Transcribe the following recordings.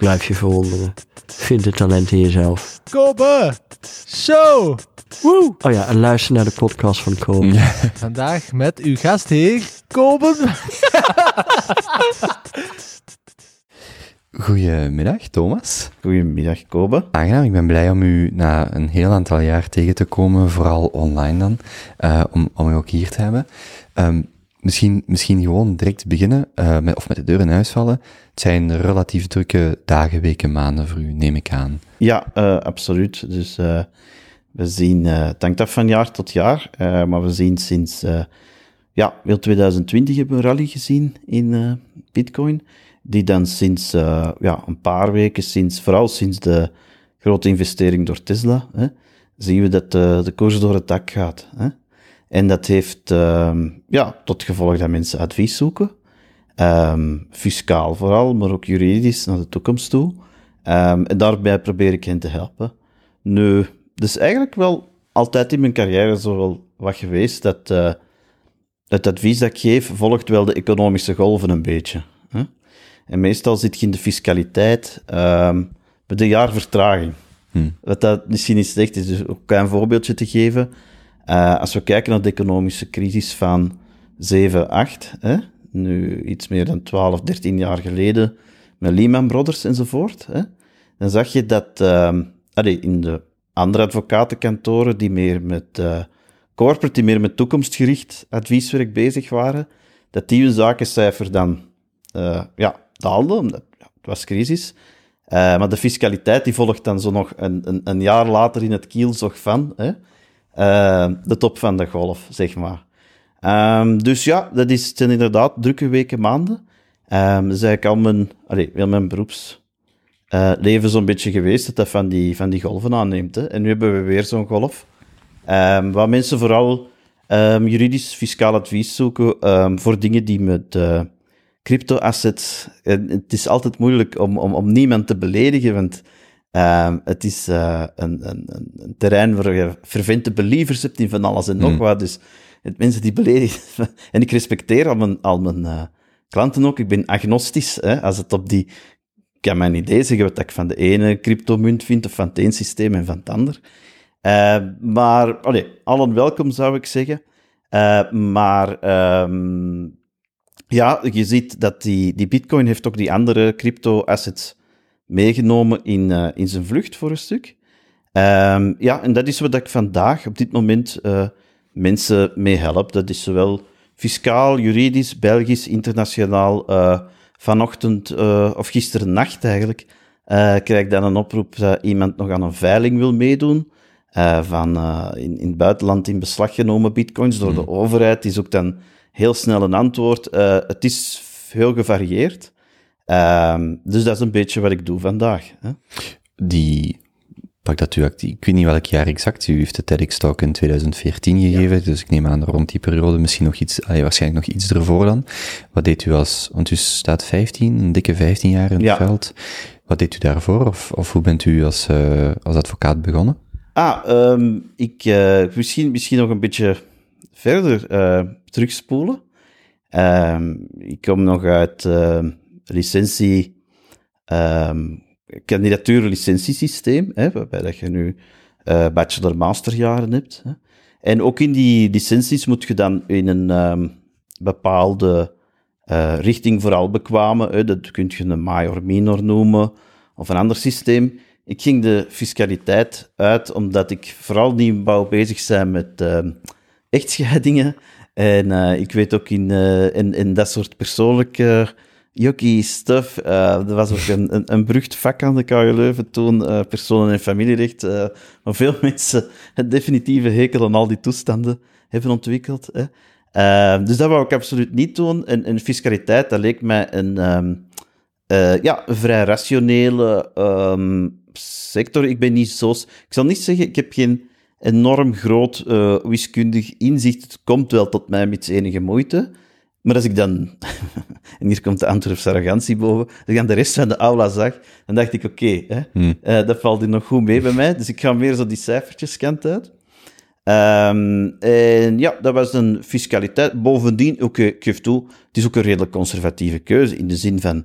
Blijf je verwonderen. Vind het talent in jezelf. Kobe Show. Woe. Oh ja, en luister naar de podcast van Kobe. Vandaag met uw gastheer, Kobe. Goedemiddag, Thomas. Goedemiddag, Kobe. Aangenaam, ik ben blij om u na een heel aantal jaar tegen te komen, vooral online dan, eh, om, om u ook hier te hebben. Ehm, misschien, misschien gewoon direct beginnen, eh, met, of met de deur in huis vallen. Het zijn relatief drukke dagen, weken, maanden voor u, neem ik aan. Ja, eh, absoluut. Dus eh, we zien, het hangt af van jaar tot jaar, maar we zien sinds, ja, heel 2020 hebben we een rally gezien in Bitcoin, die dan sinds ja, een paar weken, sinds, vooral sinds de grote investering door Tesla, hè, zien we dat de koers door het dak gaat. Hè. En dat heeft ehm, ja, tot gevolg dat mensen advies zoeken, Ehm, fiscaal vooral, maar ook juridisch naar de toekomst toe. Ehm, en daarbij probeer ik hen te helpen. Nu, dus eigenlijk wel altijd in mijn carrière zo wel wat geweest dat eh, het advies dat ik geef volgt wel de economische golven een beetje. Hè? En meestal zit je in de fiscaliteit ehm, met een jaar vertraging. Hmm. Wat dat misschien niet slecht is, dus ook een klein voorbeeldje te geven. Eh, als we kijken naar de economische crisis van 7, 8, hè, nu iets meer dan 12, 13 jaar geleden, met Lehman Brothers enzovoort, hè, dan zag je dat ehm in de andere advocatenkantoren die meer met eh, corporate, die meer met toekomstgericht advieswerk bezig waren, dat die hun zakencijfer dan eh, ja, daalde, omdat het was crisis. Maar de fiscaliteit die volgt dan zo nog een, een, een jaar later in het kielzog van hè, de top van de golf, zeg maar. Ehm, dus ja, dat is, inderdaad drukke weken, maanden. Ehm dat is mijn, mijn beroeps eh, zo'n beetje geweest, dat dat van die, van die golven aanneemt. Hè. En nu hebben we weer zo'n golf. Ehm waar mensen vooral ehm, juridisch fiscaal advies zoeken ehm, voor dingen die met eh, crypto-assets... het is altijd moeilijk om, om, om niemand te beledigen, want ehm, het is eh, een, een, een- terrein waar je fervente believers hebt in van alles en nog Mm. wat. Dus het, mensen die beledigen... en ik respecteer al mijn, al mijn eh, klanten ook. Ik ben agnostisch, hè, als het op die... Ik kan mijn idee zeggen wat ik van de ene cryptomunt vind, of van het een systeem en van het ander. Eh, maar, allee, allen welkom zou ik zeggen. Eh, maar, ehm, ja, je ziet dat die, die bitcoin heeft ook die andere crypto-assets meegenomen in, eh, in zijn vlucht voor een stuk. Ehm, ja, en dat is wat ik vandaag op dit moment eh, mensen mee help. Dat is zowel fiscaal, juridisch, Belgisch, internationaal. eh, vanochtend, of gisteren nacht eigenlijk, krijg ik dan een oproep dat iemand nog aan een veiling wil meedoen. van in, in het buitenland in beslag genomen bitcoins door de overheid. is ook dan heel snel een antwoord. Het is heel gevarieerd. Ehm, dus dat is een beetje wat ik doe vandaag. Hè. Die, pak dat u, ik weet niet welk jaar exact, u heeft de TEDx-talk in 2014 gegeven, dus ik neem aan rond die periode misschien nog iets, allee, waarschijnlijk nog iets ervoor dan. Wat deed u als, want u staat 15, een dikke 15 jaar in het Ja. veld. Wat deed u daarvoor, of, of hoe bent u als, eh, als advocaat begonnen? Ah, ehm, ik eh, misschien, misschien nog een beetje verder eh, terugspoelen. Ehm, ik kom nog uit licentie, ehm kandidatuur-licentiesysteem, waarbij dat je nu eh bachelor-masterjaren hebt. Hè. En ook in die licenties moet je dan in een ehm, bepaalde eh, richting vooral bekwamen. Hè. Dat kun je een major minor noemen, of een ander systeem. Ik ging de fiscaliteit uit, omdat ik vooral niet wou bezig zijn met ehm, echtscheidingen. En eh, ik weet ook in, in dat soort persoonlijke yucky stuff. eh er was ook een, een, vak aan de KU Leuven toen, eh, personen- en familierecht, eh, waar veel mensen het definitieve hekel aan al die toestanden hebben ontwikkeld. Hè. Dus dat wou ik absoluut niet doen. En, en fiscaliteit, dat leek mij een, ehm, eh, ja, vrij rationele ehm, sector. Ik ben niet zo... Ik zal niet zeggen, ik heb geen enorm groot wiskundig inzicht. Het komt wel tot mij met enige moeite. Maar als ik dan, en hier komt de Antwerpse arrogantie boven, als ik dan de rest van de aula zag, dan dacht ik, oké, hè, eh, dat valt hier nog goed mee bij mij. Dus ik ga meer zo die cijfertjes kant uit. Ehm, en ja, dat was een fiscaliteit. Bovendien, ook, eh, ik geef toe, het is ook een redelijk conservatieve keuze, in de zin van,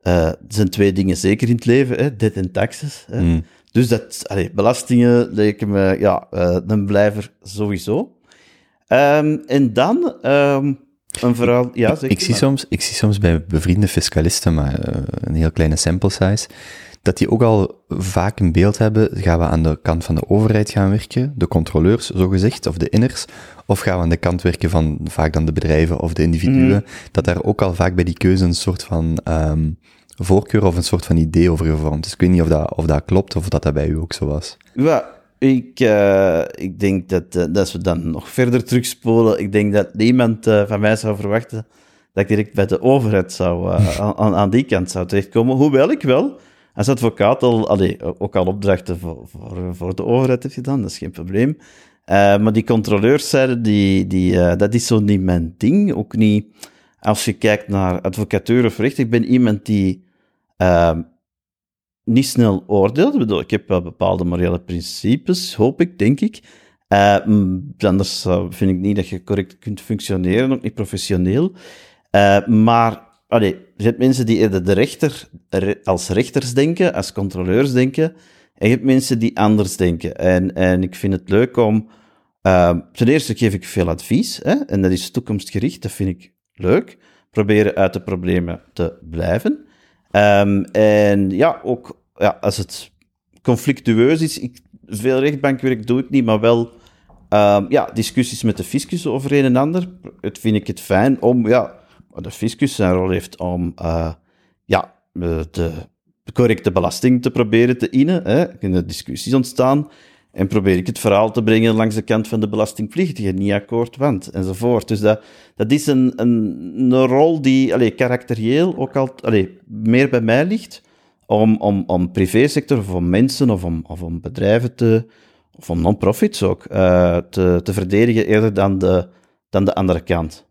eh, er zijn twee dingen zeker in het leven, hè, debt en taxes. Hè. Dus dat, allee, belastingen lijken me, ja, eh, een blijver sowieso. Ehm, en dan, ehm, een verhaal, ja, Ik zie, soms, ik zie soms bij bevriende fiscalisten, maar eh, een heel kleine sample size, dat die ook al vaak een beeld hebben, gaan we aan de kant van de overheid gaan werken, de controleurs, zogezegd, of de inners, of gaan we aan de kant werken van vaak dan de bedrijven of de individuen, dat daar ook al vaak bij die keuze een soort van ehm, voorkeur of een soort van idee over gevormd is. Ik weet niet of dat, of dat klopt of dat dat bij u ook zo was. Ja, ik, eh, ik denk dat, eh, dat als we dan nog verder terugspolen, ik denk dat niemand eh, van mij zou verwachten dat ik direct bij de overheid zou, aan- aan, die kant zou terechtkomen. Hoewel ik wel als advocaat al, allee, ook al opdrachten voor, voor, voor de overheid heb gedaan, dat is geen probleem. Maar die controleurszijde, die, die, eh, dat is zo niet mijn ding. Ook niet als je kijkt naar advocatuur of recht. Ik ben iemand die ehm, niet snel oordeelt. Ik bedoel, ik heb wel bepaalde morele principes, hoop ik, denk ik. Eh, anders vind ik niet dat je correct kunt functioneren, ook niet professioneel. Eh, maar allee, je hebt mensen die de rechter re- als rechters denken, als controleurs denken. En je hebt mensen die anders denken. En, en ik vind het leuk om... eh, ten eerste geef ik veel advies, hè, en dat is toekomstgericht, dat vind ik leuk. Proberen uit de problemen te blijven. Ehm, en ja, ook ja, als het conflictueus is, ik, veel rechtbankwerk doe ik niet, maar wel ehm, ja, discussies met de fiscus over een en ander. Het vind ik het fijn om, ja, de fiscus zijn rol heeft om eh, ja, eh, de, correcte belasting te proberen te innen. Er kunnen discussies ontstaan. En probeer ik het verhaal te brengen langs de kant van de belastingplichtige, niet akkoord, want, enzovoort. Dus dat, dat is een, een, een rol die, allee, karakterieel ook al, allee, meer bij mij ligt, om, om, om privésector of om mensen of om, of om bedrijven te, of om non-profits ook, eh, te, te verdedigen eerder dan de, dan de andere kant.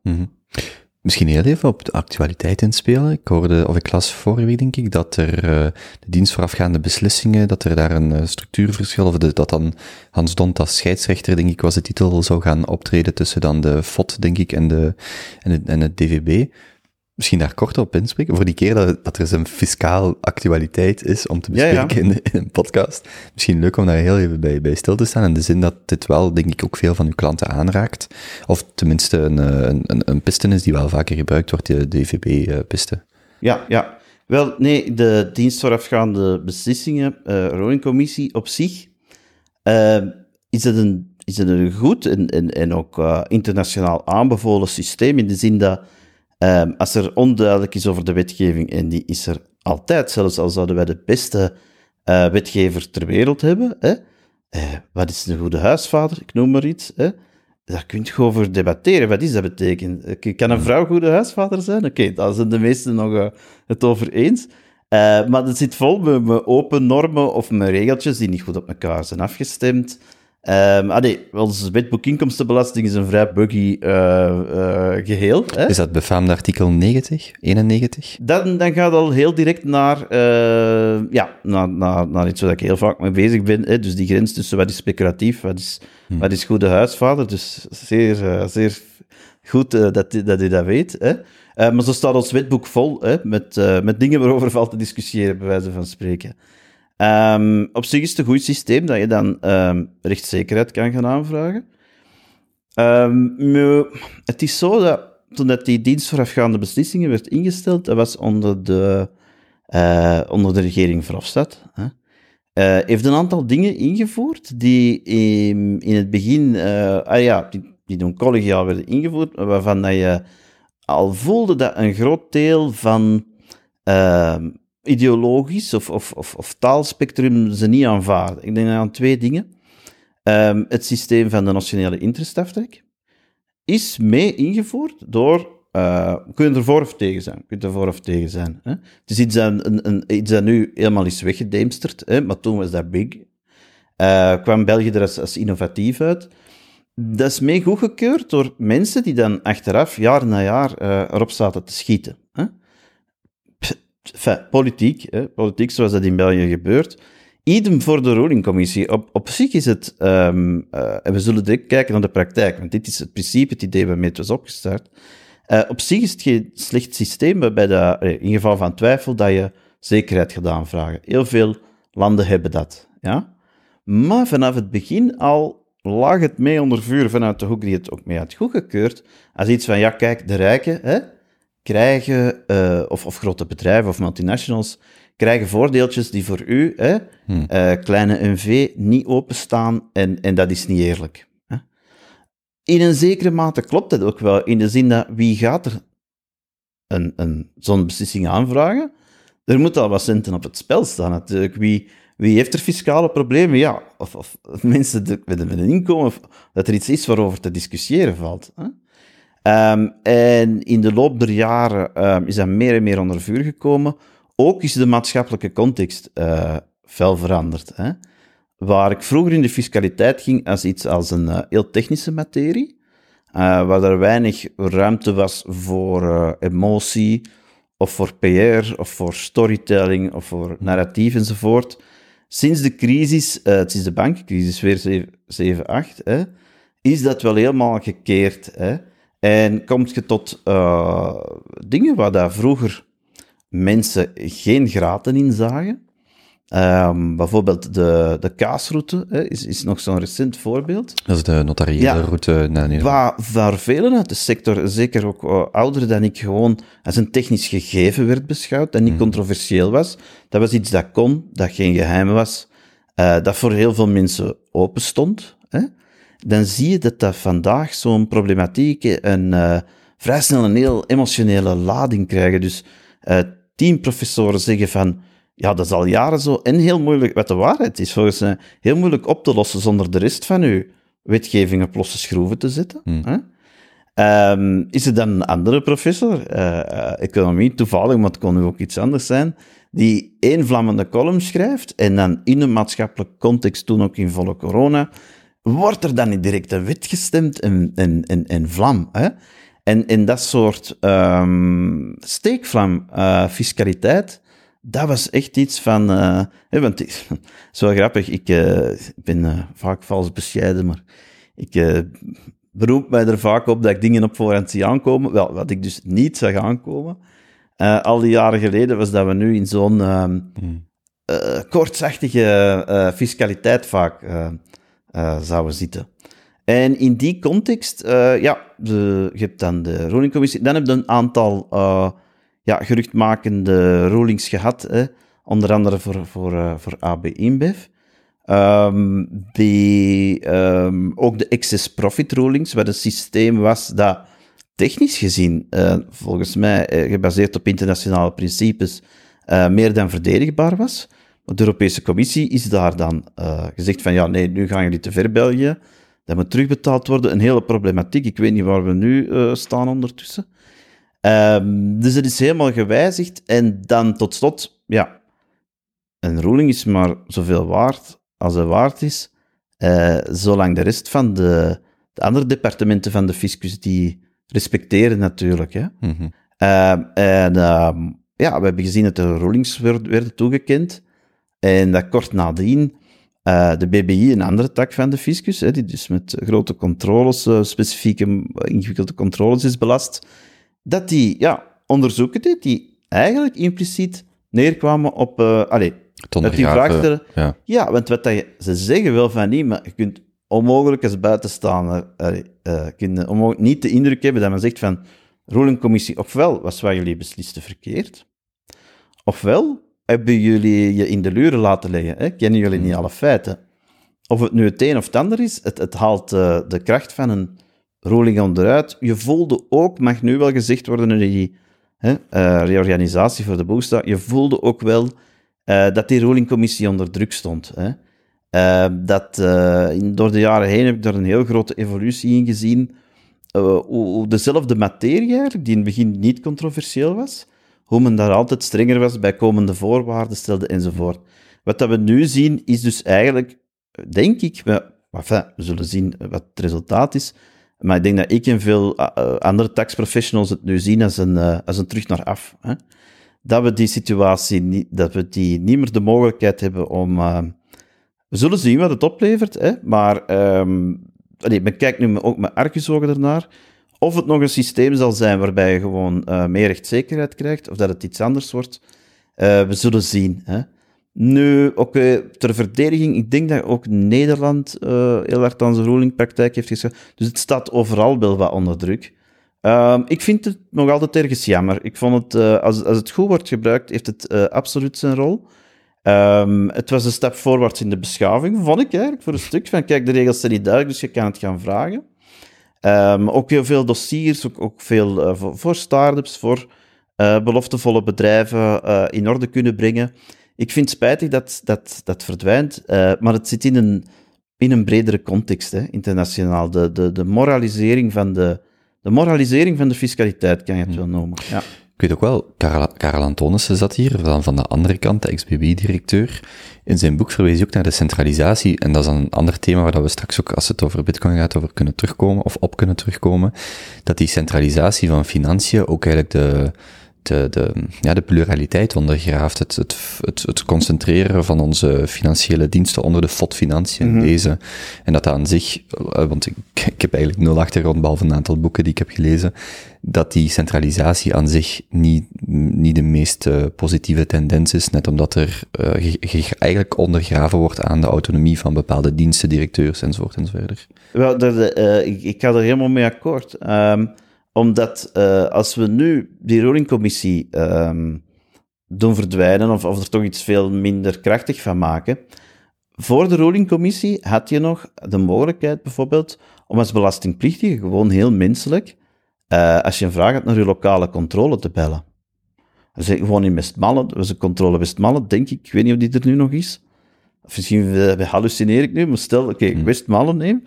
Misschien heel even op de actualiteit inspelen. Ik hoorde, of ik las vorige week denk ik, dat er uh, de dienst voorafgaande beslissingen, dat er daar een uh, structuurverschil, of dat dan Hans Dont als scheidsrechter, denk ik, was de titel, zou gaan optreden tussen dan de FOT, denk ik, en, de, en, het, en het DVB. Misschien daar kort op inspreken, voor die keer dat, dat er zo'n fiscaal actualiteit is om te bespreken ja, ja. In, in, een podcast. Misschien leuk om daar heel even bij, bij stil te staan, in de zin dat dit wel, denk ik, ook veel van uw klanten aanraakt. Of tenminste een, een, een, een piste is die wel vaker gebruikt wordt, de DVB-piste. Ja, ja. Wel, nee, de dienst voorafgaande beslissingen, uh, Rowing-commissie op zich, uh, is het een, is het een goed en, en, en ook uh, internationaal aanbevolen systeem, in de zin dat Um, als er onduidelijk is over de wetgeving, en die is er altijd, zelfs al zouden wij de beste uh, wetgever ter wereld hebben, hè? Uh, wat is een goede huisvader, ik noem maar iets, hè? daar kun je over debatteren. Wat is dat betekenen? Kan een vrouw goede huisvader zijn? Oké, okay, daar zijn de meesten nog uh, het over eens. maar het zit vol met, met, open normen of met regeltjes die niet goed op elkaar zijn afgestemd. Um, ah nee, ons wetboek inkomstenbelasting is een vrij buggy uh, uh, geheel. Hè? Is dat befaamde artikel 90, 91? Dan, dan gaat al heel direct naar, uh, ja, naar, naar, naar iets waar ik heel vaak mee bezig ben. Hè? Dus die grens tussen wat is speculatief, wat is, hmm. wat is goede huisvader. Dus zeer, zeer goed dat, dat u dat weet. Hè? maar zo staat ons wetboek vol hè? Met, met dingen waarover valt te discussiëren, bij wijze van spreken. Um, op zich is het een goed systeem dat je dan um, rechtszekerheid kan gaan aanvragen. Um, het is zo dat toen dat die dienst voorafgaande beslissingen werd ingesteld, dat was onder de, uh, onder de regering Verhofstadt. Uh, heeft een aantal dingen ingevoerd die in, in het begin, uh, ah ja, die, die toen collegiaal werden ingevoerd, waarvan dat je al voelde dat een groot deel van ideologisch of, of, of, of, taalspectrum ze niet aanvaarden. Ik denk aan twee dingen. Um, het systeem van de nationale interestaftrek is mee ingevoerd door... Uh, kun je er voor of tegen zijn? Kun je er voor of tegen zijn? Hè? Het is iets dat, een, een, iets nu helemaal is weggedemsterd, hè? maar toen was dat big. eh, kwam België er als, als innovatief uit. Dat is mee goedgekeurd door mensen die dan achteraf, jaar na jaar, eh, erop zaten te schieten. Hè? Politiek, hè? politiek zoals dat in België gebeurt. Idem voor de rulingcommissie. Op, op zich is het, ehm, eh, en we zullen direct kijken naar de praktijk, want dit is het principe, het idee waarmee het was opgestart. Eh, op zich is het geen slecht systeem, waarbij dat, eh, in geval van twijfel dat je zekerheid gaat aanvragen. Heel veel landen hebben dat. Ja? Maar vanaf het begin al lag het mee onder vuur vanuit de hoek die het ook mee had goedgekeurd. Als iets van, ja kijk, de rijken hè, krijgen, eh, of, of grote bedrijven of multinationals, krijgen voordeeltjes die voor u, hè, eh, kleine NV, niet openstaan en, en dat is niet eerlijk. Hè. In een zekere mate klopt dat ook wel, in de zin dat wie gaat er een, een, zo'n beslissing aanvragen? Er moeten al wat centen op het spel staan natuurlijk. Wie, wie heeft er fiscale problemen? Ja, of, of mensen de- met een met een inkomen, of dat er iets is waarover te discussiëren valt. Hè? Ehm, en in de loop der jaren ehm, is dat meer en meer onder vuur gekomen. Ook is de maatschappelijke context eh fel veranderd. Hè? Waar ik vroeger in de fiscaliteit ging als iets als een eh, heel technische materie, eh, waar er weinig ruimte was voor emotie, of voor PR, of voor storytelling, of voor narratief enzovoort. Sinds de crisis, sinds de bankencrisis, weer 7-8, hè, is dat wel helemaal gekeerd. Hè? En komt je tot eh, dingen waar daar vroeger mensen geen graten in zagen. Ehm, bijvoorbeeld de, de kaasroute hè, is, is nog zo'n recent voorbeeld. Dat is de notariële Ja. route naar Nederland. Waar, waar velen uit de sector, zeker ook uh, ouderen dan ik, gewoon als een technisch gegeven werd beschouwd en niet controversieel was. Dat was iets dat kon, dat geen geheim was, eh, dat voor heel veel mensen open stond. Hè? Dan zie je dat dat vandaag zo'n problematiek en eh, vrij snel een heel emotionele lading krijgen. Dus eh, tien professoren zeggen van, ja, dat is al jaren zo. En heel moeilijk, wat de waarheid is volgens mij, heel moeilijk op te lossen zonder de rest van uw wetgeving op losse schroeven te zetten. Hè? Ehm, is er dan een andere professor, eh, eh, economie, toevallig, maar het kon nu ook iets anders zijn, die één vlammende column schrijft en dan in een maatschappelijk context, toen ook in volle corona, wordt er dan niet direct een wet gestemd en, en, en, en vlam. Hè? En, en dat soort ehm steekvlam eh, fiscaliteit, dat was echt iets van... hè, want het is wel grappig, ik, eh, ben vaak vals bescheiden, maar ik beroep mij er vaak op dat ik dingen op voorhand zie aankomen. Wel, wat ik dus niet zag aankomen, al die jaren geleden, was dat we nu in zo'n kortzachtige eh, fiscaliteit vaak zouden zitten. En in die context, eh, ja, de, je hebt dan de rulingcommissie, dan heb je een aantal uh, ja, geruchtmakende rulings gehad, hè, onder andere voor, voor, voor AB InBev. Um, die, um, ook de excess profit rulings, wat een systeem was dat technisch gezien, volgens mij gebaseerd op internationale principes, meer dan verdedigbaar was. De Europese Commissie is daar dan uh, gezegd van ja, nee, nu gaan jullie te ver België. Dat moet terugbetaald worden. Een hele problematiek. Ik weet niet waar we nu uh, staan ondertussen. Um, dus het is helemaal gewijzigd. En dan tot slot, ja, een ruling is maar zoveel waard als hij waard is, uh, zolang de rest van de, de, andere departementen van de fiscus die respecteren natuurlijk. Hè. Mm -hmm. uh, en uh, ja, we hebben gezien dat de rulings werd, werden toegekend en dat kort nadien uh, de BBI, een andere tak van de fiscus, hè, die dus met grote controles, specifieke ingewikkelde controles is belast, dat die ja, onderzoeken deed die eigenlijk impliciet neerkwamen op... Uh, allez, dat die vraag stellen... Ja. ja, want wat dat ze zeggen wel van niet, maar je kunt onmogelijk als buitenstaander uh, kun onmogelijk niet de indruk hebben dat men zegt van rulingcommissie, ofwel was wat jullie beslisten verkeerd, ofwel hebben jullie je in de luren laten leggen, hè? kennen jullie niet alle feiten. Of het nu het een of het ander is, het, het haalt uh, de kracht van een ruling onderuit. Je voelde ook, mag nu wel gezegd worden in die hè, uh, reorganisatie voor de boesta, je voelde ook wel uh, dat die rulingcommissie onder druk stond. Hè. Dat, in, door de jaren heen heb ik daar een heel grote evolutie in gezien. hoe, hoe, dezelfde materie eigenlijk, die in het begin niet controversieel was, hoe men daar altijd strenger was bij komende voorwaarden stelde enzovoort. Wat we nu zien, is dus eigenlijk denk ik, we, we zullen zien wat het resultaat is, maar ik denk dat ik en veel uh, andere taxprofessionals het nu zien als een, uh, als een terug naar af. Hè? Dat we die situatie niet, dat we die niet meer de mogelijkheid hebben om. We zullen zien wat het oplevert, hè? maar um, allee, men kijkt nu ook met argusogen ernaar. Of het nog een systeem zal zijn waarbij je gewoon uh, meer rechtszekerheid krijgt, of dat het iets anders wordt. Uh, we zullen zien. Hè? Nu, oké, ter verdediging, ik denk dat ook Nederland uh, heel hard aan zijn rulingpraktijk heeft geschreven. Dus het staat overal wel wat onder druk. Uh, ik vind het nog altijd ergens jammer. Ik vond het, als, als het goed wordt gebruikt, heeft het absoluut zijn rol. Um, het was een stap voorwaarts in de beschaving, vond ik eigenlijk, voor een stuk. Van, kijk, de regels zijn niet duidelijk, dus je kan het gaan vragen. Um, ook heel veel dossiers, ook, ook veel voor, voor start-ups, voor beloftevolle bedrijven in orde kunnen brengen. Ik vind het spijtig dat dat, dat verdwijnt, maar het zit in een, in een bredere context, hè, internationaal. De, de, de, moralisering van de, de moralisering van de fiscaliteit, kan je het wel noemen. Ja. Ik weet ook wel, Karel, Karel Antonissen zat hier, van, van de andere kant, de XBB-directeur. In zijn boek verwees hij ook naar de centralisatie, en dat is een ander thema waar we straks ook, als het over bitcoin gaat, over kunnen terugkomen, of op kunnen terugkomen, dat die centralisatie van financiën ook eigenlijk de, de, de, ja, de pluraliteit ondergraaft. Het, het, het, het concentreren van onze financiële diensten onder de FOD Financiën, mm -hmm. deze. En dat aan zich, want ik, ik heb eigenlijk nul achtergrond, behalve een aantal boeken die ik heb gelezen, dat die centralisatie aan zich niet, niet de meest uh, positieve tendens is, net omdat er uh, eigenlijk ondergraven wordt aan de autonomie van bepaalde diensten, directeurs enzovoort enzovoort. Wel, uh, ik, ik ga er helemaal mee akkoord. Um, omdat als we nu die rulingcommissie um, doen verdwijnen, of, of er toch iets veel minder krachtig van maken, voor de rulingcommissie had je nog de mogelijkheid bijvoorbeeld om als belastingplichtige gewoon heel menselijk, uh, als je een vraag hebt naar je lokale controle te bellen. Dus gewoon in Westmalle, dat was een controle Westmalle, denk ik, ik weet niet of die er nu nog is. Of misschien uh, hallucineer ik nu, maar stel, oké, okay, Westmalle neem,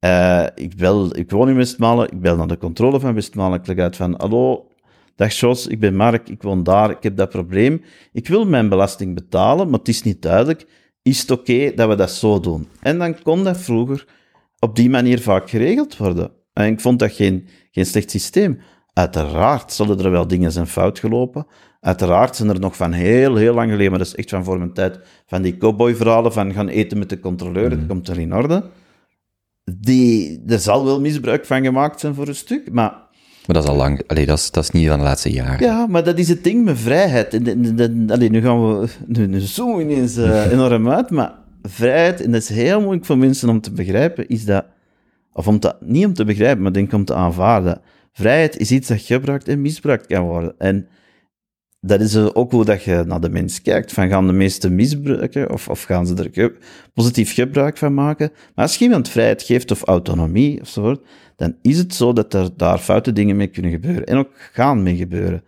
uh, ik, bel, ik woon in Westmalen, ik bel naar de controle van Westmalen. Ik leg uit van, hallo, dag Jos, ik ben Mark, ik woon daar, ik heb dat probleem. Ik wil mijn belasting betalen, maar het is niet duidelijk. Is het oké okay dat we dat zo doen? En dan kon dat vroeger op die manier vaak geregeld worden. En ik vond dat geen, geen slecht systeem. Uiteraard zullen er wel dingen zijn fout gelopen. Uiteraard zijn er nog van heel, heel lang geleden, maar dat is echt van voor mijn tijd, van die cowboy-verhalen van gaan eten met de controleur, dat komt er in orde die, er zal wel misbruik van gemaakt zijn voor een stuk, maar... Maar dat is al lang, allee, dat, is, dat is niet van de laatste jaren. Ja, maar dat is het ding met vrijheid. Allee, nu gaan we, nu, nu zoomen ineens uh, enorm uit, maar vrijheid, en dat is heel moeilijk voor mensen om te begrijpen, is dat, of om te, niet om te begrijpen, maar denk om te aanvaarden. Vrijheid is iets dat gebruikt en misbruikt kan worden. En dat is ook hoe dat je naar de mens kijkt. Van gaan de meesten misbruiken of, of gaan ze er positief gebruik van maken? Maar als je iemand vrijheid geeft of autonomie of dan is het zo dat er daar foute dingen mee kunnen gebeuren. En ook gaan mee gebeuren.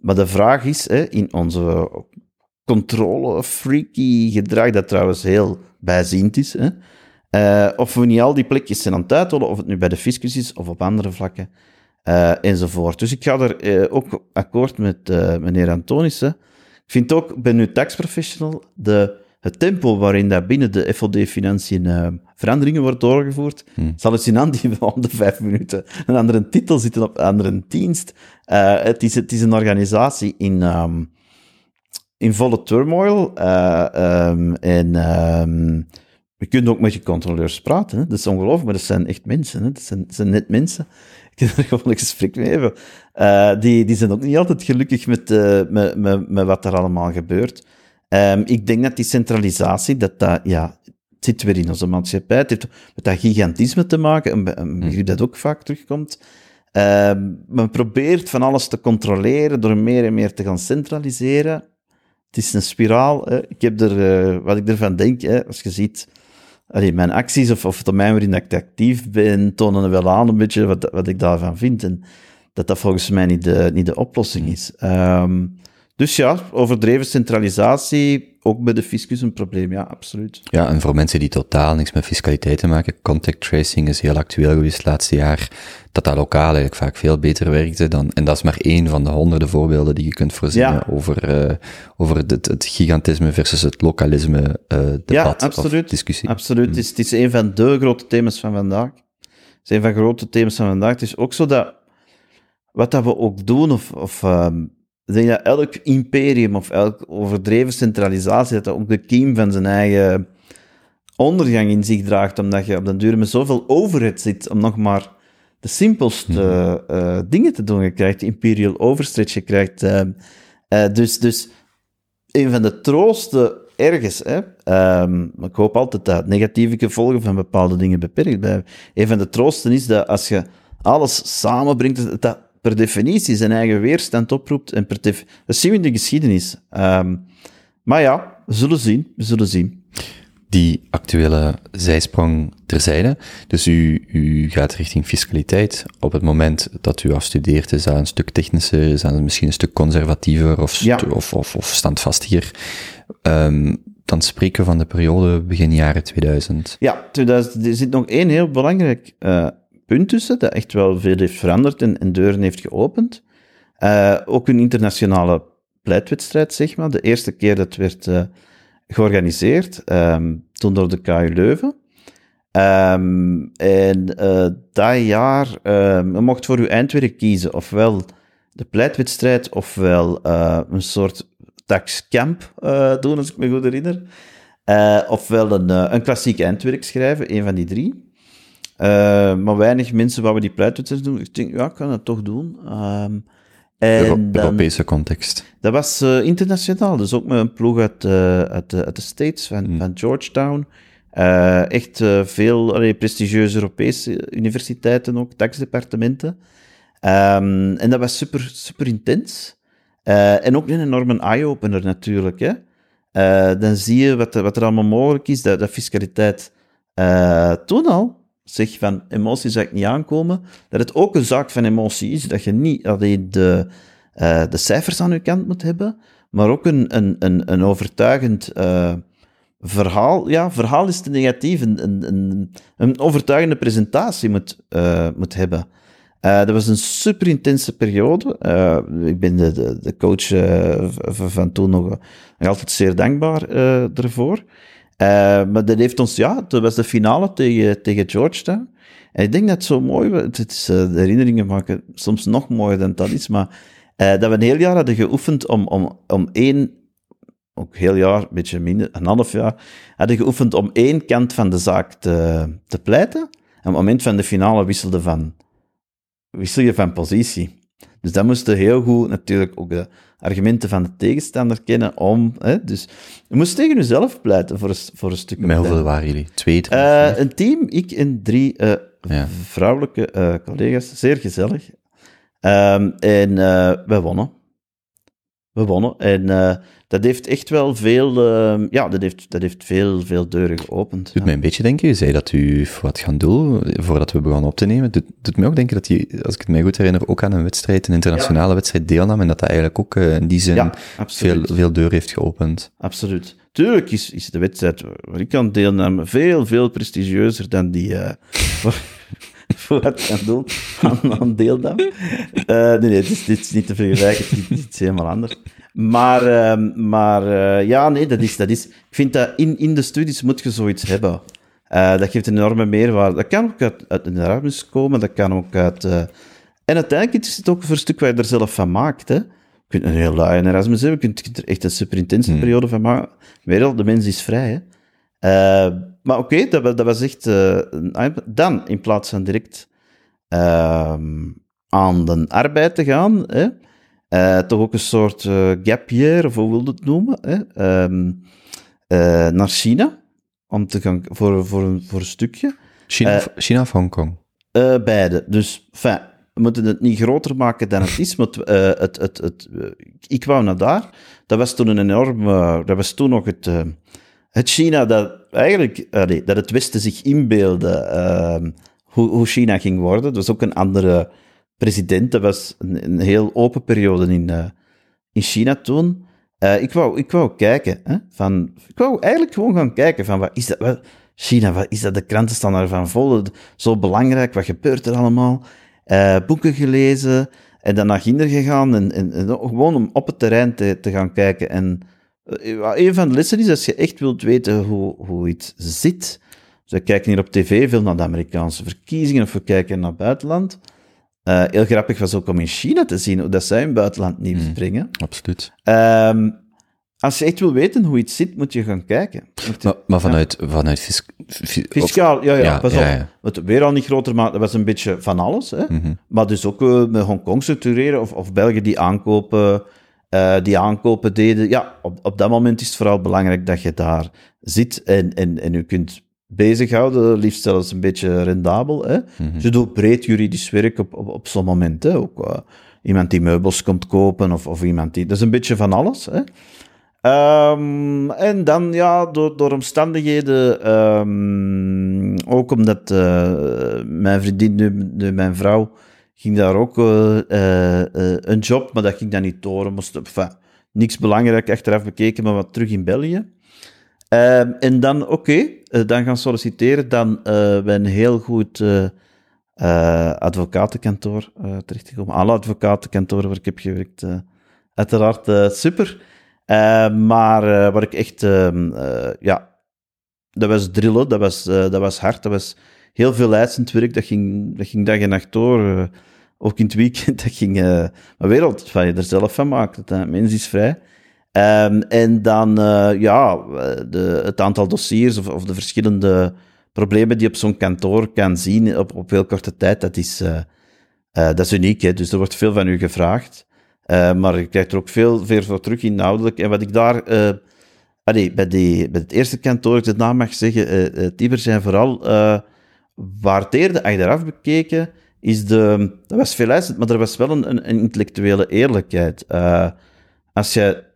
Maar de vraag is, hè, in onze controle, freaky gedrag, dat trouwens heel bijziend is, hè, uh, of we niet al die plekjes zijn aan het uithollen, of het nu bij de fiscus is of op andere vlakken, uh, enzovoort. Dus ik ga er uh, ook akkoord met meneer Antonissen. Ik vind ook, ben nu taxprofessional, de, het tempo waarin dat binnen de FOD-financiën veranderingen wordt doorgevoerd, hmm. zal het zien aan die om de vijf minuten een andere titel zitten op een andere dienst. het, is, het is een organisatie in, um, in volle turmoil um, en... Um, je kunt ook met je controleurs praten. Hè? Dat is ongelooflijk, maar dat zijn echt mensen. Hè? Dat, zijn, dat zijn net mensen ik er gewoon een gesprek mee hebben. Uh, die, die zijn ook niet altijd gelukkig met, uh, met, met, met, wat er allemaal gebeurt. Um, ik denk dat die centralisatie, dat dat, ja, het zit weer in onze maatschappij. Het heeft met dat gigantisme te maken, een, een begrip dat ook vaak terugkomt. Uh, men probeert van alles te controleren door meer en meer te gaan centraliseren. Het is een spiraal. Hè. Ik heb er, uh, wat ik ervan denk, hè, als je ziet allee, mijn acties of, of het domein waarin ik actief ben, tonen wel aan een beetje wat, wat ik daarvan vind. En dat dat volgens mij niet de, niet de oplossing is. Um, dus ja, overdreven centralisatie, ook bij de fiscus een probleem, ja, absoluut. Ja, en voor mensen die totaal niks met fiscaliteit te maken, contact tracing is heel actueel geweest het laatste jaar, dat dat lokaal eigenlijk vaak veel beter werkte dan, en dat is maar één van de honderden voorbeelden die je kunt voorzien Ja. over, eh, over het, het gigantisme versus het lokalisme eh debat ja, absoluut. of discussie. Absoluut. Het, is, het is een van de grote thema's van vandaag. Het is een van de grote thema's van vandaag. Het is ook zo dat, wat dat we ook doen, of, of ehm, ik denk dat elk imperium of elk overdreven centralisatie, dat dat ook de kiem van zijn eigen ondergang in zich draagt, omdat je op den duur met zoveel overheid zit om nog maar de simpelste eh, dingen te doen. Je krijgt imperial overstretch, je krijgt... eh, dus, dus een van de troosten ergens, hè, ehm, ik hoop altijd dat negatieve gevolgen van bepaalde dingen beperkt blijven. Een van de troosten is dat als je alles samenbrengt, dat per definitie zijn eigen weerstand oproept. En per def- dat zien we in de geschiedenis. Ehm, maar ja, we zullen zien. We zullen zien. die actuele zijsprong terzijde. Dus u, u gaat richting fiscaliteit. Op het moment dat u afstudeert, is dat een stuk technischer, is dat misschien een stuk conservatiever of, stu- Ja. of, of, of standvastiger. Ehm, dan spreken we van de periode begin jaren 2000. Ja, 2000, er zit nog één heel belangrijk eh, punt tussen, dat echt wel veel heeft veranderd en, en deuren heeft geopend. Eh, ook een internationale pleitwedstrijd, zeg maar. De eerste keer dat werd eh, georganiseerd, ehm, toen door de KU Leuven. Ehm, en eh, dat jaar, ehm je mocht voor uw eindwerk kiezen, ofwel de pleitwedstrijd, ofwel een soort taxcamp doen, als ik me goed herinner. Ofwel een, een klassiek eindwerk schrijven, een van die drie. Eh, maar weinig mensen wouden die pleitwedstrijd doen. Ik denk, ja, ik kan dat toch doen. Ehm, en Euro- dan- Europese context. dat was eh, internationaal, dus ook met een ploeg uit, eh, uit, de, uit de States, van, van Georgetown. Echt veel allee, prestigieuze Europese universiteiten ook, taxdepartementen. Ehm, en dat was super, super intens. En ook een enorme eye-opener natuurlijk. Hè? Dan zie je wat, er- wat er allemaal mogelijk is, dat, dat fiscaliteit toen al zeg van emotie zou ik niet aankomen, dat het ook een zaak van emotie is, dat je niet alleen de, eh, de cijfers aan je kant moet hebben, maar ook een, een, een, een overtuigend eh, verhaal. Ja, verhaal is te negatief. Een, een, een, overtuigende presentatie moet, eh, moet hebben. Dat was een super intense periode. Ik ben de, de, coach van toen nog, nog altijd zeer dankbaar ervoor. Eh, maar dat heeft ons, ja, dat was de finale tegen, tegen Georgetown. En ik denk dat zo mooi. Het is, eh, de herinneringen maken soms nog mooier dan dat is, maar eh, dat we een heel jaar hadden geoefend om, om, om één, ook heel jaar, een beetje minder, een half jaar, hadden geoefend om één kant van de zaak te, te pleiten. En op het moment van de finale wisselde van, wissel je van positie. Dus dat moesten heel goed natuurlijk ook argumenten van de tegenstander kennen om... Hè, dus je moest tegen jezelf pleiten voor een, voor een stuk. Met hoeveel waren jullie? Twee, drie? Eh, een team, ik en drie eh, Ja. vrouwelijke eh, collega's. Zeer gezellig. Ehm, en we wonnen. We wonnen. En dat heeft echt wel veel... ehm, ja, dat heeft, dat heeft veel, veel deuren geopend. Doet ja. mij een beetje denken, u zei dat u wat gaan doen voordat we begonnen op te nemen. Doet, doet mij ook denken dat u, als ik het mij goed herinner, ook aan een wedstrijd, een internationale wedstrijd deelnam en dat dat eigenlijk ook eh, in die zin Ja, veel, veel deuren heeft geopend. Absoluut. Tuurlijk is, is de wedstrijd waar ik aan deelnam veel, veel prestigieuzer dan die eh, voor, wat kan doen aan, aan deelnam. Eh, nee, nee, dit is, dit is niet te vergelijken, dit is helemaal anders. Maar, ehm, maar eh, ja, nee, dat is, dat is... Ik vind dat in, in de studies moet je zoiets hebben. Eh, dat geeft een enorme meerwaarde. Dat kan ook uit, uit een Erasmus komen, dat kan ook uit... eh, en uiteindelijk is het ook voor een stuk waar je er zelf van maakt, hè. Je kunt een heel laaie Erasmus hebben, je kunt, er echt een super intense periode van maken. Weer de mens is vrij, hè. Maar oké, dat, dat was echt... dan, in plaats van direct ehm, aan de arbeid te gaan, hè, eh, toch ook een soort eh, gap year, of hoe wil je het noemen, hè, ehm, eh, naar China, om te gaan, voor, voor, een, voor een stukje. China, of, China of Hongkong? Beide. Dus, fijn, we moeten het niet groter maken dan het is. Maar het, het, het, het, ik wou naar daar. Dat was toen een enorm... eh, dat was toen nog het, het China dat eigenlijk... dat het Westen zich inbeelde ehm, hoe, hoe China ging worden. Dat was ook een andere president. Dat was een, heel open periode in, eh, in China toen. Eh, ik, wou, ik wou kijken, hè, van, ik wou eigenlijk gewoon gaan kijken van, wat is dat, wat, China, wat is dat, de kranten staan daarvan vol, zo belangrijk, wat gebeurt er allemaal? Eh, boeken gelezen, en dan naar Ginder gegaan, en, en, gewoon om op het terrein te, te gaan kijken. En een van de lessen is, als je echt wilt weten hoe, hoe iets zit, dus we kijken hier op tv veel naar de Amerikaanse verkiezingen, of we kijken naar het buitenland, eh, heel grappig was ook om in China te zien hoe dat zij in buitenland nieuws Mm. brengen. Absoluut. Ehm, als je echt wil weten hoe iets zit, moet je gaan kijken. Je- Maar, maar vanuit, vanuit fis- fi- of- Fiscaal, ja, ja, ja, pas ja, op. weer al niet groter, maar dat was een beetje van alles. Hè? Mhm. Maar dus ook eh, met Hongkong structureren, of, of Belgen die aankopen, eh, die aankopen deden. Ja, op, op dat moment is het vooral belangrijk dat je daar zit en, en, en je kunt bezighouden, liefst zelfs een beetje rendabel. Hè? Mhm. Je doet breed juridisch werk op, op, op zo'n moment. Hè? Ook eh, iemand die meubels komt kopen, of, of iemand die... Dat is een beetje van alles. Hè? Ehm, en dan, ja, door, door omstandigheden, ehm, ook omdat eh, mijn vriendin, nu, nu mijn vrouw, ging daar ook eh, een job, maar dat ging dan niet door. Moest, enfin, niks belangrijk achteraf bekeken, maar wat terug in België. Ehm, en dan, oké, eh, dan gaan solliciteren, dan eh bij een heel goed eh, advocatenkantoor terechtgekomen. Alle advocatenkantoren waar ik heb gewerkt, uiteraard super. Eh, maar waar ik echt, ehm, eh, ja, dat was drillen, dat was, dat was hard, dat was heel veel eisend werk, dat ging, dat ging dag en nacht door. ook in het weekend, dat ging, eh een wereld van je er zelf van. Het eh, mens is vrij. Ehm, en dan, eh, ja, de, het aantal dossiers of, of de verschillende problemen die je op zo'n kantoor kan zien op, op heel korte tijd, dat is, eh, eh, dat is uniek. Hè? Dus er wordt veel van u gevraagd. Maar je krijgt er ook veel, veel voor terug inhoudelijk. En wat ik daar... bij, die, bij het eerste kantoor, ik het naam mag zeggen, Tiber zijn vooral waardeerde, achteraf bekeken, is de... Dat was veel eisend, maar er was wel een, een, intellectuele eerlijkheid. Als je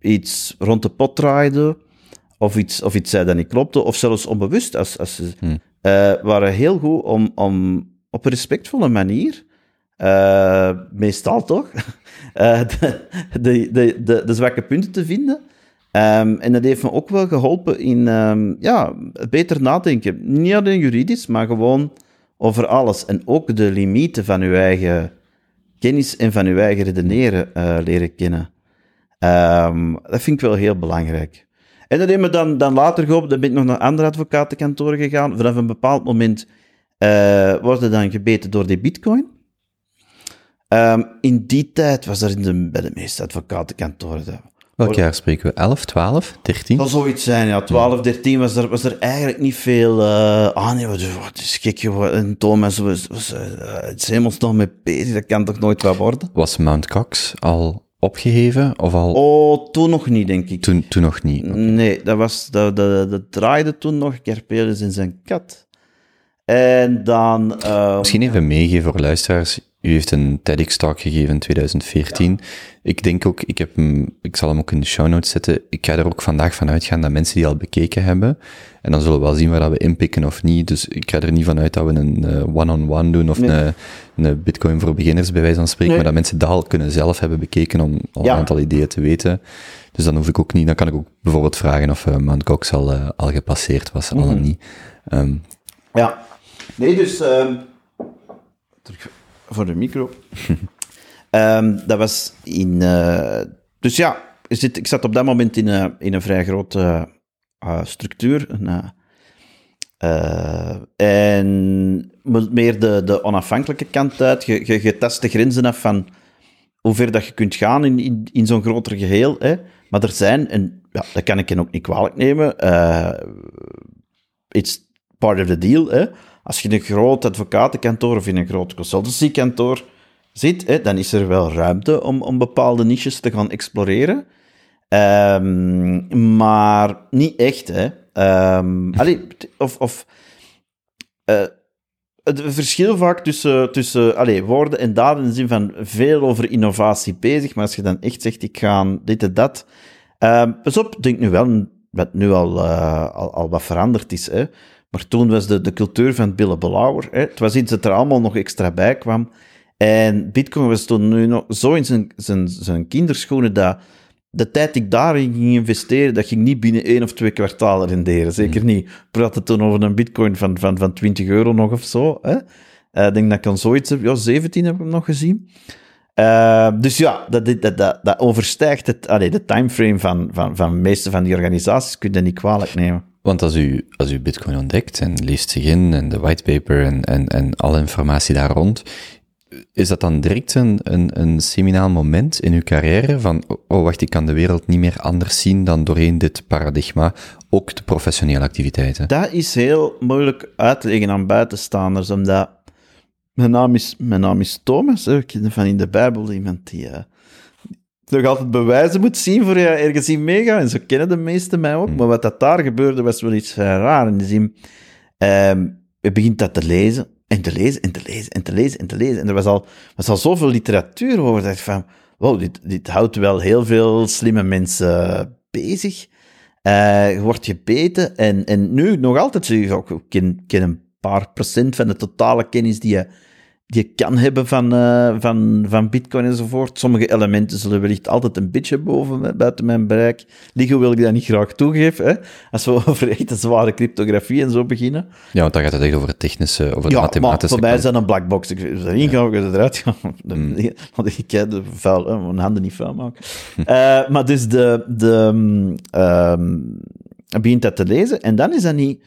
iets rond de pot draaide, of iets, of iets zei dat niet klopte, of zelfs onbewust, als, als ze, Hmm. eh, waren heel goed om, om op een respectvolle manier, eh, meestal toch, eh, de, de, de, de, de zwakke punten te vinden. Ehm, en dat heeft me ook wel geholpen in ehm, ja, beter nadenken. Niet alleen juridisch, maar gewoon over alles. En ook de limieten van uw eigen kennis en van uw eigen redeneren leren kennen. Ehm, dat vind ik wel heel belangrijk. En dat heeft me dan, dan later geholpen. Dan ben ik nog naar andere advocatenkantoren gegaan. Vanaf een bepaald moment eh worden dan gebeten door die bitcoin. Ehm, in die tijd was er in de, bij de meeste advocatenkantoren... dat- Welk jaar spreken we? 11, 12, 13? zal zoiets zijn, ja. 12, 13 was er, was er eigenlijk niet veel... eh ah nee, wat, wat is gek, joh. En Thomas was, was eh, het is helemaal nog mee bezig. Dat kan toch nooit wat worden? Was Mount Cox al opgeheven? Of al Oh, toen nog niet, denk ik. toen, toen nog niet? Nee, dat, was, dat, dat, dat draaide toen nog Kerpelis in zijn kat. En dan... eh, Misschien even meegeven voor luisteraars. U heeft een TEDx-talk gegeven in 2014. Ik denk ook, ik, heb hem, ik zal hem ook in de show notes zetten. Ik ga er ook vandaag van uitgaan dat mensen die al bekeken hebben. En dan zullen we wel zien waar dat we inpikken of niet. Dus ik ga er niet van uit dat we een eh, one-on-one doen of Nee. een, een Bitcoin voor beginners, bij wijze van spreken. Nee. Maar dat mensen dat al kunnen zelf hebben bekeken om al Ja. een aantal ideeën te weten. Dus dan hoef ik ook niet, dan kan ik ook bijvoorbeeld vragen of uh, Mount Cox al, eh, al gepasseerd was, al Mhm. dan niet. Ehm, Ja. Nee, dus... ehm, voor de micro. Ehm, dat was in... eh, dus ja, ik zat op dat moment in, een in een vrij grote eh, structuur. Een, eh, en me- meer de, de onafhankelijke kant uit. Je, je, de grenzen af van hoe ver dat je kunt gaan in, in, zo'n groter geheel. Hè. Maar er zijn, en ja, dat kan ik je ook niet kwalijk nemen, eh it's part of the deal. Hè. Als je in een groot advocatenkantoor of in een groot consultancykantoor zit, hè, dan is er wel ruimte om, om bepaalde niches te gaan exploreren. Ehm, maar niet echt, hè. Ehm, allee, of... eh, het verschil vaak tussen, tussen allee, woorden en daden in zin van veel over innovatie bezig, maar als je dan echt zegt, ik ga dit en dat... Ehm, pas op, denk nu wel wat nu al, eh, al, al wat veranderd is, hè. Maar toen was de, de cultuur van Bille Belauer, hè. het was iets dat er allemaal nog extra bij kwam. En Bitcoin was toen nu nog zo in zijn, zijn, zijn kinderschoenen dat de tijd die ik daarin ging investeren, dat ging niet binnen één of twee kwartalen renderen. Zeker niet. We praten toen over een bitcoin van, van, van 20 euro nog of zo. Hè? Eh, ik denk dat ik al zoiets heb. Ja, 17 heb ik hem nog gezien. Eh, dus ja, dat, dat, dat, dat overstijgt het, allee, de timeframe van, van, van de meeste van die organisaties. Kun je dat niet kwalijk nemen. Want als u, als u Bitcoin ontdekt en leest zich in en de whitepaper en, en, en alle informatie daar rond, is dat dan direct een, een, een seminaal moment in uw carrière van, oh wacht, ik kan de wereld niet meer anders zien dan doorheen dit paradigma, ook de professionele activiteiten? Dat is heel moeilijk uit te leggen aan buitenstaanders, omdat mijn naam is, mijn naam is Thomas, ik ken van in de Bijbel iemand die eh, nog altijd bewijzen moet zien voor je ergens in meegaan. En zo kennen de meesten mij ook. Maar wat dat daar gebeurde, was wel iets vrij raar. In de zin, ehm je begint dat te lezen, en te lezen, en te lezen, en te lezen, en te lezen. En er was al, was al zoveel literatuur over, dat ik van, wow, dit, dit houdt wel heel veel slimme mensen bezig. Eh, je wordt gebeten. En, en nu nog altijd, ik ken, ken een paar procent van de totale kennis die je, je kan hebben van, eh, van, van bitcoin enzovoort. Sommige elementen zullen wellicht altijd een beetje boven, buiten mijn bereik liggen, wil ik dat niet graag toegeven. Hè? Als we over echt zware cryptografie en zo beginnen. Ja, want dan gaat het echt over het technische, over de Ja, maar mathematische voor mij dat een black box. Ik is erin gaan, ik eruit gaan. Want ik de vuil, hè, mijn handen niet vuil maken. Eh, maar dus de, de, mm, je begint dat te lezen en dan is dat niet...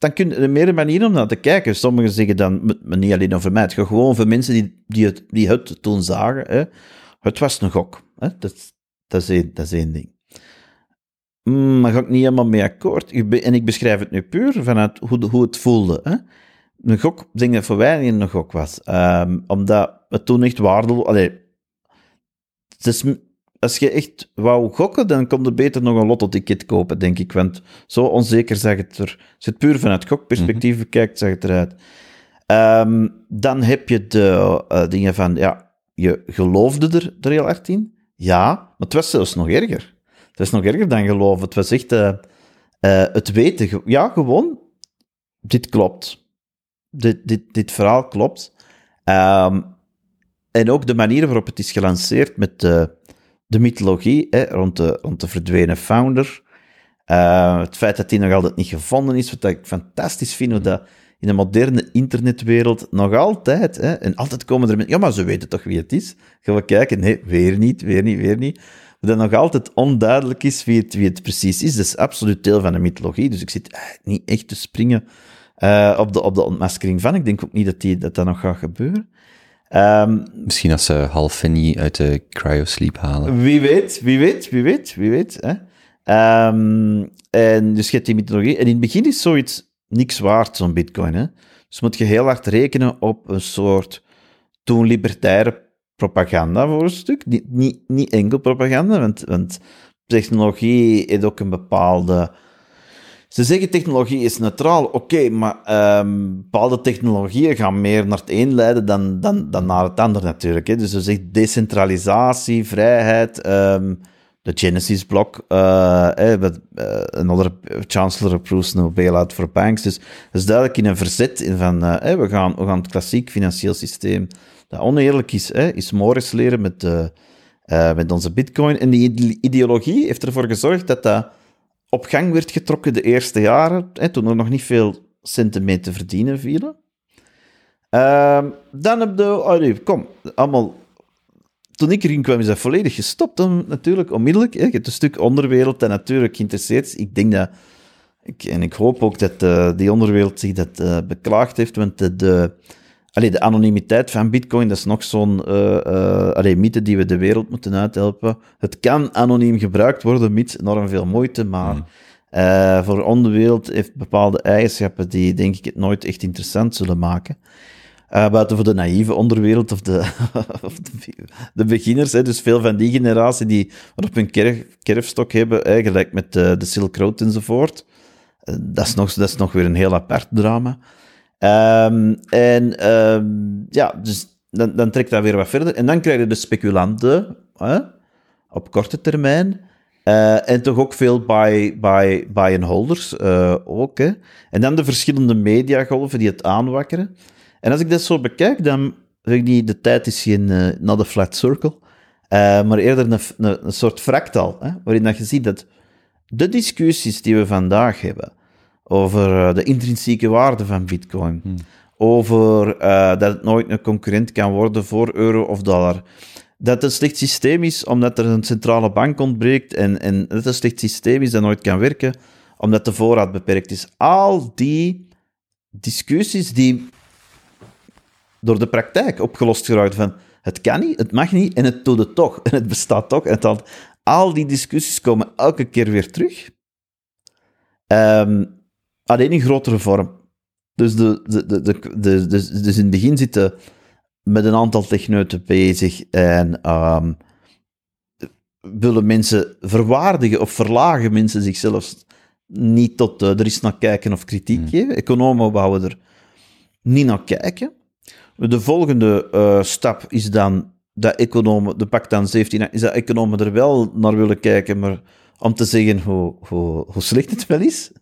dan kun je er meerdere manieren om naar te kijken. Sommigen zeggen dan, niet alleen over mij, het gaat gewoon voor mensen die, die, het, die het toen zagen. Hè. Het was een gok. Hè. Dat, dat, is één, dat ding. Mm, maar ga ik niet helemaal mee akkoord. En ik beschrijf het nu puur vanuit hoe, hoe het voelde. Hè. Een gok, ik denk dat voor wij een gok was. Ehm, omdat het toen echt waardevol... Allee, het is, als je echt wou gokken, dan kon je beter nog een lotto-ticket kopen, denk ik. Want zo onzeker zag het er... Als je het puur vanuit gokperspectief bekijkt, zag het eruit. Ehm, dan heb je de eh, dingen van... Ja, je geloofde er, er heel hard in. Ja, maar het was zelfs nog erger. Het was nog erger dan geloven. Het was echt... eh, eh, het weten. Ja, gewoon... Dit klopt. Dit, dit, dit verhaal klopt. Ehm, en ook de manier waarop het is gelanceerd met de, de mythologie hè, rond, de, rond de verdwenen founder. Eh, het feit dat die nog altijd niet gevonden is, wat ik fantastisch vind, hoe dat in de moderne internetwereld nog altijd, hè, en altijd komen er mensen, ja, maar ze weten toch wie het is? Gaan we kijken? Nee, weer niet, weer niet, weer niet. Dat nog altijd onduidelijk is wie het, wie het precies is. Dat is absoluut deel van de mythologie, dus ik zit eh, niet echt te springen eh, op, de, op de ontmaskering van. Ik denk ook niet dat die, dat, dat nog gaat gebeuren. Ehm, Misschien als ze half Fanny uit de cryosleep halen. wie weet, wie weet, wie weet, wie weet. Hè? Ehm, en dus je hebt die mythologie. En in het begin is zoiets niks waard, zo'n bitcoin. Hè? Dus moet je heel hard rekenen op een soort toen libertaire propaganda voor een stuk. Niet, niet, niet enkel propaganda, want, want technologie heeft ook een bepaalde... Ze zeggen technologie is neutraal, oké, maar ehm, bepaalde technologieën gaan meer naar het een leiden dan, dan, dan naar het ander natuurlijk. Hè. Dus ze zegt decentralisatie, vrijheid, ehm, de Genesis-blok, eh, eh, eh, another chancellor approves no bailout for banks. Dus dat is duidelijk in een verzet van, eh, we, gaan, we gaan het klassiek financieel systeem dat oneerlijk is, is Morris leren met, eh, met onze bitcoin. En die ide- ideologie heeft ervoor gezorgd dat dat op gang werd getrokken de eerste jaren, hè, toen er nog niet veel centen verdienen vielen. Ehm, dan heb je, oh kom, allemaal. Toen ik erin kwam, is dat volledig gestopt. Dan, natuurlijk, onmiddellijk. Je hebt een stuk onderwereld dat natuurlijk geïnteresseerd is. Ik denk dat, ik, en ik hoop ook dat eh, die onderwereld zich dat eh, beklaagd heeft, want de, de, allee, de anonimiteit van Bitcoin, dat is nog zo'n allee, mythe die we de wereld moeten uithelpen. Het kan anoniem gebruikt worden, mits enorm veel moeite, maar eh, voor onderwereld heeft bepaalde eigenschappen die, denk ik, het nooit echt interessant zullen maken. Buiten voor de naïeve onderwereld of de, of de, de beginners. Hè. Dus veel van die generatie die wat op hun kerf, kerfstok hebben, hè, gelijk met de Silk Road enzovoort. Dat, is nog, dat is nog weer een heel apart drama. Ehm, en ehm, ja, dus dan, dan trekt dat weer wat verder. En dan krijg je de speculanten hè, op korte termijn. Eh, en toch ook veel buy, buy, buy and holders eh, ook. Hè. En dan de verschillende mediagolven die het aanwakkeren. En als ik dat zo bekijk, dan zeg ik niet, de tijd is geen uh, not a flat circle. Maar eerder een, een, een soort fractal, hè, waarin dat je ziet dat de discussies die we vandaag hebben over eh, de intrinsieke waarde van bitcoin, over eh, dat het nooit een concurrent kan worden voor euro of dollar, dat het een slecht systeem is omdat er een centrale bank ontbreekt en, en dat het een slecht systeem is dat nooit kan werken omdat de voorraad beperkt is. Al die discussies die door de praktijk opgelost geraakt van het kan niet, het mag niet en het doet het toch en het bestaat toch. En het al, al die discussies komen elke keer weer terug. Ehm, alleen in grotere vorm. Dus, de, de, de, de, dus, dus in het begin zitten met een aantal techneuten bezig en ehm, willen mensen verwaardigen of verlagen mensen zichzelf niet tot eh, er is naar kijken of kritiek geven. Economen wouden er niet naar kijken. De volgende eh, stap is dan dat economen, de pak dan 17, is dat economen er wel naar willen kijken, maar om te zeggen hoe, hoe, hoe slecht het wel is.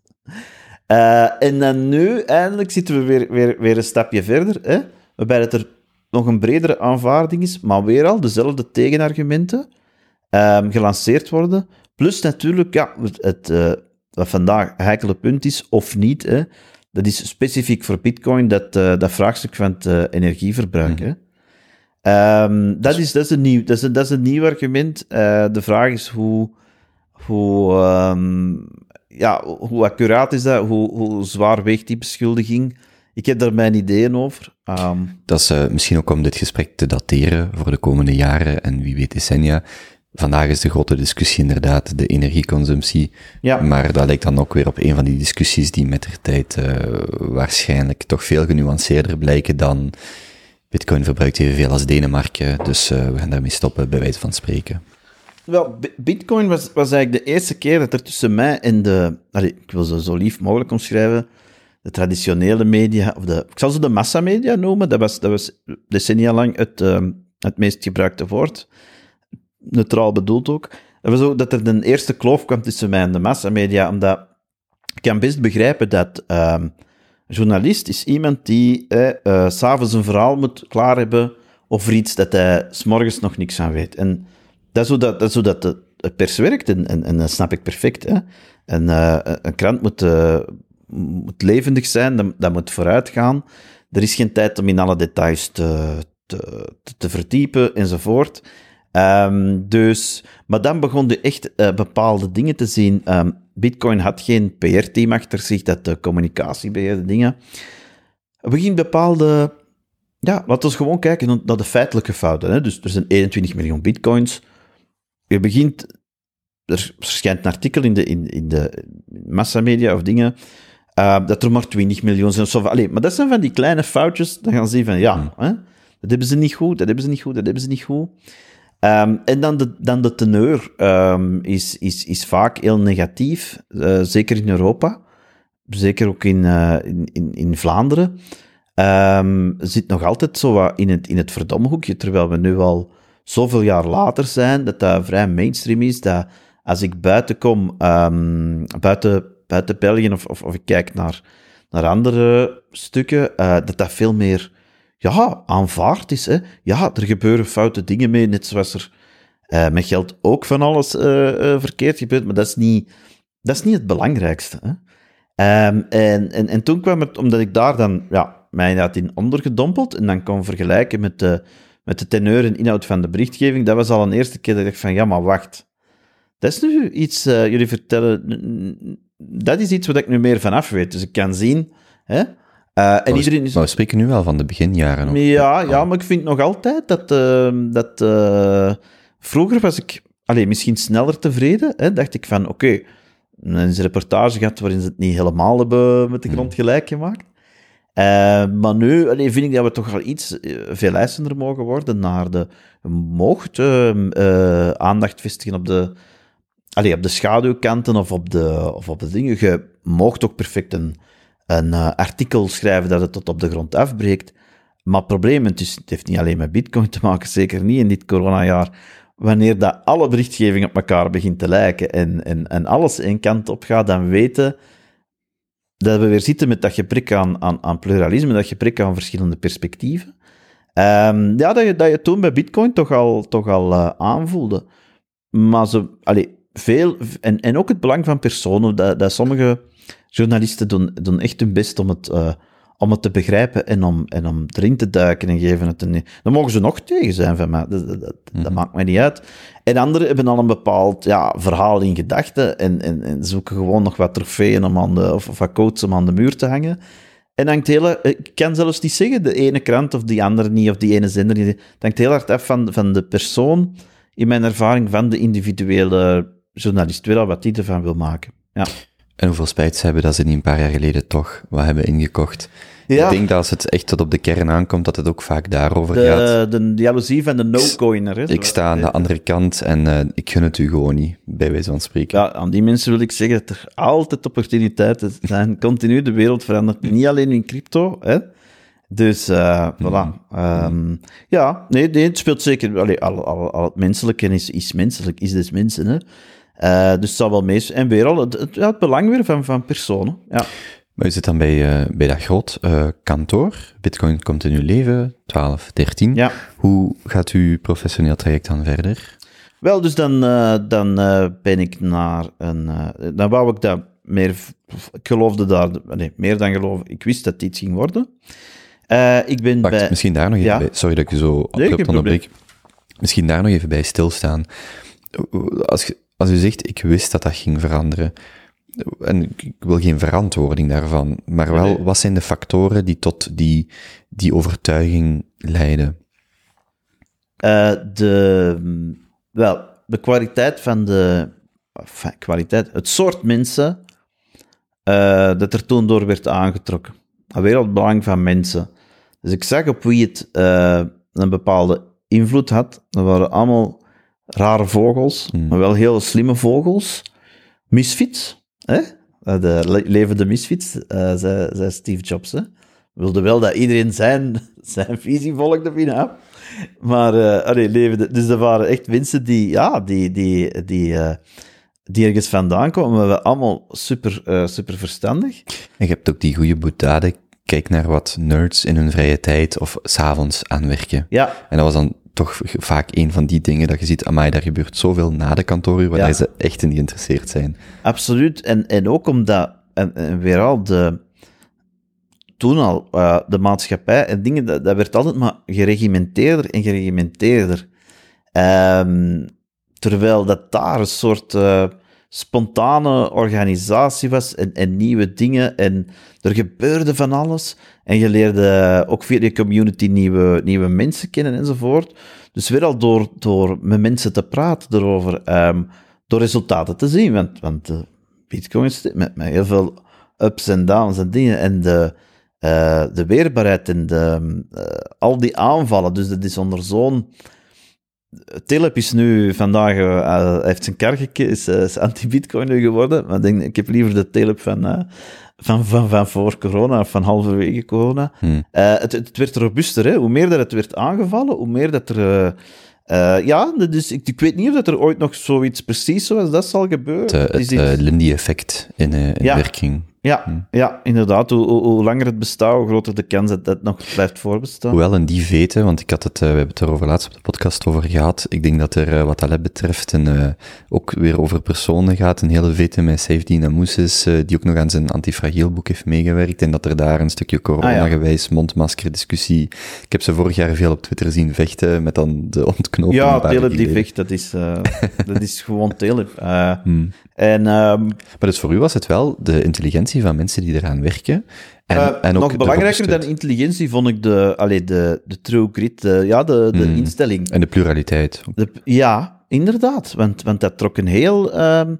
Eh, en dan nu, eindelijk, zitten we weer, weer, weer een stapje verder, hè, waarbij het er nog een bredere aanvaarding is, maar weer al dezelfde tegenargumenten ehm, gelanceerd worden. Plus natuurlijk, ja, het, eh, wat vandaag heikele punt is, of niet, hè, dat is specifiek voor Bitcoin, dat, eh, dat vraagstuk van het energieverbruik. Hè. Ehm, dat, is, dat, is een nieuw, dat, is een, dat is een nieuw argument. De vraag is hoe, hoe, ehm, ja, hoe accuraat is dat? Hoe, hoe zwaar weegt die beschuldiging? Ik heb daar mijn ideeën over. Ehm, Dat is eh, misschien ook om dit gesprek te dateren voor de komende jaren en wie weet decennia. Vandaag is de grote discussie inderdaad de energieconsumptie. ja. Maar dat lijkt dan ook weer op een van die discussies die met de tijd eh, waarschijnlijk toch veel genuanceerder blijken dan Bitcoin verbruikt evenveel als Denemarken, dus eh, we gaan daarmee stoppen, bij wijze van spreken. Wel, Bi- Bitcoin was, was eigenlijk de eerste keer dat er tussen mij en de, ik wil ze zo lief mogelijk omschrijven, de traditionele media, of de, ik zal ze de massamedia noemen, dat was, dat was decennia lang het, ehm, het meest gebruikte woord. Neutraal bedoeld ook. Dat dat er een eerste kloof kwam tussen mij en de massamedia, omdat ik kan best begrijpen dat ehm, een journalist is iemand die eh, eh, s'avonds een verhaal moet klaar hebben over iets dat hij s'morgens nog niks aan weet. En dat is hoe dat, dat, is dat de, de pers werkt, en, en, en dat snap ik perfect. Hè? En, eh, een krant moet, eh, moet levendig zijn, dat, dat moet vooruit gaan. Er is geen tijd om in alle details te, te, te, verdiepen enzovoort. Ehm, dus, maar dan begon je echt eh, bepaalde dingen te zien. Ehm, Bitcoin had geen PR-team achter zich dat de communicatie beheerde dingen. We gingen bepaalde ja, laten we gewoon kijken naar de feitelijke fouten. Hè. Dus er zijn 21 miljoen bitcoins. Je begint... Er verschijnt een artikel in de, in, in de massamedia of dingen... eh, dat er maar 20 miljoen zijn. of allee, maar dat zijn van die kleine foutjes. Dan gaan ze zien van, ja, hè, dat hebben ze niet goed, dat hebben ze niet goed, dat hebben ze niet goed. Ehm, en dan de, dan de teneur ehm, is, is, is vaak heel negatief, eh, zeker in Europa. Zeker ook in, eh, in, in, in Vlaanderen. Ehm, zit nog altijd zo wat in het, in het verdomhoekje, terwijl we nu al zoveel jaar later zijn, dat dat vrij mainstream is, dat als ik buiten kom, ehm, buiten, buiten België, of, of, of ik kijk naar, naar andere stukken, eh, dat dat veel meer ja, aanvaard is. Hè? Ja, er gebeuren foute dingen mee, net zoals er eh, met geld ook van alles eh, verkeerd gebeurt, maar dat is niet, dat is niet het belangrijkste. Hè? Ehm, en, en, en toen kwam het, omdat ik daar dan ja, mij inderdaad in ondergedompeld en dan kon vergelijken met de, met de teneur en inhoud van de berichtgeving, dat was al een eerste keer dat ik dacht van, ja, maar wacht. Dat is nu iets, eh, jullie vertellen, dat is iets wat ik nu meer van af weet. Dus ik kan zien, hè. Eh, en Maar we, iedereen is... maar we spreken nu wel van de beginjaren. Ja, ja, maar ik vind nog altijd dat... eh, dat eh, vroeger was ik allee, misschien sneller tevreden. Hè, dacht ik van, oké, is een reportage gehad waarin ze het niet helemaal hebben met de grond gelijk gemaakt. Eh, maar nu allee, vind ik dat we toch wel iets eh, veel eisender mogen worden naar de... Eh, eh, aandacht vestigen op de, allee, op de schaduwkanten of op de, of op de dingen. Je moogt ook perfect een, artikel schrijven dat het tot op de grond afbreekt. Maar het probleem, het heeft niet alleen met bitcoin te maken, zeker niet in dit coronajaar, wanneer dat alle berichtgeving op elkaar begint te lijken en, en, en alles één kant op gaat, dan weten dat we weer zitten met dat gebrek aan, aan, aan pluralisme, dat gebrek aan verschillende perspectieven. Ehm, ja, dat je, dat je toen bij Bitcoin toch al, toch al eh, aanvoelde. Maar ze, allee, veel, en, en ook het belang van personen, dat, dat sommige journalisten doen, doen echt hun best om het, eh, om het te begrijpen en om, en om erin te duiken en geven het een... Dan mogen ze nog tegen zijn van mij, dat, dat, dat, dat maakt mij niet uit. En anderen hebben al een bepaald ja, verhaal in gedachten en, en, en zoeken gewoon nog wat trofeeën om aan de, of, of wat quotes om aan de muur te hangen. En hangt heel, ik kan zelfs niet zeggen de ene krant of die andere niet, of die ene zender niet. Het hangt heel hard af van, van de persoon, in mijn ervaring, van de individuele journalist, wel wat die ervan wil maken. Ja. En hoeveel spijt ze hebben dat ze niet een paar jaar geleden toch wat hebben ingekocht. Ja. Ik denk dat als het echt tot op de kern aankomt, dat het ook vaak daarover gaat. De, de jaloezie van de no-coiner. Ik sta aan de andere kant en eh, ik gun het u gewoon niet, bij wijze van spreken. Ja, aan die mensen wil ik zeggen dat er altijd opportuniteiten zijn. Continu, de wereld verandert. Niet alleen in crypto, hè. Dus, eh voilà. Ehm, ja, nee, nee, het speelt zeker... Allee, al, al, al het menselijke is, is menselijk, is des mensen, hè. Eh, dus het zal wel mee... En weer al, het, het, belang weer van, van personen. Ja. Maar u zit dan bij, eh, bij dat groot eh, kantoor. Bitcoin komt in uw leven, 12, 13. ja. Hoe gaat uw professioneel traject dan verder? Wel, dus dan, dan ben ik naar een... dan wou ik dat meer... Ik geloofde daar... Nee, meer dan geloven. Ik wist dat dit ging worden. Ik ben bij... misschien daar nog even Ja. bij. Sorry dat ik u zo abrupt probleem. onderbreek. Misschien daar nog even bij stilstaan. Als, je- als u zegt, ik wist dat dat ging veranderen. En ik wil geen verantwoording daarvan. Maar wel, Nee. wat zijn de factoren die tot die, die overtuiging leiden? Eh, de, wel, de kwaliteit van de... enfin, kwaliteit, het soort mensen eh, dat er toen door werd aangetrokken. Een wereldbelang van mensen. Dus ik zag op wie het eh, een bepaalde invloed had. Dat waren allemaal rare vogels, maar wel heel slimme vogels. Misfits, hè? Eh, De le- levende misfits, eh, zei, zei Steve Jobs. Hè? Wilde wel dat iedereen zijn, zijn visie volgde, vind ik. Maar, eh allee, levende, dus dat waren echt mensen die, ja, die, die, die, die ergens vandaan maar wel allemaal super, super verstandig. En je hebt ook die goede boetade. Kijk naar wat nerds in hun vrije tijd of s'avonds aanwerken. Ja, En dat was dan toch vaak een van die dingen dat je ziet, amai, daar gebeurt zoveel na de kantooruur, waar Ja. ze echt in geïnteresseerd zijn. absoluut. En, en ook omdat, en, en weer al, de, toen al, eh, de maatschappij en dingen, dat, dat werd altijd maar geregimenteerder en geregimenteerder. Ehm, terwijl dat daar een soort eh, spontane organisatie was en, en nieuwe dingen en er gebeurde van alles. En je leerde ook via die community nieuwe, nieuwe mensen kennen enzovoort. Dus weer al door, door met mensen te praten erover, ehm, door resultaten te zien. Want, want de bitcoin zit met, met heel veel ups en downs en dingen. En de, eh, de weerbaarheid en de, eh, al die aanvallen. Dus dat is onder zo'n... Telep is nu vandaag, eh, heeft zijn kar is, eh, is anti-bitcoin nu geworden. Maar ik, denk, ik heb liever de Telep van, eh, van, van, van voor corona, of van halverwege corona. Hmm. Eh, het, het werd robuuster, hè. hoe meer dat het werd aangevallen, hoe meer dat er... eh, eh, ja, dus ik, ik weet niet of dat er ooit nog zoiets precies zoals dat zal gebeuren. Het, Lindy-effect in, in Ja. werking. Ja, ja, inderdaad. Hoe, hoe, hoe langer het bestaat, hoe groter de kans dat het nog blijft voorbestaan. Hoewel in die veten, want ik had het, eh, we hebben het er over laatst op de podcast over gehad. Ik denk dat er, eh, wat dat betreft, een, eh, ook weer over personen gaat. Een hele vete met Safety Namus is, eh, die ook nog aan zijn antifragiel boek heeft meegewerkt. En dat er daar een stukje corona-gewijs mondmasker discussie. Ik heb ze vorig jaar veel op Twitter zien vechten met dan de ontknoping. Ja, Telep die vecht, dat is, dat is gewoon Telep. Hmm. En ehm, Maar dus voor u was het wel de intelligentie van mensen die eraan werken. En, eh, en ook nog belangrijker dan intelligentie vond ik de, allee, de, de true grit, de, ja, de, de Hmm. instelling. En de pluraliteit. De, ja, inderdaad. Want, want dat trok een heel ehm,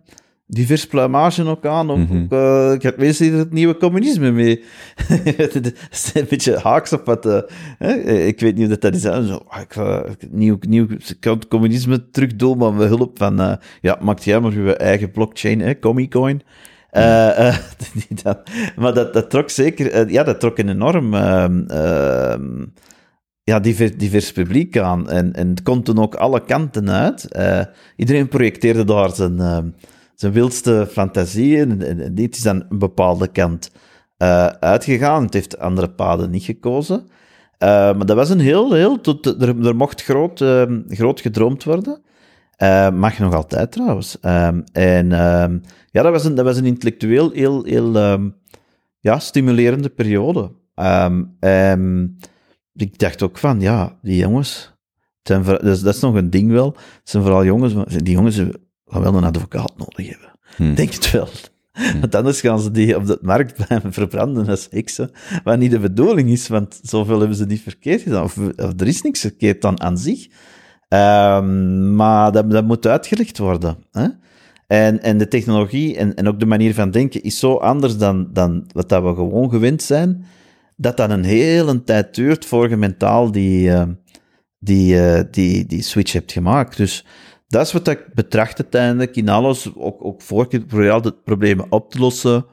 divers pluimage ook aan. Ook, Mhm. eh, ik heb mensen die er het nieuwe communisme mee. Het is een beetje haaks op wat. eh, hè, ik weet niet of dat, dat is. Zo, ah, ik, ga nieuw, nieuw ik kan het communisme terugdoen, maar met hulp van. eh, ja, maakt jij maar je eigen blockchain, hè, Comicoin. Eh, eh, maar dat, dat trok zeker. eh, ja, dat trok een enorm. ehm, ehm, ja, divers, divers publiek aan. En, en het komt toen ook alle kanten uit. Eh, iedereen projecteerde daar zijn, eh, zijn wildste fantasieën. En, dit is dan een bepaalde kant eh, uitgegaan. Het heeft andere paden niet gekozen. Eh, maar dat was een heel, heel... tot- Er, er mocht groot, ehm, groot gedroomd worden. Eh, mag nog altijd trouwens. Ehm, en ehm, ja, dat was een, dat was een intellectueel heel, heel ja, stimulerende periode. Ehm, ik dacht ook van, ja, die jongens... voor- dat, is, nog een ding wel. Het zijn vooral jongens, die jongens gaan wel een advocaat nodig hebben. Hmm. Denk het wel. Want anders gaan ze die op de markt blijven verbranden als heksen. Wat niet de bedoeling is, want zoveel hebben ze niet verkeerd gedaan. Of, of er is niks verkeerd dan aan zich. Ehm, maar dat, dat moet uitgelegd worden. Hè? En, en de technologie en, en ook de manier van denken is zo anders dan, dan wat dat we gewoon gewend zijn, dat dat een hele tijd duurt voor je mentaal die, eh, die, eh, die, die switch hebt gemaakt. Dus dat is wat ik betracht uiteindelijk in alles, ook, ook voor ik de problemen op te lossen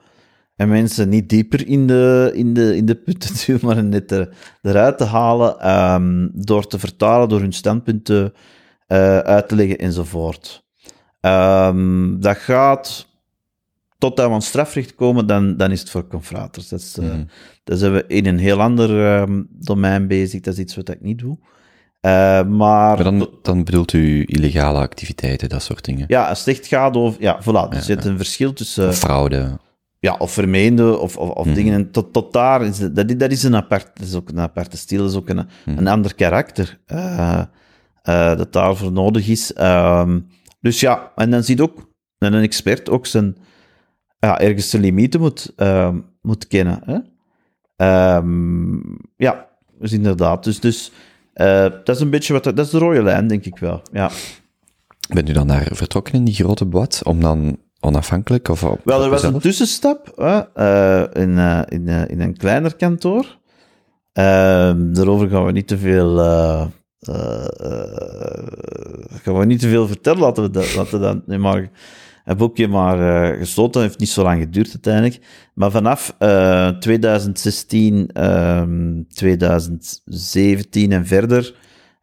en mensen niet dieper in de, in de, in de put te duwen, maar net er, eruit te halen, ehm, door te vertalen, door hun standpunten eh, uit te leggen enzovoort. Ehm, dat gaat totdat we aan strafrecht komen, dan, dan is het voor confraters. Dat is, eh, Mhm. dat zijn we in een heel ander ehm, domein bezig. Dat is iets wat ik niet doe. Eh, maar Maar dan, dan bedoelt u illegale activiteiten, dat soort dingen. ja, als het echt gaat over... Ja, voilà. Er zit een verschil tussen... Of fraude. ja, of vermeende, of, of, of Mhm. dingen. En tot, tot daar is dat, dat is een apart, dat is ook een aparte stijl, dat is ook een, Mhm. een ander karakter eh, eh, dat daarvoor nodig is. Ehm, dus ja, en dan ziet ook dat een expert ook zijn, ja, ergens zijn limieten moet, ehm, moet kennen. Hè? Ehm, ja, dus inderdaad. Dus, dus dat is een beetje wat, dat is de rode lijn, denk ik wel. Ja. Bent u dan daar vertrokken in die grote boot, om dan onafhankelijk of op Wel, er was een tussenstap eh, in, eh, in, eh, in een kleiner kantoor. Ehm, daarover gaan we niet te veel. eh, eh, eh, gaan we niet te veel vertellen. Laten we dat, laten we dat nu maar. Een boekje maar eh, gesloten. heeft niet zo lang geduurd uiteindelijk. Maar vanaf eh, 2016, ehm, 2017 en verder,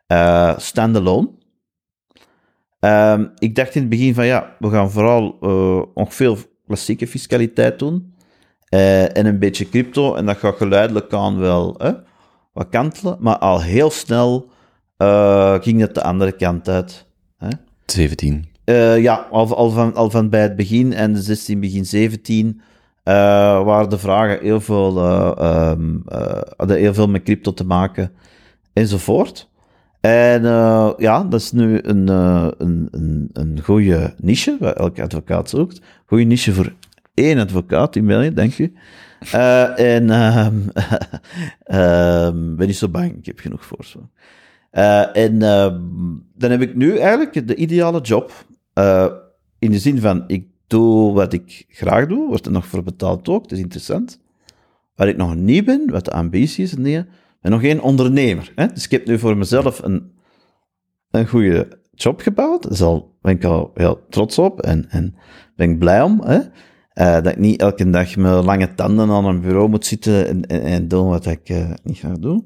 eh standalone. Ehm, ik dacht in het begin van ja, we gaan vooral eh nog veel klassieke fiscaliteit doen. eh, en een beetje crypto. En dat gaat geleidelijk aan wel wat kantelen. Maar al heel snel eh, ging het de andere kant uit. Hè. 17. Eh, ja, al, al, van, al van bij het begin en de 16, begin 17 eh, waren de vragen heel veel, eh, hadden heel veel met crypto te maken enzovoort. En ja, dat is nu een, een, een, een goede niche, waar elke advocaat zoekt. Goede niche voor één advocaat in België, denk je. En ehm ehm, ben niet zo bang, ik heb genoeg voor. Eh, en ehm, dan heb ik nu eigenlijk de ideale job. Eh, in de zin van, ik doe wat ik graag doe, wordt er nog voor betaald ook, dat is interessant. Waar ik nog niet ben, wat de ambitie is en dingen, ben nog geen ondernemer. Hè? Dus ik heb nu voor mezelf een, een goede job gebouwd. Daar ben ik al heel trots op en, en ben ik blij om. Hè? Eh, dat ik niet elke dag met lange tanden aan een bureau moet zitten en, en, en doen wat ik niet graag doe.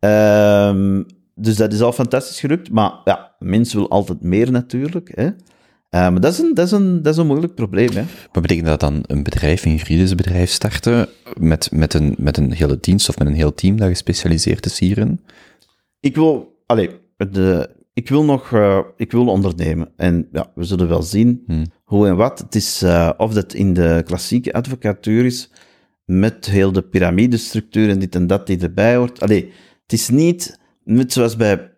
Ehm, dus dat is al fantastisch gelukt. Maar ja, mensen wil altijd meer natuurlijk. Hè? Eh, maar dat is, een, dat, is een, dat is een moeilijk probleem. Hè? Maar betekent dat dan een bedrijf, een juridisch bedrijf starten, met, met, een, met een hele dienst of met een heel team dat gespecialiseerd is hierin? Ik wil, allee, de, ik wil nog, eh, ik wil ondernemen. En ja, we zullen wel zien Hmm. hoe en wat. Het is, eh, of dat in de klassieke advocatuur is, met heel de piramidestructuur en dit en dat die erbij hoort. Allee, het is niet, net zoals bij,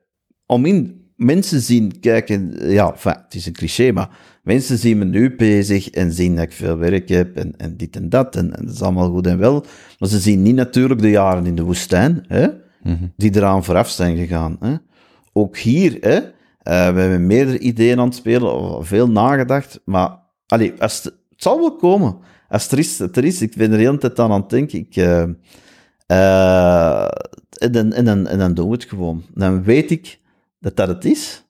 om in, mensen zien, kijken, ja, enfin, het is een cliché, maar mensen zien me nu bezig en zien dat ik veel werk heb en, en dit en dat, en, en dat is allemaal goed en wel. Maar ze zien niet natuurlijk de jaren in de woestijn, hè, die eraan vooraf zijn gegaan. Hè. Ook hier, hè, eh, we hebben meerdere ideeën aan het spelen, veel nagedacht, maar allee, als het, het zal wel komen. Als het er is, het er is. Ik ben er de hele tijd aan aan het denken. Ik, eh, eh, en, dan, en, dan, en dan doen we het gewoon. Dan weet ik dat dat het is.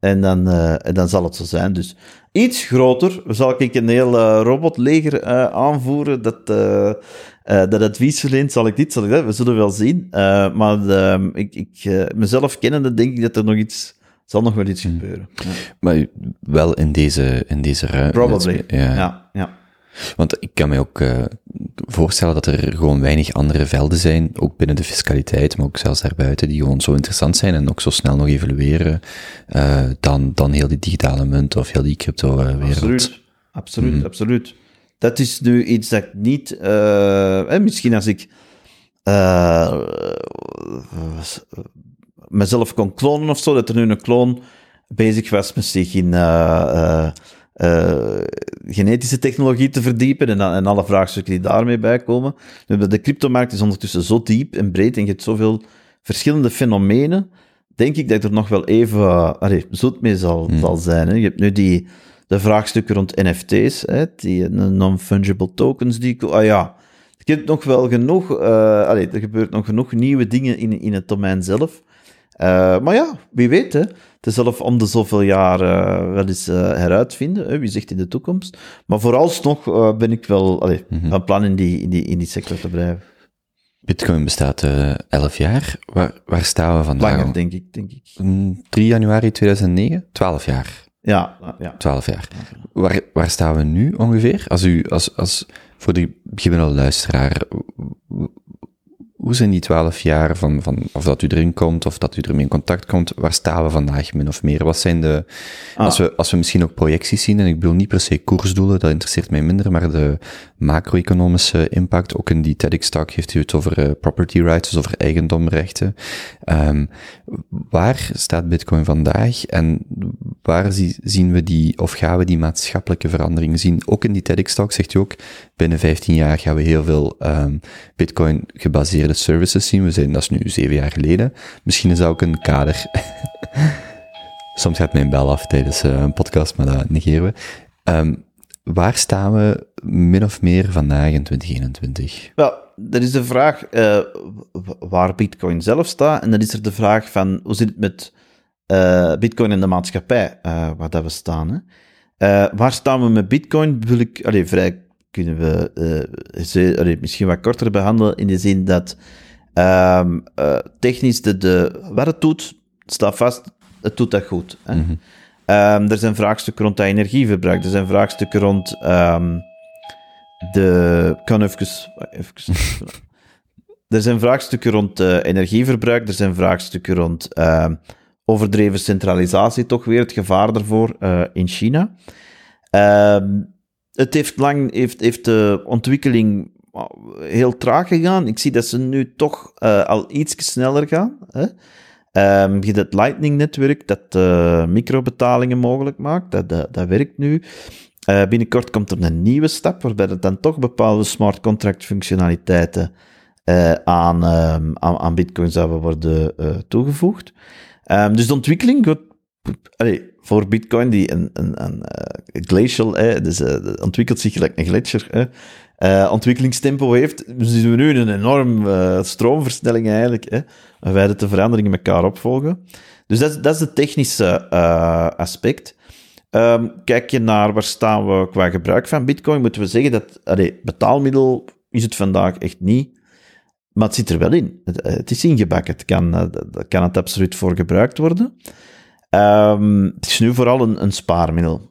En dan, eh, en dan zal het zo zijn. Dus iets groter zal ik een heel eh, robotleger aanvoeren dat, dat advies verleent. Zal ik dit, zal ik dat? We zullen wel zien. Maar eh, ik, ik, mezelf kennende denk ik dat er nog iets... zal nog wel iets gebeuren. Ja. Maar wel in deze, in deze ruimte. Probably. Ja. Ja, ja. Want ik kan me ook uh, voorstellen dat er gewoon weinig andere velden zijn, ook binnen de fiscaliteit, maar ook zelfs daarbuiten, die gewoon zo interessant zijn en ook zo snel nog evolueren uh, dan, dan heel die digitale munt of heel die crypto-wereld. Absoluut, absoluut, mm. absoluut. Dat is nu iets dat ik niet... Uh, misschien als ik mezelf kon klonen of zo, dat er nu een kloon bezig was met zich in uh, genetische technologie te verdiepen en, en alle vraagstukken die daarmee bij komen. De cryptomarkt is ondertussen zo diep en breed en je hebt zoveel verschillende fenomenen, denk ik dat er nog wel even uh, allee, zoet mee zal, hmm. zal zijn. Hè. Je hebt nu die, de vraagstukken rond NFT's, hè, die non-fungible tokens, die... Ah ja, je hebt nog wel genoeg... Uh, allee, er gebeurt nog genoeg nieuwe dingen in, in het domein zelf. Uh, maar ja, wie weet, hè te zelf om de zoveel jaar uh, wel eens uh, heruitvinden. Hè, wie zegt in de toekomst. Maar vooralsnog uh, ben ik wel allee, mm van plan in die, in, die, in die sector te blijven. Bitcoin bestaat elf jaar. Waar, waar staan we vandaag? Langer, denk ik, denk ik. 3 mm, januari 2009? 12 jaar. Ja, ja. 12 jaar. Waar, waar staan we nu ongeveer? Als u, als, als, voor de beginnende luisteraar, hoe zijn die twaalf jaar van, van of dat u erin komt of dat u ermee in contact komt, waar staan we vandaag min of meer? Wat zijn de, ah. als, we, als we misschien ook projecties zien, en ik bedoel niet per se koersdoelen, dat interesseert mij minder, maar de macro-economische impact, ook in die TEDx-talk heeft u het over uh, property rights, dus over eigendomrechten. Um, waar staat Bitcoin vandaag en waar zie, zien we die, of gaan we die maatschappelijke verandering zien? Ook in die TEDx-talk zegt u ook, binnen 15 jaar gaan we heel veel um, Bitcoin gebaseerde services zien. We zijn, dat is nu zeven jaar geleden. Misschien is dat ook een kader. Soms gaat mijn bel af tijdens uh, een podcast, maar dat negeren we. Um, waar staan we min of meer vandaag in 2021? Wel, dat is de vraag uh, waar Bitcoin zelf staat. En dan is er de vraag van hoe zit het met uh, Bitcoin en de maatschappij waar dat we staan. Hè? waar staan we met Bitcoin? Wil ik allee, vrij kunnen we uh, ze, misschien wat korter behandelen in de zin dat um, uh, technisch de, de, wat het doet, staat vast, het doet dat goed. Hè? Mm -hmm. um, er zijn vraagstukken rond dat energieverbruik, er zijn vraagstukken rond um, de... kan even... even er zijn vraagstukken rond uh, energieverbruik, er zijn vraagstukken rond overdreven centralisatie, toch weer het gevaar daarvoor in China. Um, het heeft lang, heeft, heeft de ontwikkeling heel traag gegaan. Ik zie dat ze nu toch uh, al iets sneller gaan. Hè? Um, je het Lightning-netwerk dat uh, microbetalingen mogelijk maakt. Dat, dat, dat werkt nu. Uh, binnenkort komt er een nieuwe stap, waarbij er dan toch bepaalde smart contract functionaliteiten aan, um, aan, aan, Bitcoin zouden worden toegevoegd. Um, dus de ontwikkeling gaat voor Bitcoin, die een, een, een uh, glacial, hè, dus uh, ontwikkelt zich gelijk een gletsjer, uh, ontwikkelingstempo heeft, zien we nu een enorm stroomversnelling eigenlijk, hè, waarbij de veranderingen elkaar opvolgen. Dus dat, dat is het technische aspect. Um, kijk je naar waar staan we qua gebruik van Bitcoin, moeten we zeggen dat allee, betaalmiddel is het vandaag echt niet. Maar het zit er wel in. Het, het is ingebakken. Het kan, kan het absoluut voor gebruikt worden. Um, het is nu vooral een, een spaarmiddel.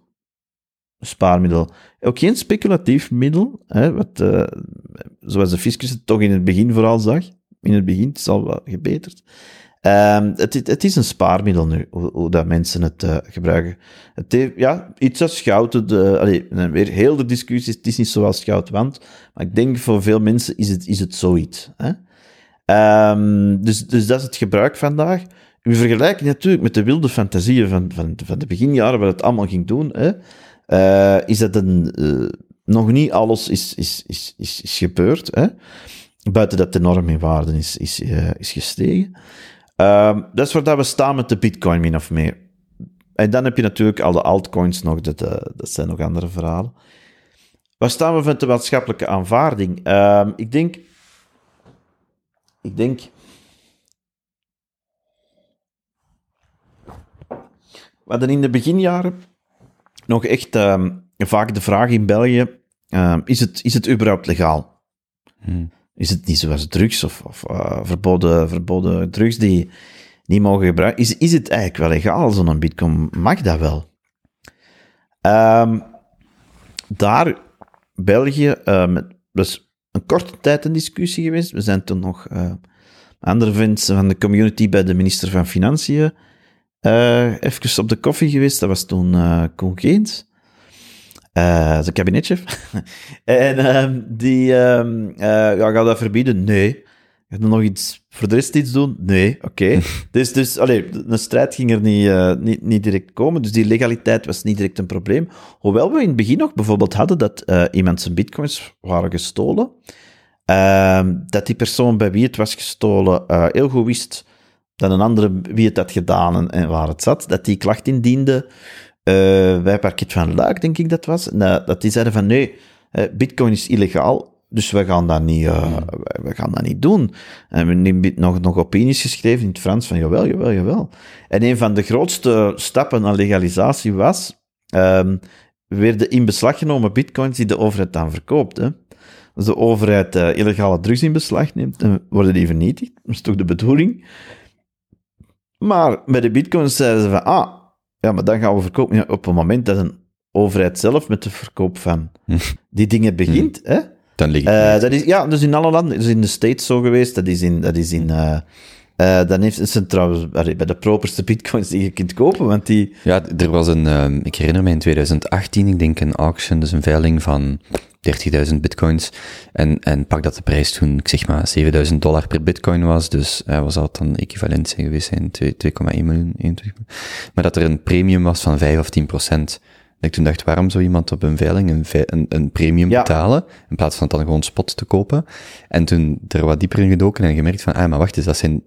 Spaarmiddel. Ook geen speculatief middel, hè, wat, uh, zoals de fiscus het toch in het begin vooral zag. In het begin, het is al wat gebeterd. Um, het, het, is een spaarmiddel nu, hoe, dat mensen het uh, gebruiken. Het ja, iets als goud, weer heel de discussie, het is niet zoals goud, want, maar ik denk voor veel mensen is het, is het zoiets. Hè? Um, dus, dus dat is het gebruik vandaag. We vergelijken natuurlijk met de wilde fantasieën van, van, van de beginjaren, waar het allemaal ging doen, hè, uh, is dat een, uh, nog niet alles is, is, is, is, is gebeurd. Hè, buiten dat de norm in waarde is, is, uh, is gestegen. Ehm, dat is waar dat we staan met de bitcoin, min of meer. En dan heb je natuurlijk al de altcoins nog, dat, dat zijn nog andere verhalen. Waar staan we van de maatschappelijke aanvaarding? Ehm, ik denk... Ik denk We hadden in de beginjaren nog echt uh, vaak de vraag in België: uh, is, het, is het überhaupt legaal? Hmm. Is het niet zoals drugs of, of uh, verboden, verboden drugs die niet mogen gebruiken? Is, is het eigenlijk wel legaal, zo'n bitcoin? Mag dat wel? Um, daar België, dus een korte tijd een discussie geweest. We zijn toen nog uh, andere mensen van de community bij de minister van Financiën uh, even op de koffie geweest. Dat was toen uh, Koen Geens. Uh, zijn kabinetchef. en um, die, um, ja, gaat dat verbieden? Nee. Gaat er nog iets voor de rest iets doen? Nee, oké. Okay. dus, dus allee, een strijd ging er niet, niet, niet direct komen. Dus die legaliteit was niet direct een probleem. Hoewel we in het begin nog bijvoorbeeld hadden dat iemand zijn bitcoins waren gestolen. Ehm, dat die persoon bij wie het was gestolen heel goed wist dat een andere wie het had gedaan en, waar het zat. Dat die klacht indiende uh, bij Parket van Luik, denk ik dat was. Dat, dat die zeiden van nee, bitcoin is illegaal, dus we gaan dat niet, uh, we gaan dat niet doen. En we hebben nog, nog opinies geschreven in het Frans van jawel, jawel, jawel. En een van de grootste stappen naar legalisatie was, um, werden in beslag genomen bitcoins die de overheid dan verkoopt. Hè. Als de overheid illegale drugs in beslag neemt, dan worden die vernietigd. Dat is toch de bedoeling? Maar bij de bitcoins zeiden ze van, ah, ja, maar dan gaan we verkopen op het moment dat een overheid zelf met de verkoop van die dingen begint. Hè? Dan ligt uh, dat is, Ja, is in alle landen. Dat is in de States zo geweest. Dat is in... Dat is in uh, uh, dan heeft het trouwens bij de properste bitcoins die je kunt kopen, want die... Ja, er was een, ik herinner me in 2018, ik denk een auction, dus een veiling van 30.000 bitcoins. En, en pak dat de prijs toen, ik zeg maar, 7.000 dollar per bitcoin was. Dus uh, was dat dan equivalent zijn geweest zijn, 2,1 miljoen. 21. Maar dat er een premium was van 5 of 10 procent. Dat ik toen dacht, waarom zou iemand op een veiling een, een, een premium ja. betalen, in plaats van het dan gewoon spot te kopen? En toen er wat dieper in gedoken en gemerkt van, ah, maar wacht eens, dat zijn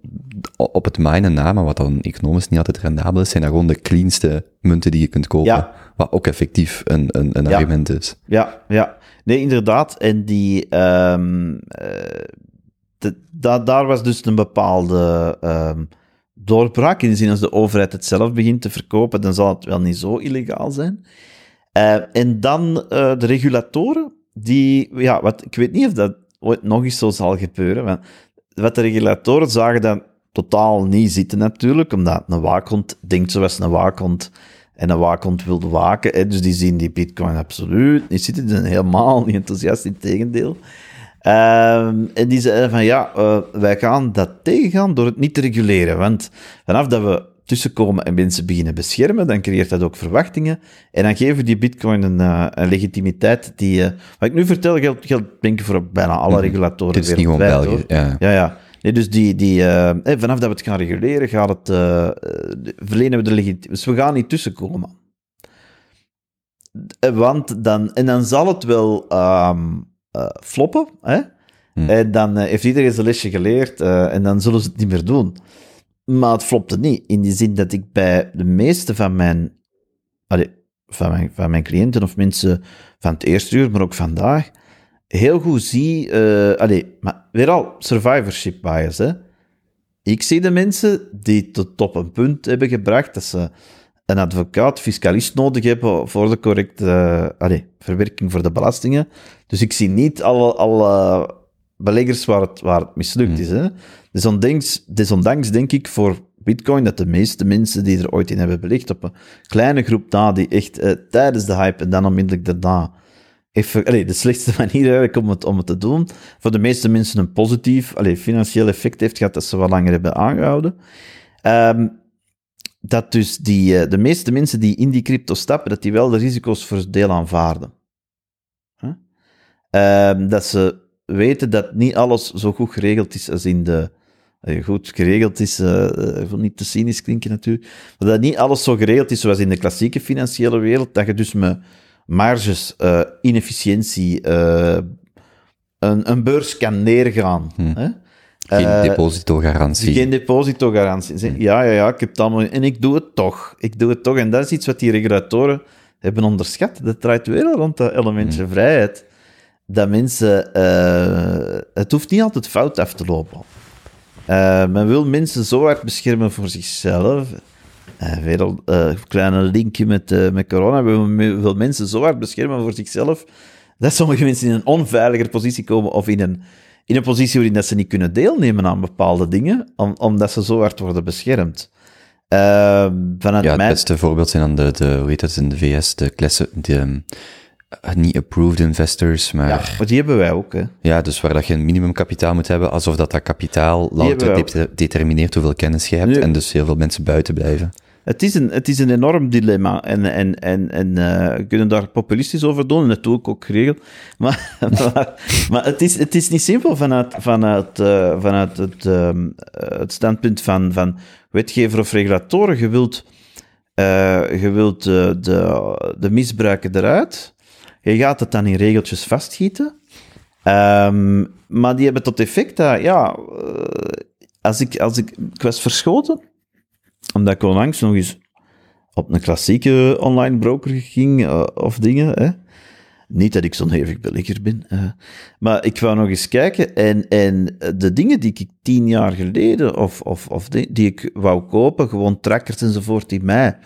op het minen na, maar wat dan economisch niet altijd rendabel is, zijn dat gewoon de cleanste munten die je kunt kopen. Ja. Wat ook effectief een, een, een ja. argument is. Ja, ja. Nee, inderdaad. En die, um, uh, de, da, daar was dus een bepaalde um, doorbraak. In de zin, als de overheid het zelf begint te verkopen, dan zal het wel niet zo illegaal zijn. Uh, en dan uh, de regulatoren, die, ja, wat, ik weet niet of dat ooit nog eens zo zal gebeuren, maar wat de regulatoren zagen dan totaal niet zitten natuurlijk, omdat een waakhond denkt zoals een waakhond en een waakhond wilde waken. Hè, dus die zien die bitcoin absoluut niet zitten. Die zijn helemaal niet enthousiast, in tegendeel. Um, en die zeiden van ja, uh, wij gaan dat tegengaan door het niet te reguleren. Want vanaf dat we tussenkomen en mensen beginnen beschermen, dan creëert dat ook verwachtingen. En dan geven we die bitcoin een, uh, een legitimiteit die... Uh, wat ik nu vertel geldt, geldt denk ik voor bijna alle regulatoren Het is niet gewoon België, ja. Ja, ja. Nee, dus die, die, uh, vanaf dat we het gaan reguleren, gaat het, verlenen we de legitimiteit. Dus we gaan niet tussenkomen. Want dan, en dan zal het wel um, uh, floppen, hè? Hmm. En dan heeft iedereen zijn lesje geleerd en dan zullen ze het niet meer doen. Maar het flopte niet, in die zin dat ik bij de meeste van mijn, allee, van mijn, van mijn cliënten of mensen van het eerste uur, maar ook vandaag, heel goed zie... Allee, maar weer al, survivorship bias, hè. Ik zie de mensen die tot op een punt hebben gebracht dat ze een advocaat, fiscalist nodig hebben voor de correcte uh, allee, verwerking voor de belastingen. Dus ik zie niet alle, alle beleggers waar het, waar het mislukt is. Hè. Desondanks, desondanks denk ik voor Bitcoin dat de meeste mensen die er ooit in hebben belegd op een kleine groep na, die echt uh, tijdens de hype en dan onmiddellijk daarna even, allee, de slechtste manier eigenlijk om het, om het te doen, voor de meeste mensen een positief, allee, financieel effect heeft gehad dat ze wat langer hebben aangehouden. Um, dat dus die, de meeste mensen die in die crypto stappen, dat die wel de risico's voor deel aanvaarden. Huh? Um, dat ze weten dat niet alles zo goed geregeld is als in de... Goed geregeld is, uh, niet te cynisch klinken natuurlijk, maar dat niet alles zo geregeld is zoals in de klassieke financiële wereld, dat je dus met marges, inefficiëntie, een, een beurs kan neergaan. Hmm. Hè? Geen Uh, depositogarantie. Geen depositogarantie. Zeg, Ja, ja, ja, ik heb het allemaal... En ik doe het toch. Ik doe het toch. En dat is iets wat die regulatoren hebben onderschat. Dat draait weer rond dat elementje vrijheid. Dat mensen... eh, het hoeft niet altijd fout af te lopen. Eh, men wil mensen zo hard beschermen voor zichzelf. Eh, weer al kleine linkje met, eh, met corona. Men wil mensen zo hard beschermen voor zichzelf, dat sommige mensen in een onveiliger positie komen of in een, in een positie waarin dat ze niet kunnen deelnemen aan bepaalde dingen, om, omdat ze zo hard worden beschermd. Eh, vanuit Ja, het mijn... beste voorbeeld zijn dan de, de hoe heet dat in de VS, de klasse, de, eh, niet approved investors, maar Ja, ja. die hebben wij ook, hè. dus waar dat je een minimumkapitaal moet hebben, alsof dat, dat kapitaal louter de- determineert hoeveel kennis je hebt Nu- en dus heel veel mensen buiten blijven. Het is een, het is een enorm dilemma en, en, en, en eh, we kunnen daar populistisch over doen en dat doe ik ook geregeld. Maar, maar, het, is, het is niet simpel vanuit, vanuit, eh, vanuit het, ehm, eh, het standpunt van, van wetgever of regulatoren. Je wilt, eh, je wilt de, de, misbruiken eruit. Je gaat het dan in regeltjes vastgieten. Ehm, maar die hebben tot effect dat, ja, eh, als ik, als ik, ik was verschoten omdat ik onlangs nog eens op een klassieke online broker ging eh, of dingen. Hè. Niet dat ik zo'n hevig belegger ben. eh. maar ik wou nog eens kijken. En, en de dingen die ik tien jaar geleden, of, of, of die, die ik wou kopen, gewoon trackers enzovoort, die mij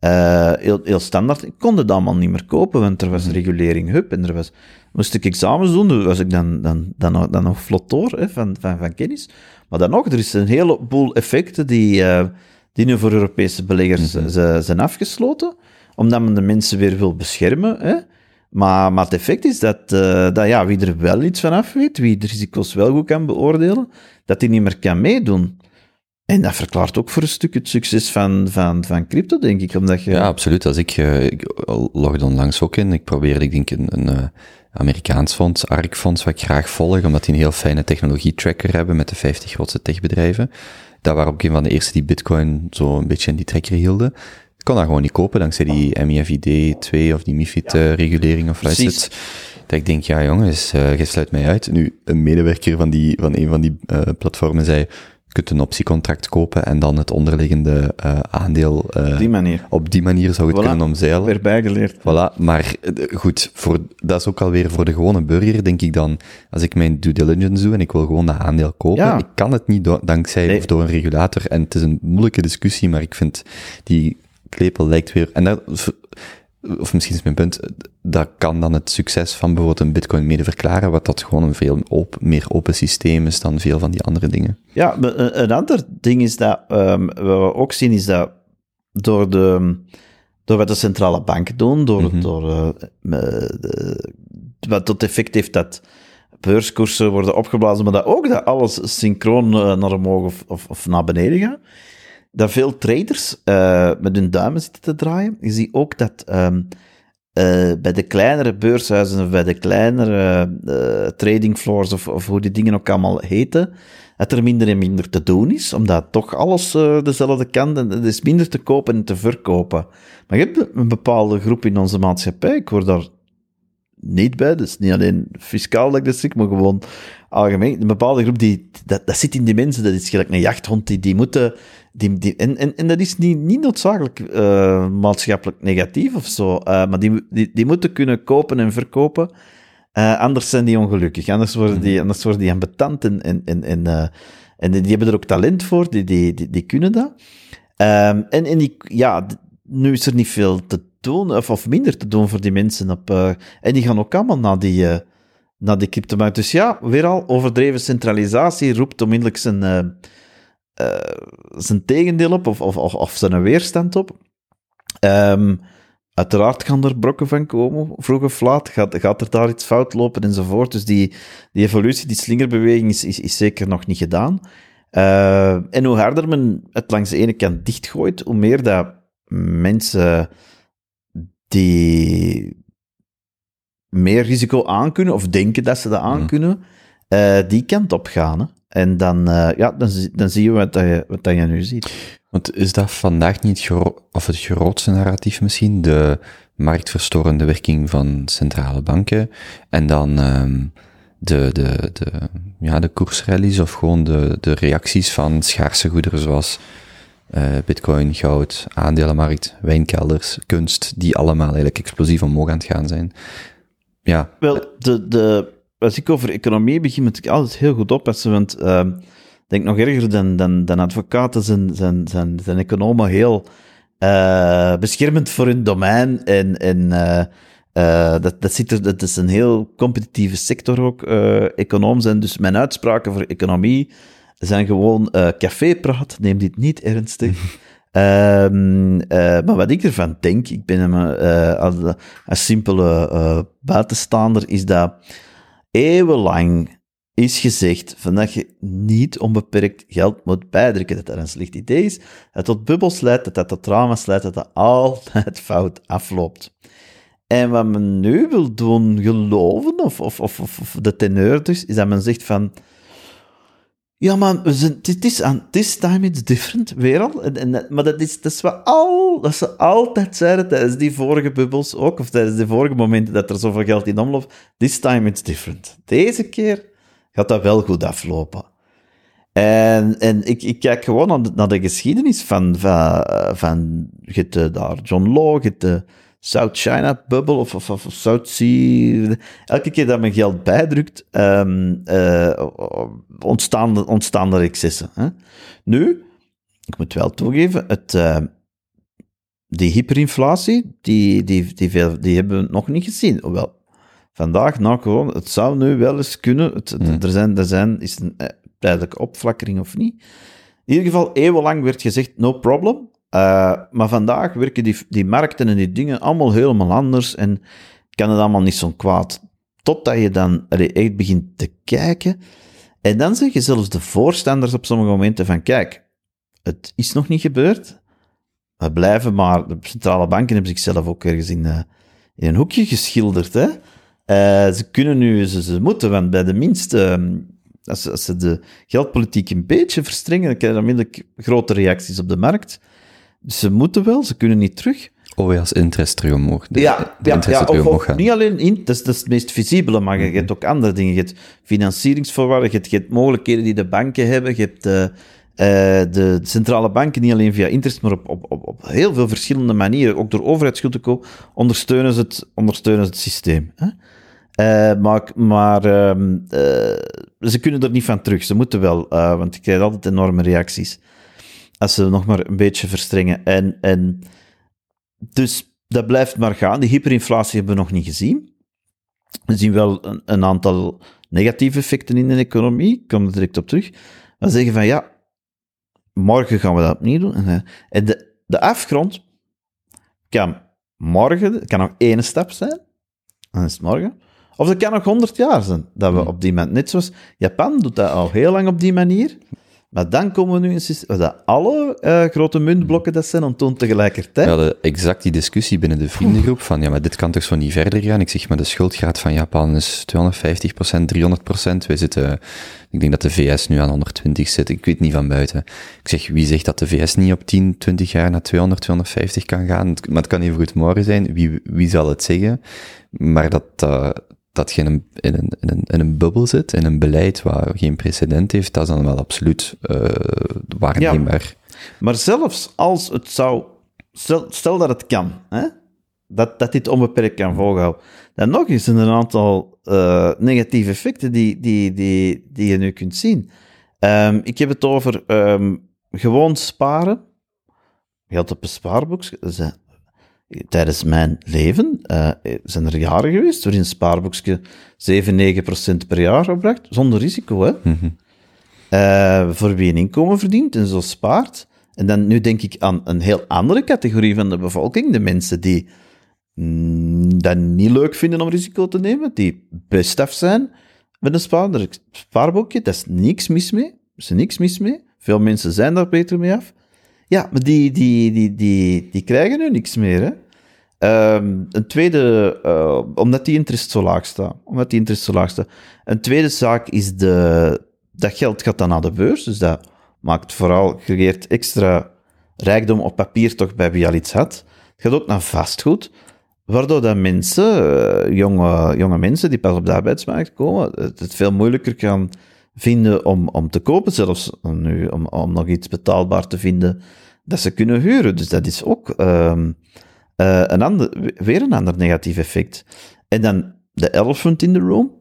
eh, heel, heel standaard, ik kon het allemaal niet meer kopen, want er was regulering hup en er was, moest ik examens doen, dan was ik dan, dan, dan, dan nog vlot door hè, van, van, van kennis. Maar dan nog, er is een heleboel effecten die, eh, die nu voor Europese beleggers ze- zijn afgesloten, omdat men de mensen weer wil beschermen. Hè. Maar, maar het effect is dat, eh, dat ja, wie er wel iets van af weet, wie de risico's wel goed kan beoordelen, dat die niet meer kan meedoen. En dat verklaart ook voor een stuk het succes van, van, van crypto, denk ik. Omdat je, Ja, absoluut. Als ik, eh, ik logde onlangs ook in. Ik probeerde, ik denk, een, een eh, Amerikaans fonds, ARK-fonds, wat ik graag volg, omdat die een heel fijne technologie-tracker hebben met de 50 grootste techbedrijven. Dat waren ook een van de eerste die Bitcoin zo een beetje in die tracker hielden. Ik kon dat gewoon niet kopen dankzij die MIFID 2 of die MIFID-regulering of wat is Precies. het. Dat ik denk, ja jongens, eh je sluit mij uit. Nu, een medewerker van, die, van een van die eh, platformen zei, je kunt een optiecontract kopen en dan het onderliggende eh, aandeel eh, op die manier. op die manier zou het Voilà. kunnen omzeilen. Weer bijgeleerd. Voilà, maar eh, goed, voor, dat is ook alweer voor de gewone burger, denk ik dan, als ik mijn due diligence doe en ik wil gewoon dat aandeel kopen, Ja. ik kan het niet dankzij Nee. of door een regulator, en het is een moeilijke discussie, maar ik vind die klepel lijkt weer, en dat, of misschien is mijn punt, dat kan dan het succes van bijvoorbeeld een bitcoin mede verklaren, wat dat gewoon een veel op, meer open systeem is dan veel van die andere dingen. Ja, maar een, ander ding is dat, ehm, wat we ook zien, is dat door, de, door wat de centrale banken doen, door, Mhm. door eh, de- wat tot effect heeft dat beurskoersen worden opgeblazen, maar dat ook dat alles synchroon eh, naar omhoog of, of, of naar beneden gaat. Dat veel traders eh, met hun duimen zitten te draaien. Je ziet ook dat ehm, eh, bij de kleinere beurshuizen of bij de kleinere eh, trading floors of, of hoe die dingen ook allemaal heten, dat er minder en minder te doen is, omdat toch alles dezelfde kant en er is minder te kopen en te verkopen. Maar je hebt een bepaalde groep in onze maatschappij, ik hoor daar niet bij, dus niet alleen fiscaal dat ik dat maar gewoon algemeen. Een bepaalde groep, die, dat, dat zit in die mensen, dat is gelijk een jachthond, die, die moeten... Die, die, en, en, en dat is niet, niet noodzakelijk eh, maatschappelijk negatief of zo, eh, maar die, die, die moeten kunnen kopen en verkopen, eh, anders zijn die ongelukkig, anders worden die, anders worden die ambetant en, en, en, en, en die hebben er ook talent voor, die, die, die, die kunnen dat. Ehm, en en die, ja, nu is er niet veel te doen, of, of minder te doen voor die mensen. Op, eh, en die gaan ook allemaal naar die, eh naar die cryptomarkt. Dus ja, weer al, overdreven centralisatie roept onmiddellijk zijn, eh, zijn tegendeel op, of, of, of, of zijn weerstand op. Ehm, uiteraard gaan er brokken van komen, vroeg of laat. Gaat, gaat er daar iets fout lopen enzovoort. Dus die, die evolutie, die slingerbeweging is, is, is zeker nog niet gedaan. En hoe harder men het langs de ene kant dichtgooit, hoe meer dat mensen die meer risico aankunnen, of denken dat ze dat aankunnen, eh, die kant op gaan. Hè. En dan, eh, ja, dan, zie- dan zie je wat, dat je wat dat je nu ziet. Want is dat vandaag niet gro- of het grootste narratief misschien, de marktverstorende werking van centrale banken en dan ehm, de, de, de, ja, de koersrallies of gewoon de, de reacties van schaarse goederen zoals eh, bitcoin, goud, aandelenmarkt, wijnkelders, kunst, die allemaal eigenlijk explosief omhoog aan het gaan zijn. Ja, Wel, de, de, als ik over economie begin, moet ik altijd heel goed oppassen, want ehm, ik denk nog erger dan, dan, dan advocaten zijn, zijn, zijn, zijn economen heel eh, beschermend voor hun domein en, en eh, dat, dat, zit er, dat is een heel competitieve sector ook, eh econoom zijn. Dus mijn uitspraken voor economie zijn gewoon eh cafépraat, neem dit niet ernstig. Ehm, eh, maar wat ik ervan denk, ik ben een, eh, als, als simpele buitenstaander, is dat eeuwenlang is gezegd van dat je niet onbeperkt geld moet bijdrukken. Dat dat een slecht idee is, dat tot bubbels leidt, dat dat tot trauma's leidt, dat dat altijd fout afloopt. En wat men nu wil doen geloven, of, of, of, of of de teneur dus, is dat men zegt van... Ja, man, we is aan this time it's different, weer al. En, maar dat is, dat is wat al, dat ze altijd zeiden tijdens die vorige bubbels ook, of tijdens de vorige momenten dat er zoveel geld in omloopt. This time it's different. Deze keer gaat dat wel goed aflopen. En, en ik, ik kijk gewoon naar de, geschiedenis van, van, van eh, daar John Law, je South China Bubble of, of, of South Sea. Elke keer dat men geld bijdrukt, ehm, eh, ontstaan, er- ontstaan er excessen. Hè? Nu, ik moet wel toegeven, het, eh, die hyperinflatie, die, die, die, veel- die hebben we nog niet gezien. Hoewel, vandaag, nou gewoon, het zou nu wel eens kunnen. Het, het- er, zijn, er zijn, is een eh, tijdelijke opflakkering of niet. In ieder geval, eeuwenlang werd gezegd, no problem. Eh, maar vandaag werken die, die markten en die dingen allemaal helemaal anders en kan het allemaal niet zo kwaad. Totdat je dan echt begint te kijken. En dan zeggen zelfs de voorstanders op sommige momenten van, kijk, het is nog niet gebeurd. We blijven maar, de centrale banken hebben zichzelf ook ergens in, eh, in een hoekje geschilderd. Hè? Eh, ze kunnen nu, ze, ze moeten, want bij de minste, ehm, als, als ze de geldpolitiek een beetje verstrengen, dan krijg je onmiddellijk grote reacties op de markt. Ze moeten wel, ze kunnen niet terug. Oh ja, als interest terug omhoog. De, Ja, de ja, ja of, of niet alleen in, dat is, dat is het meest visibele, maar je hebt ook andere dingen. Je hebt financieringsvoorwaarden, je hebt, je hebt mogelijkheden die de banken hebben, je hebt eh, eh, de centrale banken, niet alleen via interest, maar op, op, op, op heel veel verschillende manieren, ook door overheidsschuld te kopen, ondersteunen ze het, ondersteunen ze het systeem. Hè? Eh, maar maar ehm, eh, ze kunnen er niet van terug. Ze moeten wel, want je krijgt altijd enorme reacties als ze nog maar een beetje verstrengen. En, en dus dat blijft maar gaan. Die hyperinflatie hebben we nog niet gezien. We zien wel een, een aantal negatieve effecten in de economie. Ik kom er direct op terug. We zeggen van ja, morgen gaan we dat opnieuw doen. En, eh, de, de afgrond kan morgen, het kan nog één stap zijn, dan is het morgen. Of het kan nog honderd jaar zijn, dat we op die manier, net zoals Japan doet dat al heel lang op die manier. Maar dan komen we nu in dat alle eh, grote muntblokken dat zijn, om toen tegelijkertijd. We hadden exact die discussie binnen de vriendengroep van, ja, maar dit kan toch zo niet verder gaan? Ik zeg, maar de schuldgraad van Japan is 250%, 300%. Wij zitten, ik denk dat de VS nu aan 120 zit. Ik weet niet van buiten. Ik zeg, wie zegt dat de VS niet op 10, 20 jaar naar 200, 250 kan gaan? Maar het kan even goed morgen zijn. Wie, wie zal het zeggen? Maar dat, eh, dat je in een, in, een, in, een, in een bubbel zit, in een beleid waar geen precedent heeft, dat is dan wel absoluut uh, waarneembaar. Maar zelfs als het zou... Stel, stel dat het kan, hè? Dat, dat dit onbeperkt kan volhouden. Dan nog eens er een aantal uh, negatieve effecten die, die, die, die je nu kunt zien. Um, ik heb het over um, gewoon sparen. Geld op een spaarboek. Tijdens mijn leven uh, zijn er jaren geweest waarin een spaarboekje 7, 9 procent per jaar opbracht, zonder risico. Hè? Mm -hmm. uh, voor wie een inkomen verdient en zo spaart. En dan nu denk ik aan een heel andere categorie van de bevolking. De mensen die mm, dat niet leuk vinden om risico te nemen, die best af zijn met een spaar, spaarboekje. Daar is niks mis mee. Er is niks mis mee. Veel mensen zijn daar beter mee af. Ja, maar die, die, die, die, die krijgen nu niks meer. Hè? Um, een tweede, uh, omdat die interest zo laag staat. Omdat die interest zo laag staat. Een tweede zaak is de, dat geld gaat dan naar de beurs. Dus dat maakt vooral, creëert extra rijkdom op papier toch bij wie al iets had. Het gaat ook naar vastgoed. Waardoor dat mensen, uh, jonge, jonge mensen die pas op de arbeidsmarkt komen, het, veel moeilijker gaan vinden om, om te kopen, zelfs nu, om, om nog iets betaalbaar te vinden dat ze kunnen huren. Dus dat is ook um, uh, een ander, weer een ander negatief effect. En dan de elephant in the room.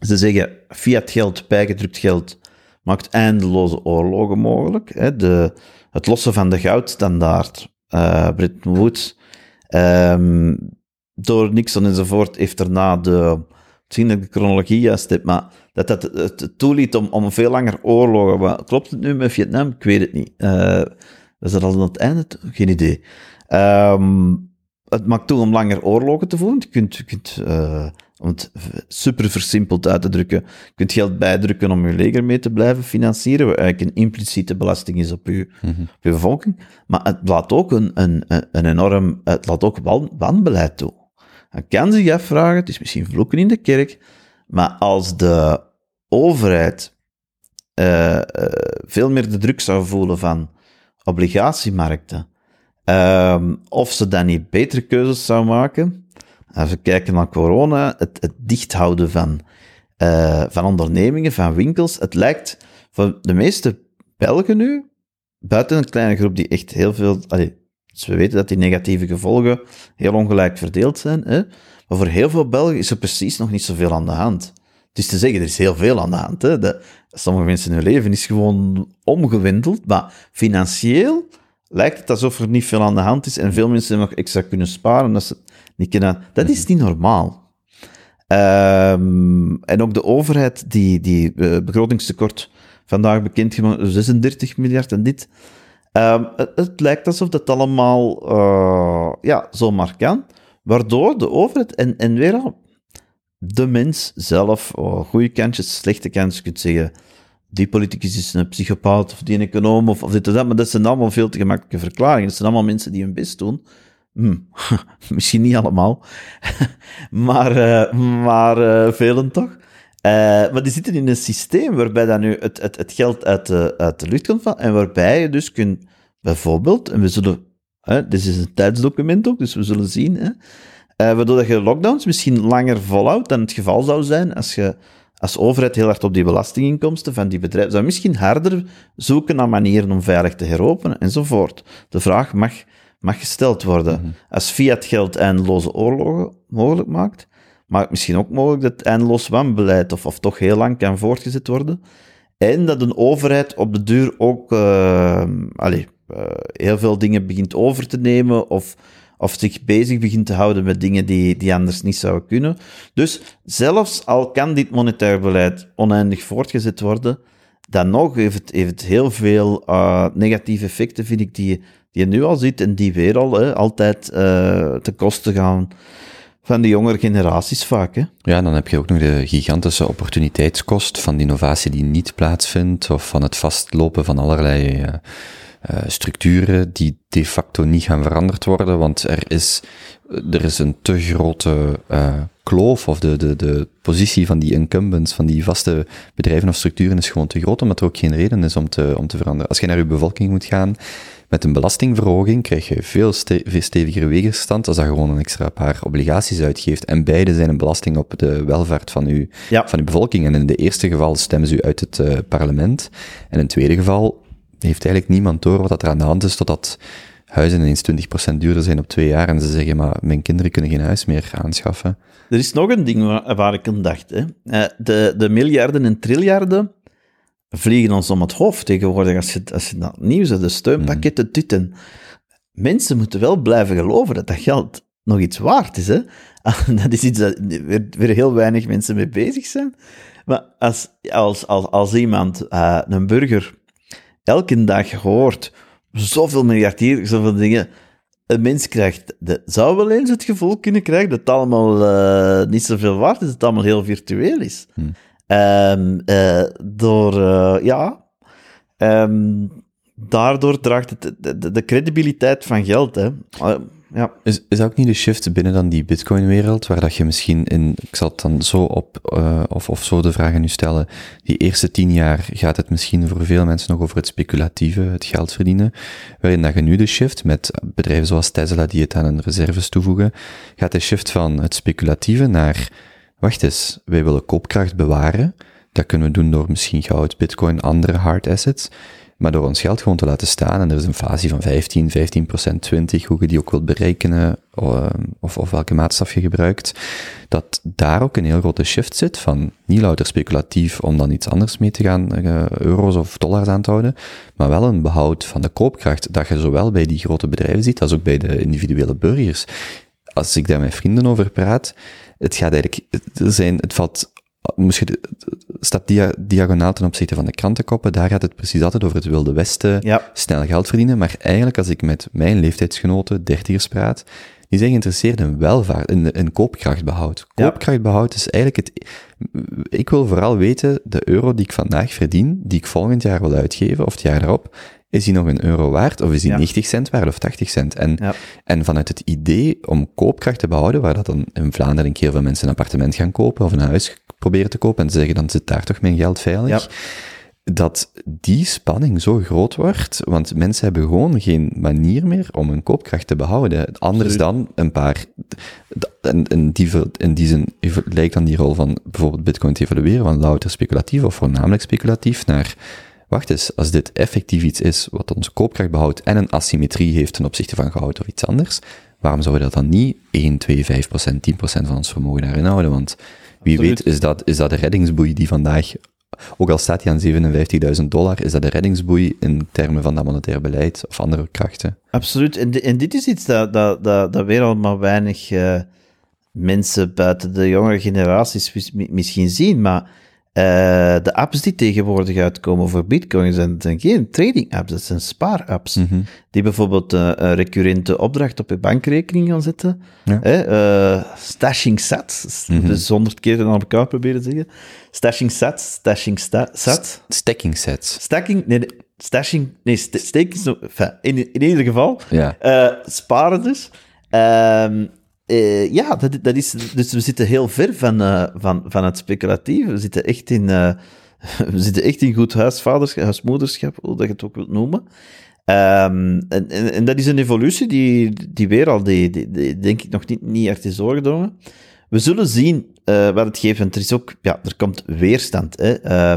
Ze zeggen, fiat geld, bijgedrukt geld, maakt eindeloze oorlogen mogelijk. Hè? De, het lossen van de goudstandaard, uh, Woods, um, door Nixon enzovoort, heeft daarna de, misschien dat ik de chronologie juist heb, maar dat dat het toeliet om, om veel langer oorlogen. Maar klopt het nu met Vietnam? Ik weet het niet. Uh, Dat is dat al aan het einde? Geen idee. Ehm, het maakt toe om langer oorlogen te voeren. Je kunt, je kunt eh, om het super versimpeld uit te drukken, je kunt geld bijdrukken om je leger mee te blijven financieren, wat eigenlijk een impliciete belasting is op je, Mhm. op je bevolking. Maar het laat ook een, een, een enorm, het laat ook wan- wanbeleid toe. Dan kan zich afvragen, het is misschien vloeken in de kerk, maar als de overheid eh, veel meer de druk zou voelen van obligatiemarkten, ehm, of ze dan niet betere keuzes zou maken. Als we kijken naar corona, het, dichthouden van, eh, van ondernemingen, van winkels, het lijkt voor de meeste Belgen nu, buiten een kleine groep die echt heel veel... Dus we weten dat die negatieve gevolgen heel ongelijk verdeeld zijn, hè? maar voor heel veel Belgen is er precies nog niet zoveel aan de hand. Het is te zeggen, er is heel veel aan de hand. Hè? De, sommige mensen hun leven is gewoon omgewendeld, maar financieel lijkt het alsof er niet veel aan de hand is en veel mensen nog extra kunnen sparen. Dat, ze het niet kunnen, dat is niet normaal. Ehm, en ook de overheid, die, die eh, begrotingstekort vandaag bekendgemaakt, 36 miljard en dit. Ehm, het, het lijkt alsof dat allemaal eh, ja, zomaar kan, waardoor de overheid, en, en weer al, de mens zelf, oh, goede kantjes, slechte kantjes, je kunt zeggen, die politicus is een psychopaat, of die een econoom, of, of dit of dat, maar dat zijn allemaal veel te gemakkelijke verklaringen. Dat zijn allemaal mensen die hun best doen. Hm, misschien niet allemaal, maar, eh, maar eh, velen toch. Eh, maar die zitten in een systeem waarbij dan nu het, het, het geld uit de, uit de lucht komt van, en waarbij je dus kunt, bijvoorbeeld, en we zullen, hè, dit is een tijdsdocument ook, dus we zullen zien, hè, waardoor dat je lockdowns misschien langer volhoudt dan het geval zou zijn als je als overheid heel hard op die belastinginkomsten van die bedrijven zou misschien harder zoeken naar manieren om veilig te heropenen enzovoort. De vraag mag, mag gesteld worden. Als fiat geld eindeloze oorlogen mogelijk maakt, maakt het misschien ook mogelijk dat eindeloos wanbeleid of, of toch heel lang kan voortgezet worden. En dat een overheid op de duur ook eh, allee, eh, heel veel dingen begint over te nemen of, of zich bezig begint te houden met dingen die, die anders niet zouden kunnen. Dus zelfs al kan dit monetair beleid oneindig voortgezet worden, dan nog heeft het, heeft het heel veel eh, negatieve effecten, vind ik, die, die je nu al ziet en die weer al hè, altijd eh ten koste gaan van de jongere generaties vaak. Hè. Ja, dan heb je ook nog de gigantische opportuniteitskost van innovatie die niet plaatsvindt, of van het vastlopen van allerlei eh, structuren die de facto niet gaan veranderd worden, want er is, er is een te grote eh, kloof, of de, de, de positie van die incumbents, van die vaste bedrijven of structuren is gewoon te groot, omdat er ook geen reden is om te, om te veranderen. Als je naar je bevolking moet gaan, met een belastingverhoging krijg je veel, ste veel stevigere weerstand als dat gewoon een extra paar obligaties uitgeeft. En beide zijn een belasting op de welvaart van uw, Ja. van uw bevolking. En in het eerste geval stemmen ze u uit het eh, parlement. En in het tweede geval heeft eigenlijk niemand door wat dat er aan de hand is, totdat huizen ineens 20% duurder zijn op twee jaar. En ze zeggen, maar mijn kinderen kunnen geen huis meer aanschaffen. Er is nog een ding waar, waar ik aan dacht. Hè. Eh, de, de miljarden en triljarden vliegen ons om het hoofd tegenwoordig als je, als je het nieuws de steunpakketten, dit en... Mensen moeten wel blijven geloven dat dat geld nog iets waard is. Hè? Dat is iets dat weer, weer heel weinig mensen mee bezig zijn. Maar als, als, als, als iemand, eh, een burger, elke dag hoort zoveel miljardier, zoveel dingen... Een mens krijgt, de, zou wel eens het gevoel kunnen krijgen dat het allemaal eh, niet zoveel waard is, dat het allemaal heel virtueel is. Ehm, eh, door, eh, ja, ehm, daardoor draagt het de, de, de credibiliteit van geld. Hè. Ja. Is, is dat ook niet de shift binnen dan die Bitcoin-wereld, waar dat je misschien in, ik zal het dan zo op, eh, of, of zo de vraag aan u stellen, die eerste tien jaar gaat het misschien voor veel mensen nog over het speculatieve, het geld verdienen, waarin dat je nu de shift met bedrijven zoals Tesla die het aan hun reserves toevoegen, gaat de shift van het speculatieve naar, wacht eens, wij willen koopkracht bewaren, dat kunnen we doen door misschien goud, bitcoin, andere hard assets, maar door ons geld gewoon te laten staan, en er is een fase van 15, 15% 20, hoe je die ook wilt berekenen, of, of welke maatstaf je gebruikt, dat daar ook een heel grote shift zit van niet louter speculatief om dan iets anders mee te gaan, uh, euro's of dollars aan te houden, maar wel een behoud van de koopkracht, dat je zowel bij die grote bedrijven ziet, als ook bij de individuele burgers. Als ik daar met vrienden over praat, het gaat eigenlijk, er zijn, het valt de- staat dia- diagonaal ten opzichte van de krantenkoppen, daar gaat het precies altijd over het Wilde Westen, Ja. snel geld verdienen, maar eigenlijk als ik met mijn leeftijdsgenoten, dertigers praat, die zijn geïnteresseerd in welvaart, in, in koopkrachtbehoud. Koopkrachtbehoud is eigenlijk het, ik wil vooral weten, de euro die ik vandaag verdien, die ik volgend jaar wil uitgeven, of het jaar daarop, is die nog een euro waard, of is die Ja. 90 cent waard, of 80 cent? En, Ja. en vanuit het idee om koopkracht te behouden, waar dat dan in Vlaanderen een keer veel mensen een appartement gaan kopen, of een huis proberen te kopen, en ze zeggen dan zit daar toch mijn geld veilig, Ja. dat die spanning zo groot wordt, want mensen hebben gewoon geen manier meer om hun koopkracht te behouden. Anders dan een paar, en in die, in die zin lijkt dan die rol van bijvoorbeeld bitcoin te evolueren van louter speculatief of voornamelijk speculatief naar, wacht eens, als dit effectief iets is wat onze koopkracht behoudt en een asymmetrie heeft ten opzichte van goud of iets anders, waarom zouden we dat dan niet 1, 2, 5 procent, 10 procent van ons vermogen daarin houden? Want wie Absoluut. weet is dat, is dat de reddingsboei die vandaag ook al staat hij aan 57.000 dollar, is dat de reddingsboei in termen van dat monetair beleid of andere krachten. Absoluut. En, di- en dit is iets dat, dat, dat, dat weer al maar weinig eh, mensen buiten de jongere generaties mis- mi- misschien zien. Maar eh, de apps die tegenwoordig uitkomen voor Bitcoin zijn, zijn geen trading apps, dat zijn spaar-apps. Mhm. Die bijvoorbeeld eh, een recurrente opdracht op je bankrekening gaan zetten. Ja. Eh, stashing sats. Mhm. Dus honderd keer aan elkaar proberen te zeggen. Stashing sats, stashing sta, sat. Stacking sets. Stacking, nee, nee, stashing, nee, st staking in, in ieder geval, Ja. sparen dus. Ehm, eh, ja, dat, dat is, dus we zitten heel ver van, eh, van, van het speculatieve. We zitten echt in, eh, we zitten echt in goed huisvaderschap, huismoederschap, hoe dat je het ook wilt noemen. Ehm, en, en, en dat is een evolutie die, die weer al, die, denk ik, nog niet, niet echt is doorgedrongen. We zullen zien wat het geeft, er is ook, ja, er komt weerstand. Hè.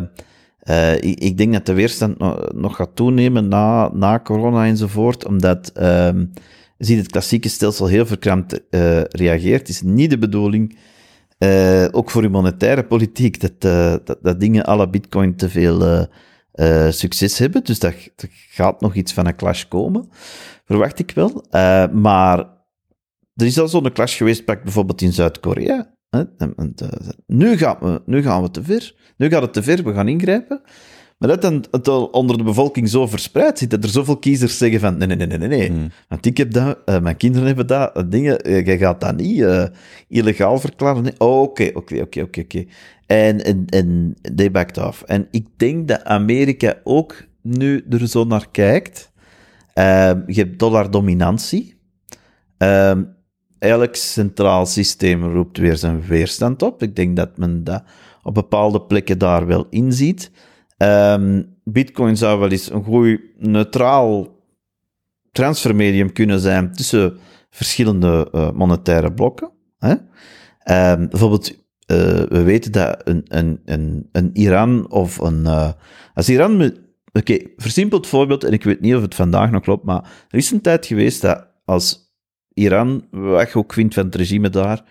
Ik, ik denk dat de weerstand nog, nog gaat toenemen na, na corona enzovoort, omdat ehm ziet het klassieke stelsel heel verkrampt eh, reageert. Het is niet de bedoeling, eh, ook voor uw monetaire politiek, dat, eh, dat, dat dingen la bitcoin te veel succes hebben. Dus er gaat nog iets van een clash komen, verwacht ik wel. Maar er is al zo'n clash geweest, pak bijvoorbeeld in Zuid-Korea. Nu, gaan we, nu gaan we te ver. Nu gaat het te ver, we gaan ingrijpen. Maar dat dan het al onder de bevolking zo verspreid zit, dat er zoveel kiezers zeggen van nee, nee, nee, nee, nee. Hmm. Want ik heb dat, eh, mijn kinderen hebben dat, eh, dingen, eh, jij gaat dat niet illegaal verklaren. Nee. Oh, oké, oké, oké, oké, oké. En, en, en they backed off. En ik denk dat Amerika ook nu er zo naar kijkt. Ehm, je hebt dollardominantie. Ehm elk centraal systeem roept weer zijn weerstand op. Ik denk dat men dat op bepaalde plekken daar wel inziet. Ehm Bitcoin zou wel eens een goed neutraal transfermedium kunnen zijn tussen verschillende eh, monetaire blokken. Hè? Ehm, bijvoorbeeld, eh, we weten dat een, een, een, een Iran of een. eh, als Iran. Oké, versimpeld voorbeeld, en ik weet niet of het vandaag nog klopt, maar er is een tijd geweest dat als Iran, wat ook vindt van het regime daar,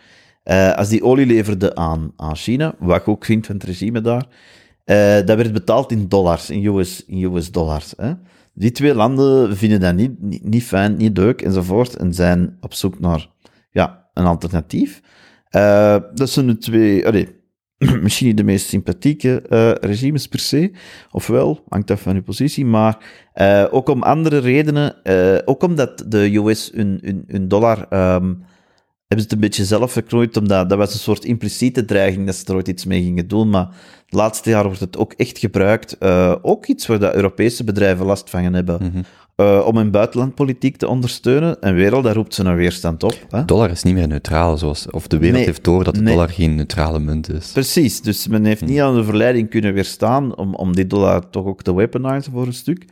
als die olie leverde aan, aan China, wat ook vindt van het regime daar, eh, dat werd betaald in dollars, in US, in US dollars. Hè. Die twee landen vinden dat niet, niet, fijn, niet leuk enzovoort, en zijn op zoek naar ja, een alternatief. Eh, dat zijn de twee, misschien niet de meest sympathieke eh, regimes per se, ofwel, hangt af van uw positie, maar ook om andere redenen, ook omdat de US hun, hun, hun dollar ehm, hebben ze het een beetje zelf verknoeid, omdat dat was een soort impliciete dreiging dat ze er ooit iets mee gingen doen, maar de laatste jaren wordt het ook echt gebruikt. eh, ook iets waar de Europese bedrijven last van gaan hebben, Mhm. eh, om hun buitenlandpolitiek te ondersteunen. En weer al, daar roept ze een weerstand op. Hè? Dollar is niet meer neutraal, zoals, of de wereld Nee. heeft door dat de Nee. dollar geen neutrale munt is. Precies, dus men heeft niet aan de verleiding kunnen weerstaan om, om die dollar toch ook te weaponizen voor een stuk.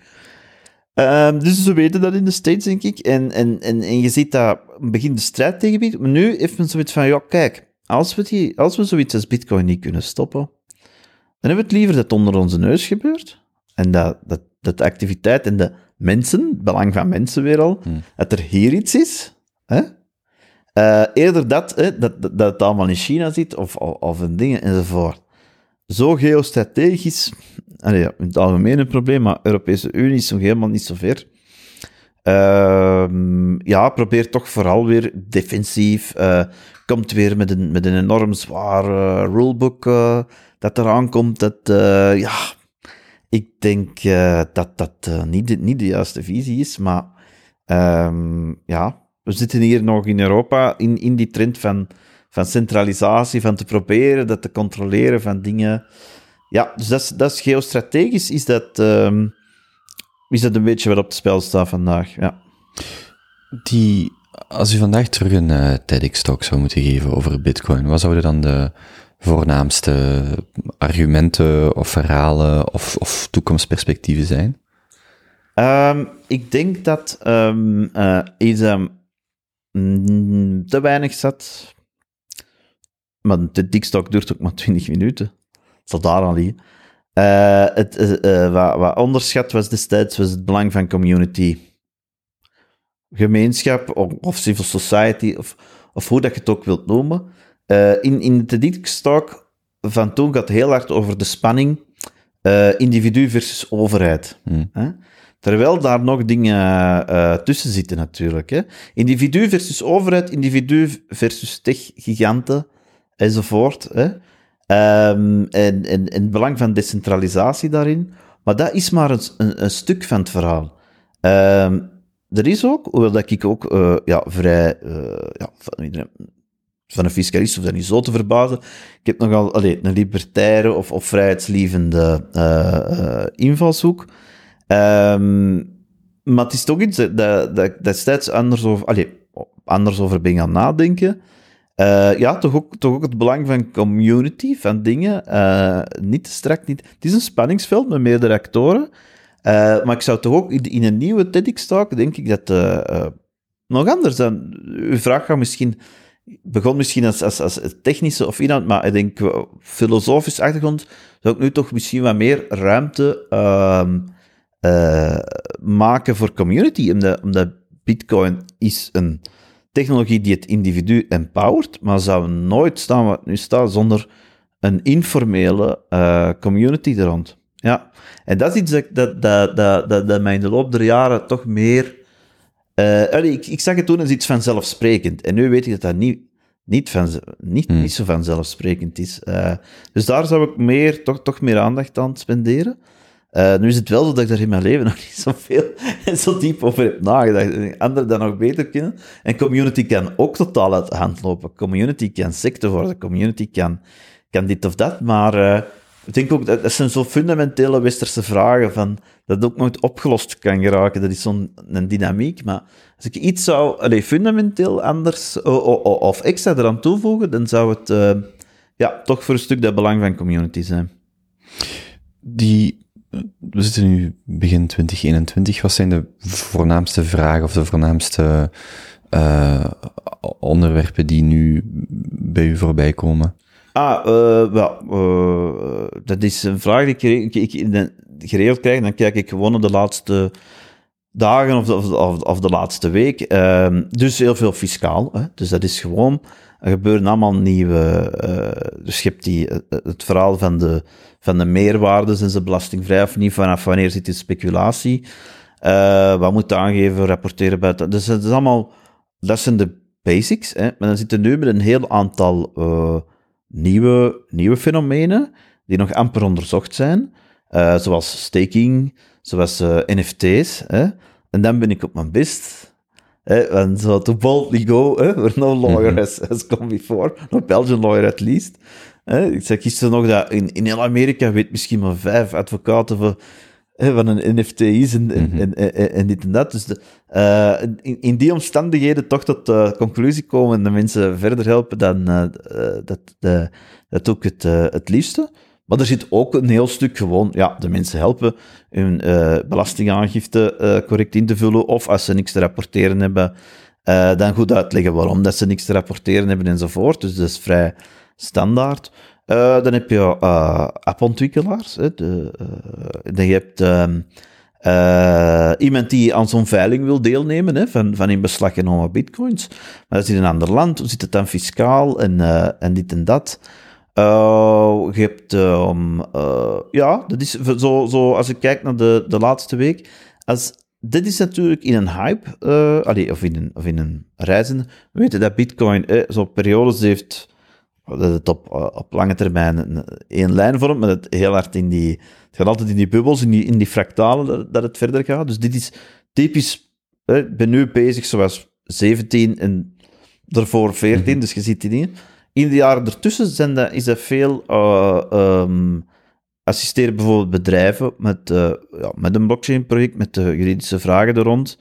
Ehm, dus ze weten dat in de States, denk ik. En, en, en, en je ziet dat begint de strijd tegen Bitcoin. Maar nu heeft men zoiets van, ja, kijk, als we, die, als we zoiets als Bitcoin niet kunnen stoppen, dan hebben we het liever dat het onder onze neus gebeurt. En dat, dat, dat de activiteit en de mensen, het belang van mensen weer al, Hmm. dat er hier iets is. Hè? Eh, eerder dat, hè, dat, dat, dat het allemaal in China zit, of, of, of in dingen enzovoort. Zo geostrategisch, in het algemeen een probleem, maar Europese Unie is nog helemaal niet zo ver. Ehm, ja, probeert toch vooral weer defensief. eh, komt weer met een, met een enorm zwaar eh, rulebook eh, dat eraan komt, dat, ja, ik denk dat dat niet, de, niet de juiste visie is, maar ehm, ja, we zitten hier nog in Europa in, in die trend van, van centralisatie, van te proberen dat te controleren van dingen. Ja, dus dat is, dat is geostrategisch, is dat, ehm, is dat een beetje wat op het spel staat vandaag, ja. Die, als u vandaag terug een eh, TEDx-talk zou moeten geven over bitcoin, wat zouden dan de voornaamste argumenten of verhalen of, of toekomstperspectieven zijn? Ehm, ik denk dat iets mm, te weinig zat. Maar de TikTok duurt ook maar 20 minuten. Zal daar aan liggen. Eh, het, eh, eh, wat, wat onderschat was destijds was het belang van community. Gemeenschap of, of civil society, of, of hoe dat je het ook wilt noemen. In, in de TEDx-talk van toen gaat het heel hard over de spanning individu versus overheid. Hmm. Hè? Terwijl daar nog dingen tussen zitten natuurlijk. Hè? Individu versus overheid, individu versus tech-giganten enzovoort. Hè? Ehm, en, en, het belang van decentralisatie daarin. Maar dat is maar een, een, stuk van het verhaal. Ehm, er is ook, hoewel dat ik ook eh, ja, vrij eh, ja, van, van een fiscalist hoeft dat niet zo te verbazen. Ik heb nogal een libertaire of, of vrijheidslievende eh, invalshoek. Ehm, maar het is toch iets dat, dat, dat destijds anders over, anders over ben gaan nadenken. Eh, ja, toch ook, toch ook het belang van community, van dingen. eh, niet te strak, niet... Het is een spanningsveld met meerdere actoren. Eh, maar ik zou toch ook in, een nieuwe TEDx-talk, denk ik dat nog anders dan... Uw vraag gaat misschien... Begon misschien als, als, als technische of inhoud, maar ik denk filosofisch achtergrond zou ik nu toch misschien wat meer ruimte ehm, eh, maken voor community, omdat, omdat Bitcoin is een technologie die het individu empowert, maar zou nooit staan wat nu staat zonder een informele eh, community er rond. Ja, en dat is iets dat, dat, dat, dat, dat, mij in de loop der jaren toch meer... allee, ik, ik zag het toen als iets vanzelfsprekend. En nu weet ik dat dat niet, niet, van, niet, Hmm. niet zo vanzelfsprekend is. Eh, dus daar zou ik meer, toch, toch meer aandacht aan spenderen. Eh, nu is het wel zo dat ik daar in mijn leven nog niet zoveel en zo diep over heb nagedacht. En Anderen dat nog beter kennen. En community kan ook totaal uit de hand lopen. Community kan secte worden. Community kan, kan dit of dat. Maar eh, ik denk ook, dat, dat zijn zo fundamentele westerse vragen van, dat ook nooit opgelost kan geraken. Dat is zo'n dynamiek. Maar als ik iets zou allee, fundamenteel anders of extra eraan toevoegen, dan zou het eh, ja, toch voor een stuk dat belang van community zijn. Die, we zitten nu begin 2021. Wat zijn de voornaamste vragen of de voornaamste eh, onderwerpen die nu bij u voorbij komen? Ah, eh, dat is een vraag die ik, ik, ik geregeld krijg. Dan kijk ik gewoon de laatste dagen of de, of, de- of, of de laatste week. Ehm, dus heel veel fiscaal. Hè? Dus dat is gewoon, er gebeuren allemaal nieuwe... eh, dus je hebt die, eh, het verhaal van de, van de meerwaarde, zijn ze belastingvrij of niet, vanaf wanneer zit die speculatie. Eh, wat moet aangeven, rapporteren bij het... Dus dat is allemaal... Dat zijn de basics, hè? maar dan zitten nu met een heel aantal eh, nieuwe, nieuwe fenomenen die nog amper onderzocht zijn, eh, zoals staking, zoals eh, NFT's. Hè? En dan ben ik op mijn best. Hè? En zo, to boldly go, hè? where no lawyer has, has come before, no Belgian lawyer at least. Ik zei gisteren nog dat in, in heel Amerika weet misschien maar vijf advocaten van, van een NFT is en, en, en, en, en dit en dat. Dus de, eh, in, in die omstandigheden toch tot de conclusie komen en de mensen verder helpen, dan eh, eh, dat, de, dat ik het, eh, het liefste. Maar er zit ook een heel stuk gewoon, ja, de mensen helpen hun eh, belastingaangifte eh, correct in te vullen, of als ze niks te rapporteren hebben, eh, dan goed uitleggen waarom dat ze niks te rapporteren hebben enzovoort. Dus dat is vrij standaard. Dan heb je appontwikkelaars. Hè, de, dan je hebt ehm, eh, iemand die aan zo'n veiling wil deelnemen hè, van, van in beslag genomen bitcoins. Maar dat is in een ander land. Hoe zit het dan fiscaal en, en dit en dat? Eh, je hebt, ehm, eh, ja, dat is zo, zo, als ik kijk naar de, de laatste week, als, dit is natuurlijk in een hype, eh, allee, of, in een, of in een reizen. We weten dat Bitcoin eh, zo periodes heeft dat het op, eh, op lange termijn een, één lijn vormt, maar dat het heel hard in die... Het gaat altijd in die bubbels, in die, in die fractalen, dat, dat het verder gaat. Dus dit is typisch... Ik ben nu bezig zoals 17 en daarvoor 14, dus je ziet die dingen. In de jaren ertussen zijn is dat veel... eh, ehm, assisteren bijvoorbeeld bedrijven met, eh, ja, met een blockchain-project, met de juridische vragen er rond.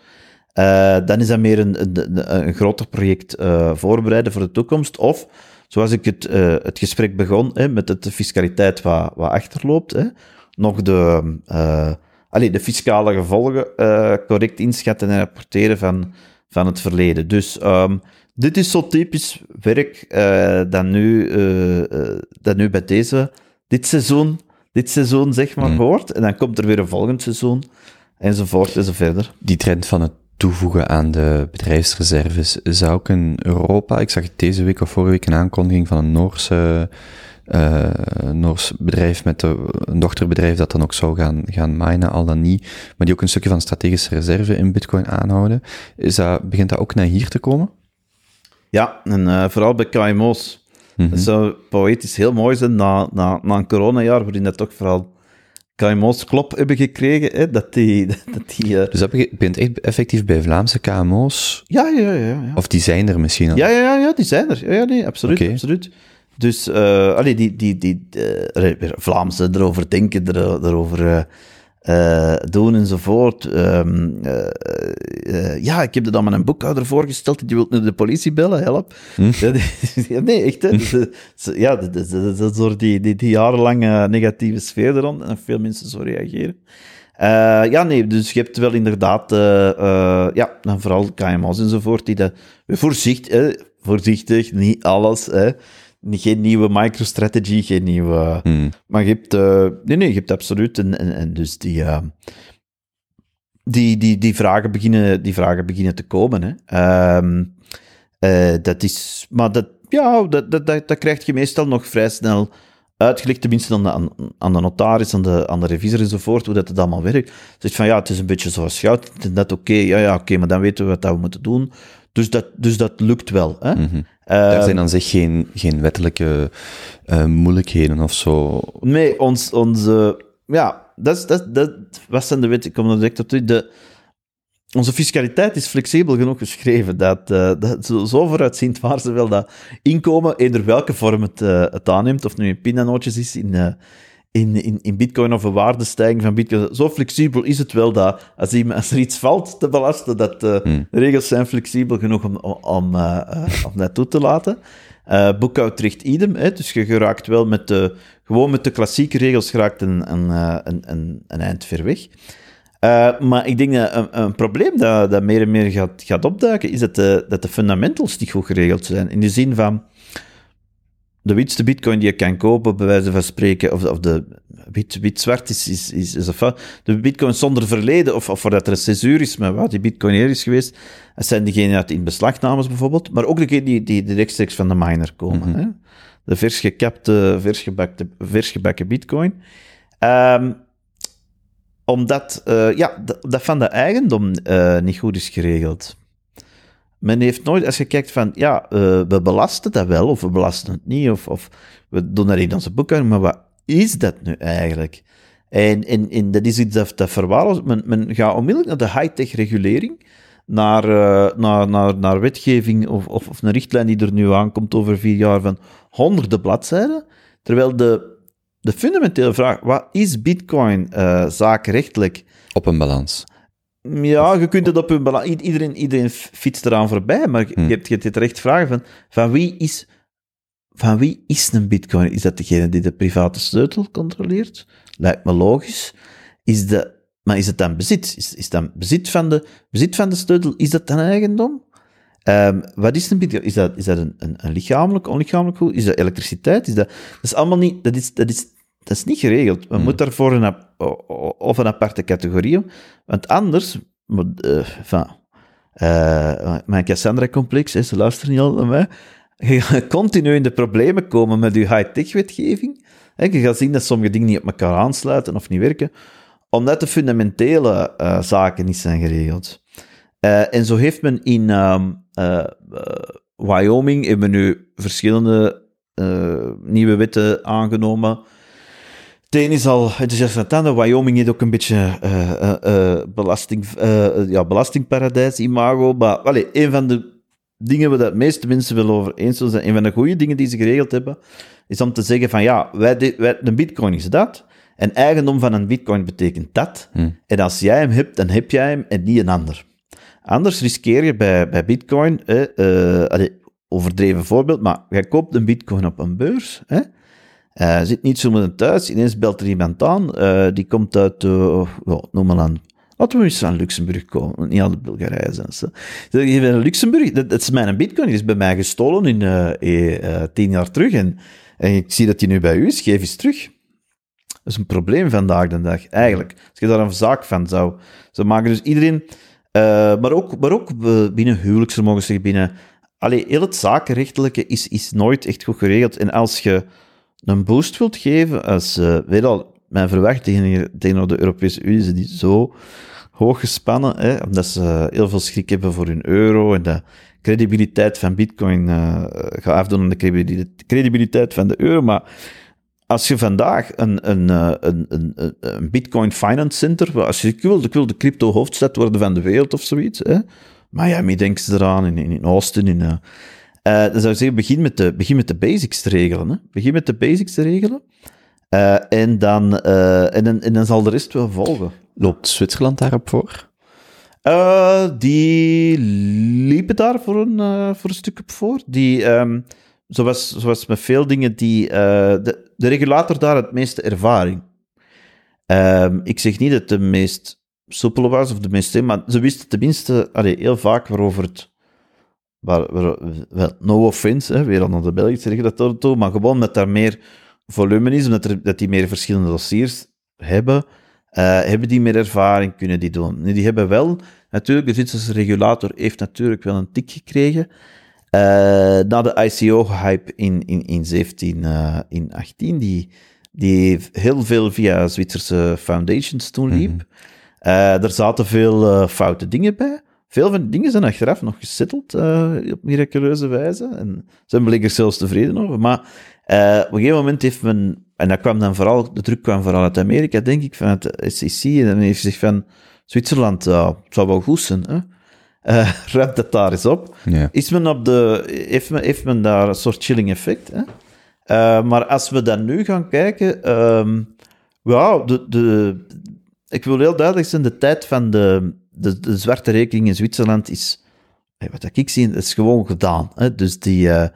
Eh, dan is dat meer een, een, een groter project eh, voorbereiden voor de toekomst. Of, zoals ik het, eh, het gesprek begon, hè, met de fiscaliteit wat, wat achterloopt, hè, nog de, eh, allee, de fiscale gevolgen eh, correct inschatten en rapporteren van, van het verleden. Dus ehm, dit is zo typisch werk eh, dat, nu, eh, eh, dat nu bij deze, dit seizoen, dit seizoen zeg maar, Mm. hoort. En dan komt er weer een volgend seizoen, enzovoort enzoverder. Die trend van het toevoegen aan de bedrijfsreserves, zou ook in Europa, ik zag deze week of vorige week een aankondiging van een Noorse, eh Noors bedrijf met de, een dochterbedrijf dat dan ook zou gaan, gaan minen, al dan niet, maar die ook een stukje van strategische reserve in bitcoin aanhouden. Is dat, begint dat ook naar hier te komen? Ja, en eh, vooral bij KMO's. Mhm. Dat zou poëtisch heel mooi zijn na, na, na een coronajaar, waarin dat toch vooral KMO's klop hebben gekregen, hè, dat die... Dat die eh, Dus dat begint begint echt effectief bij Vlaamse KMO's, ja, ja, ja, ja. of die zijn er misschien al? Ja, ja, ja, ja, die zijn er. Ja, ja nee, absoluut, absoluut. Dus, allee, die, die, die Vlaamse erover denken, er, erover eh, eh, doen enzovoort. Ehm, eh, eh, ja, ik heb er dan met een boekhouder voorgesteld, die wil nu de politie bellen, help. Ja, nee, echt, hè. Dus, eh, ja, dat is- door die, die, die jarenlange negatieve sfeer er rond, en veel mensen zo reageren. Eh, ja, nee, dus je hebt wel inderdaad, eh, eh, ja, dan vooral KMO's enzovoort, die dat voorzichtig, hè, voorzichtig, niet alles. Geen nieuwe MicroStrategy, geen nieuwe... Hmm. Maar je hebt... eh, nee, nee, je hebt absoluut... En, en, en dus die, eh, die, die, die, vragen beginnen, die vragen beginnen te komen. Hè. Ehm, eh, dat is... Maar dat, ja, dat, dat, dat, dat krijg je meestal nog vrij snel uitgelegd, tenminste aan de, aan, aan de notaris, aan de, aan de revisor enzovoort, hoe dat het allemaal werkt. Zegt van, ja, het is een beetje zoals goud, net oké, ja, ja, oké, maar dan weten we wat dat we moeten doen. Dus dat, dus dat lukt wel. Hè. Mhm. Daar Ehm, zijn dan zich geen, geen wettelijke eh, moeilijkheden of zo. Nee, ons, onze... Ja, dat, is, dat, dat, wat zijn de wetten? Ik kom er direct op terug. De, onze fiscaliteit is flexibel genoeg geschreven. Dat, eh, dat zo, vooruitziend waar ze wel dat inkomen, eender welke vorm het, eh, het aanneemt, of nu in pindanootjes is, in, in, in, in bitcoin of een waardestijging van bitcoin. Zo flexibel is het wel dat als, iemand- als er iets valt te belasten, dat eh, de regels zijn flexibel genoeg om, om, om, om dat toe te laten. Eh boekhoudrecht idem, hè, dus je geraakt wel met de, gewoon met de klassieke regels geraakt een, een, een, een, een eind ver weg. Maar ik denk dat een, een probleem dat, dat meer en meer gaat, gaat opduiken, is dat de, dat de fundamentals niet goed geregeld zijn. In de zin van, de witste bitcoin die je kan kopen, bij wijze van spreken, of, of de wit- wit-zwart is, is, is, is een fout. De bitcoin zonder verleden, of, of voordat er een censuur is, maar wat die bitcoin hier is geweest, dat zijn diegenen uit inbeslagnames bijvoorbeeld, maar ook degenen die, die, die rechtstreeks van de miner komen. hè? De vers gekapte, vers, gebakte, vers gebakken bitcoin. Ehm, omdat, eh, ja, dat, dat van de eigendom eh, niet goed is geregeld. Men heeft nooit, als je kijkt van, ja, eh, we belasten dat wel, of we belasten het niet, of, of we doen dat in onze boekhouding, maar wat is dat nu eigenlijk? En, en, en dat is iets dat, dat. Men, men gaat onmiddellijk naar de high-tech regulering, naar, eh, naar, naar, naar wetgeving of, of, of een richtlijn die er nu aankomt over vier jaar van honderden bladzijden, terwijl de, de fundamentele vraag, wat is bitcoin eh, zakenrechtelijk? Op een balans. Ja, je kunt het op hun balans... Iedereen, iedereen fietst eraan voorbij, maar je, hebt, je hebt het recht vragen van, van wie is... Van wie is een bitcoin? Is dat degene die de private sleutel controleert? Lijkt me logisch. Is de, maar is het dan bezit? Is, is dan bezit van, de, bezit van de sleutel, is dat dan eigendom? Ehm, wat is een bitcoin? Is dat, is dat een, een, een lichamelijk, onlichamelijk goed? Is dat elektriciteit? Is dat, dat is allemaal niet... Dat is, dat is, dat is niet geregeld. Men moet daarvoor een, of een aparte categorie want anders... eh, enfin, eh, mijn Cassandra-complex, ze luisteren niet al naar mij. Je gaat continu in de problemen komen met je high-tech-wetgeving. Je gaat zien dat sommige dingen niet op elkaar aansluiten of niet werken, omdat de fundamentele eh, zaken niet zijn geregeld. En zo heeft men in ehm, eh, eh, Wyoming hebben we nu verschillende nieuwe wetten aangenomen. Het een is al het ander. Wyoming heeft ook een beetje eh, belasting, ja, belastingparadijs-imago. Maar allee, een van de dingen waar de meeste mensen wel over eens zijn, een van de goede dingen die ze geregeld hebben, is om te zeggen van ja, wij, de- wij, een bitcoin is dat. En eigendom van een bitcoin betekent dat. En als jij hem hebt, dan heb jij hem en niet een ander. Anders riskeer je bij, bij bitcoin, eh, allee, overdreven voorbeeld, maar jij koopt een bitcoin op een beurs, hè? Eh, zit niet zomaar thuis, ineens belt er iemand aan, eh, die komt uit, uh, noem maar aan, laten we eens aan Luxemburg komen, niet alle Bulgarije zijn ze. In Luxemburg, dat, is mijn bitcoin, die is bij mij gestolen in tien jaar terug, en, ik zie dat die nu bij u is, geef eens terug. Dat is een probleem vandaag de dag, eigenlijk. Als je daar een zaak van zou, zou maken. Dus iedereen, maar ook, maar ook binnen huwelijksvermogens, binnen... Allee, heel het zakenrechtelijke is, is nooit echt goed geregeld. En als je een boost wilt geven, als, eh weet al, mijn verwachtingen tegenover de Europese Unie zijn niet zo hoog gespannen, hè, omdat ze heel veel schrik hebben voor hun euro en de credibiliteit van bitcoin eh gaat afdoen aan de credibiliteit- van de euro, maar als je vandaag een, een, eh, een, een, een- Bitcoin Finance Center, als je ik wil, ik wil de crypto hoofdstad worden van de wereld of zoiets, hè? Miami denkt ze eraan, in, in in Austin, in, eh, dan zou ik zeggen, begin met de, begin met de basics te regelen. Hè? Begin met de basics te regelen. Eh, en, dan, eh, en, dan, en dan zal de rest wel volgen. Loopt Zwitserland daarop voor? Die liepen daar voor een, voor een stuk op voor. Die, ehm, zoals, zoals met veel dingen, die, de, de regulator daar het meeste ervaring. Ehm, ik zeg niet dat het de meest soepele was of de meest, maar ze wisten tenminste allee, heel vaak waarover het. Waar, waar- wel, no offense, hè, weer naar de Belgische regulator toe, maar gewoon dat daar meer volume is, omdat er, dat die meer verschillende dossiers hebben, eh, hebben die meer ervaring, kunnen die doen. Nu, die hebben wel, natuurlijk, de Zwitserse regulator heeft natuurlijk wel een tik gekregen. eh, na de ICO-hype in, in, in 17, eh, in 18, die, die heel veel via Zwitserse foundations toen liep. Eh, er zaten veel foute dingen bij. Veel van die dingen zijn achteraf nog gesetteld eh, op miraculeuze wijze. En zijn beleggers zelfs tevreden over. Maar eh, op een gegeven moment heeft men, en dat kwam dan vooral, de druk kwam vooral uit Amerika, denk ik, vanuit de SEC. En dan heeft zich van Zwitserland, het zou wel goed zijn. Hè? Eh, ruimt dat daar eens op. Is men op de, heeft, men, heeft men daar een soort chilling effect? Hè? Maar als we dan nu gaan kijken, ja, de, de, ik wil heel duidelijk zijn, de tijd van de, de, de zwarte rekening in Zwitserland is, wat ik zie, is gewoon gedaan. Hè? Dus die, eh,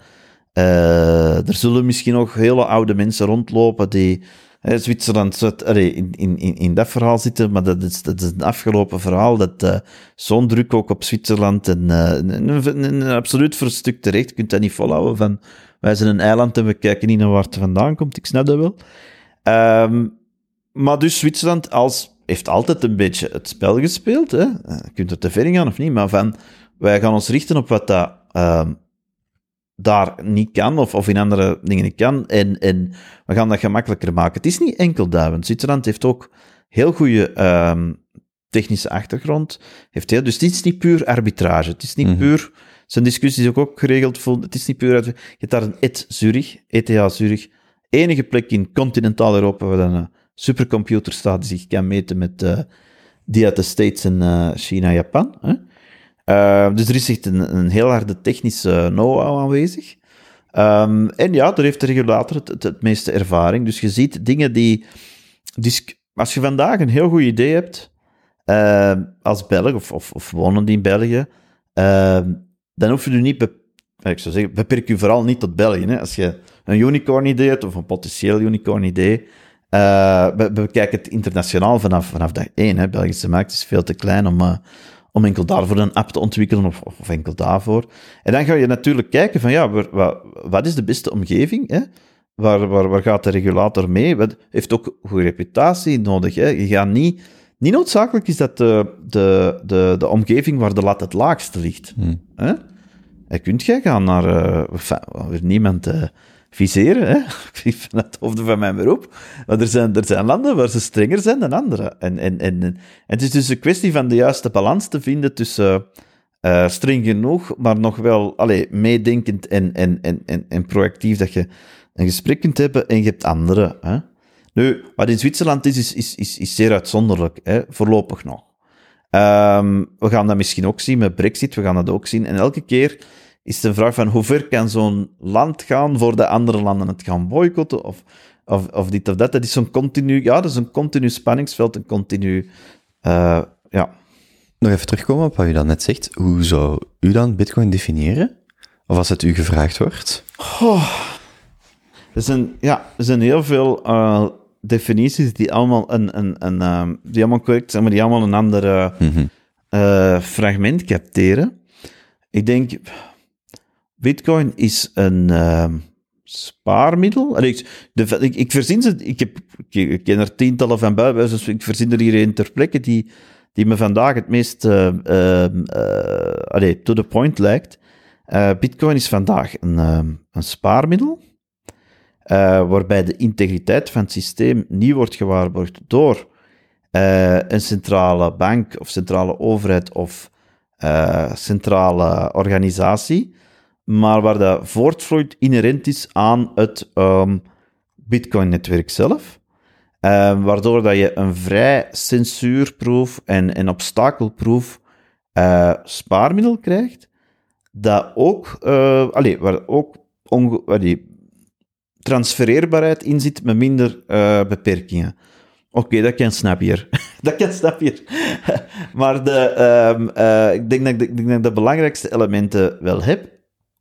eh, er zullen misschien nog hele oude mensen rondlopen die Zwitserland allee, in, in, in, dat verhaal zitten, maar dat is, dat is een afgelopen verhaal. Dat eh, zo'n druk ook op Zwitserland en een, een, een absoluut voor een stuk terecht. Je kunt dat niet volhouden van wij zijn een eiland en we kijken niet naar waar het vandaan komt. Ik snap dat wel. Ehm, maar dus Zwitserland als, heeft altijd een beetje het spel gespeeld. Hè? Eh, Je kunt er te ver in gaan of niet, maar van wij gaan ons richten op wat dat ehm, daar niet kan of, of in andere dingen niet kan. En, en we gaan dat gemakkelijker maken. Het is niet enkel want Zwitserland heeft ook heel goede ehm, technische achtergrond. Heeft heel, dus het is niet puur arbitrage. Het is niet puur... Zijn discussie is ook, ook geregeld. Voor, het is niet puur... Je hebt daar een ETH Zurich, ETH Zurich. Enige plek in continentaal Europa waar dan een supercomputer staat die zich kan meten met eh, die uit de States en eh, China Japan. Hè? Uh, dus er is echt een, een heel harde technische know-how aanwezig. Um, en ja, daar heeft de regulator het, het, meeste ervaring. Dus je ziet dingen die... als je vandaag een heel goed idee hebt, als Belg of, of, of wonend in België, uh, dan hoef je je niet... Ik zou zeggen, beperk je vooral niet tot België. Hè? Als je een unicorn idee hebt, of een potentieel unicorn idee, uh, we, we bekijken het internationaal vanaf, vanaf dag één. Hè? Belgische markt is veel te klein om, uh, om enkel daarvoor een app te ontwikkelen, of, of, enkel daarvoor. En dan ga je natuurlijk kijken van, ja, wat, wat is de beste omgeving? Hè? Waar, waar, waar gaat de regulator mee? Wat heeft ook goede reputatie nodig. Hè? Je gaat niet... Niet noodzakelijk is dat de, de, de, de omgeving waar de lat het laagste ligt. Hmm. Hè? En kunt jij gaan naar... Uh, enfin, niemand... Uh, viseren, hè? het hoofd van mijn beroep. Maar er zijn, er zijn landen waar ze strenger zijn dan andere. En, en, en, en het is dus een kwestie van de juiste balans te vinden tussen eh, streng genoeg, maar nog wel allee, meedenkend en, en, en, en, proactief dat je een gesprek kunt hebben en je hebt andere. Hè? Nu, wat in Zwitserland is, is, is, is, is zeer uitzonderlijk, hè? voorlopig nog. Ehm, we gaan dat misschien ook zien met Brexit, we gaan dat ook zien. En elke keer is de vraag van hoe ver kan zo'n land gaan voor de andere landen het gaan boycotten of, of, of dit of dat. Dat is zo'n continu, ja, dat is een continu spanningsveld, een continu, eh, ja. Nog even terugkomen op wat u dan net zegt. Hoe zou u dan Bitcoin definiëren? Of als het u gevraagd wordt? Er zijn, ja, er zijn heel veel eh, definities die allemaal, een, een, een, ehm, die allemaal correct zijn, maar die allemaal een ander Mhm. eh, fragment capteren. Ik denk, Bitcoin is een ehm, spaarmiddel. Ik, de, ik, ik verzin ze, ik, heb, ik, ken er tientallen van buiten, dus ik verzin er hier een ter plekke die, die me vandaag het meest allee, to the point lijkt. Eh, Bitcoin is vandaag een, ehm, een spaarmiddel. waarbij de integriteit van het systeem niet wordt gewaarborgd door een centrale bank of centrale overheid of centrale organisatie, maar waar dat voortvloeit inherent is aan het ehm, Bitcoin-netwerk zelf. Eh, waardoor dat je een vrij censuurproof en, en obstakelproof eh, spaarmiddel krijgt, dat ook, allee, waar ook allee, transfereerbaarheid in zit met minder eh, beperkingen. Oké, dat kan snappier. dat kan snappier. maar de, ehm, eh, ik, denk dat, ik denk dat ik de belangrijkste elementen wel heb.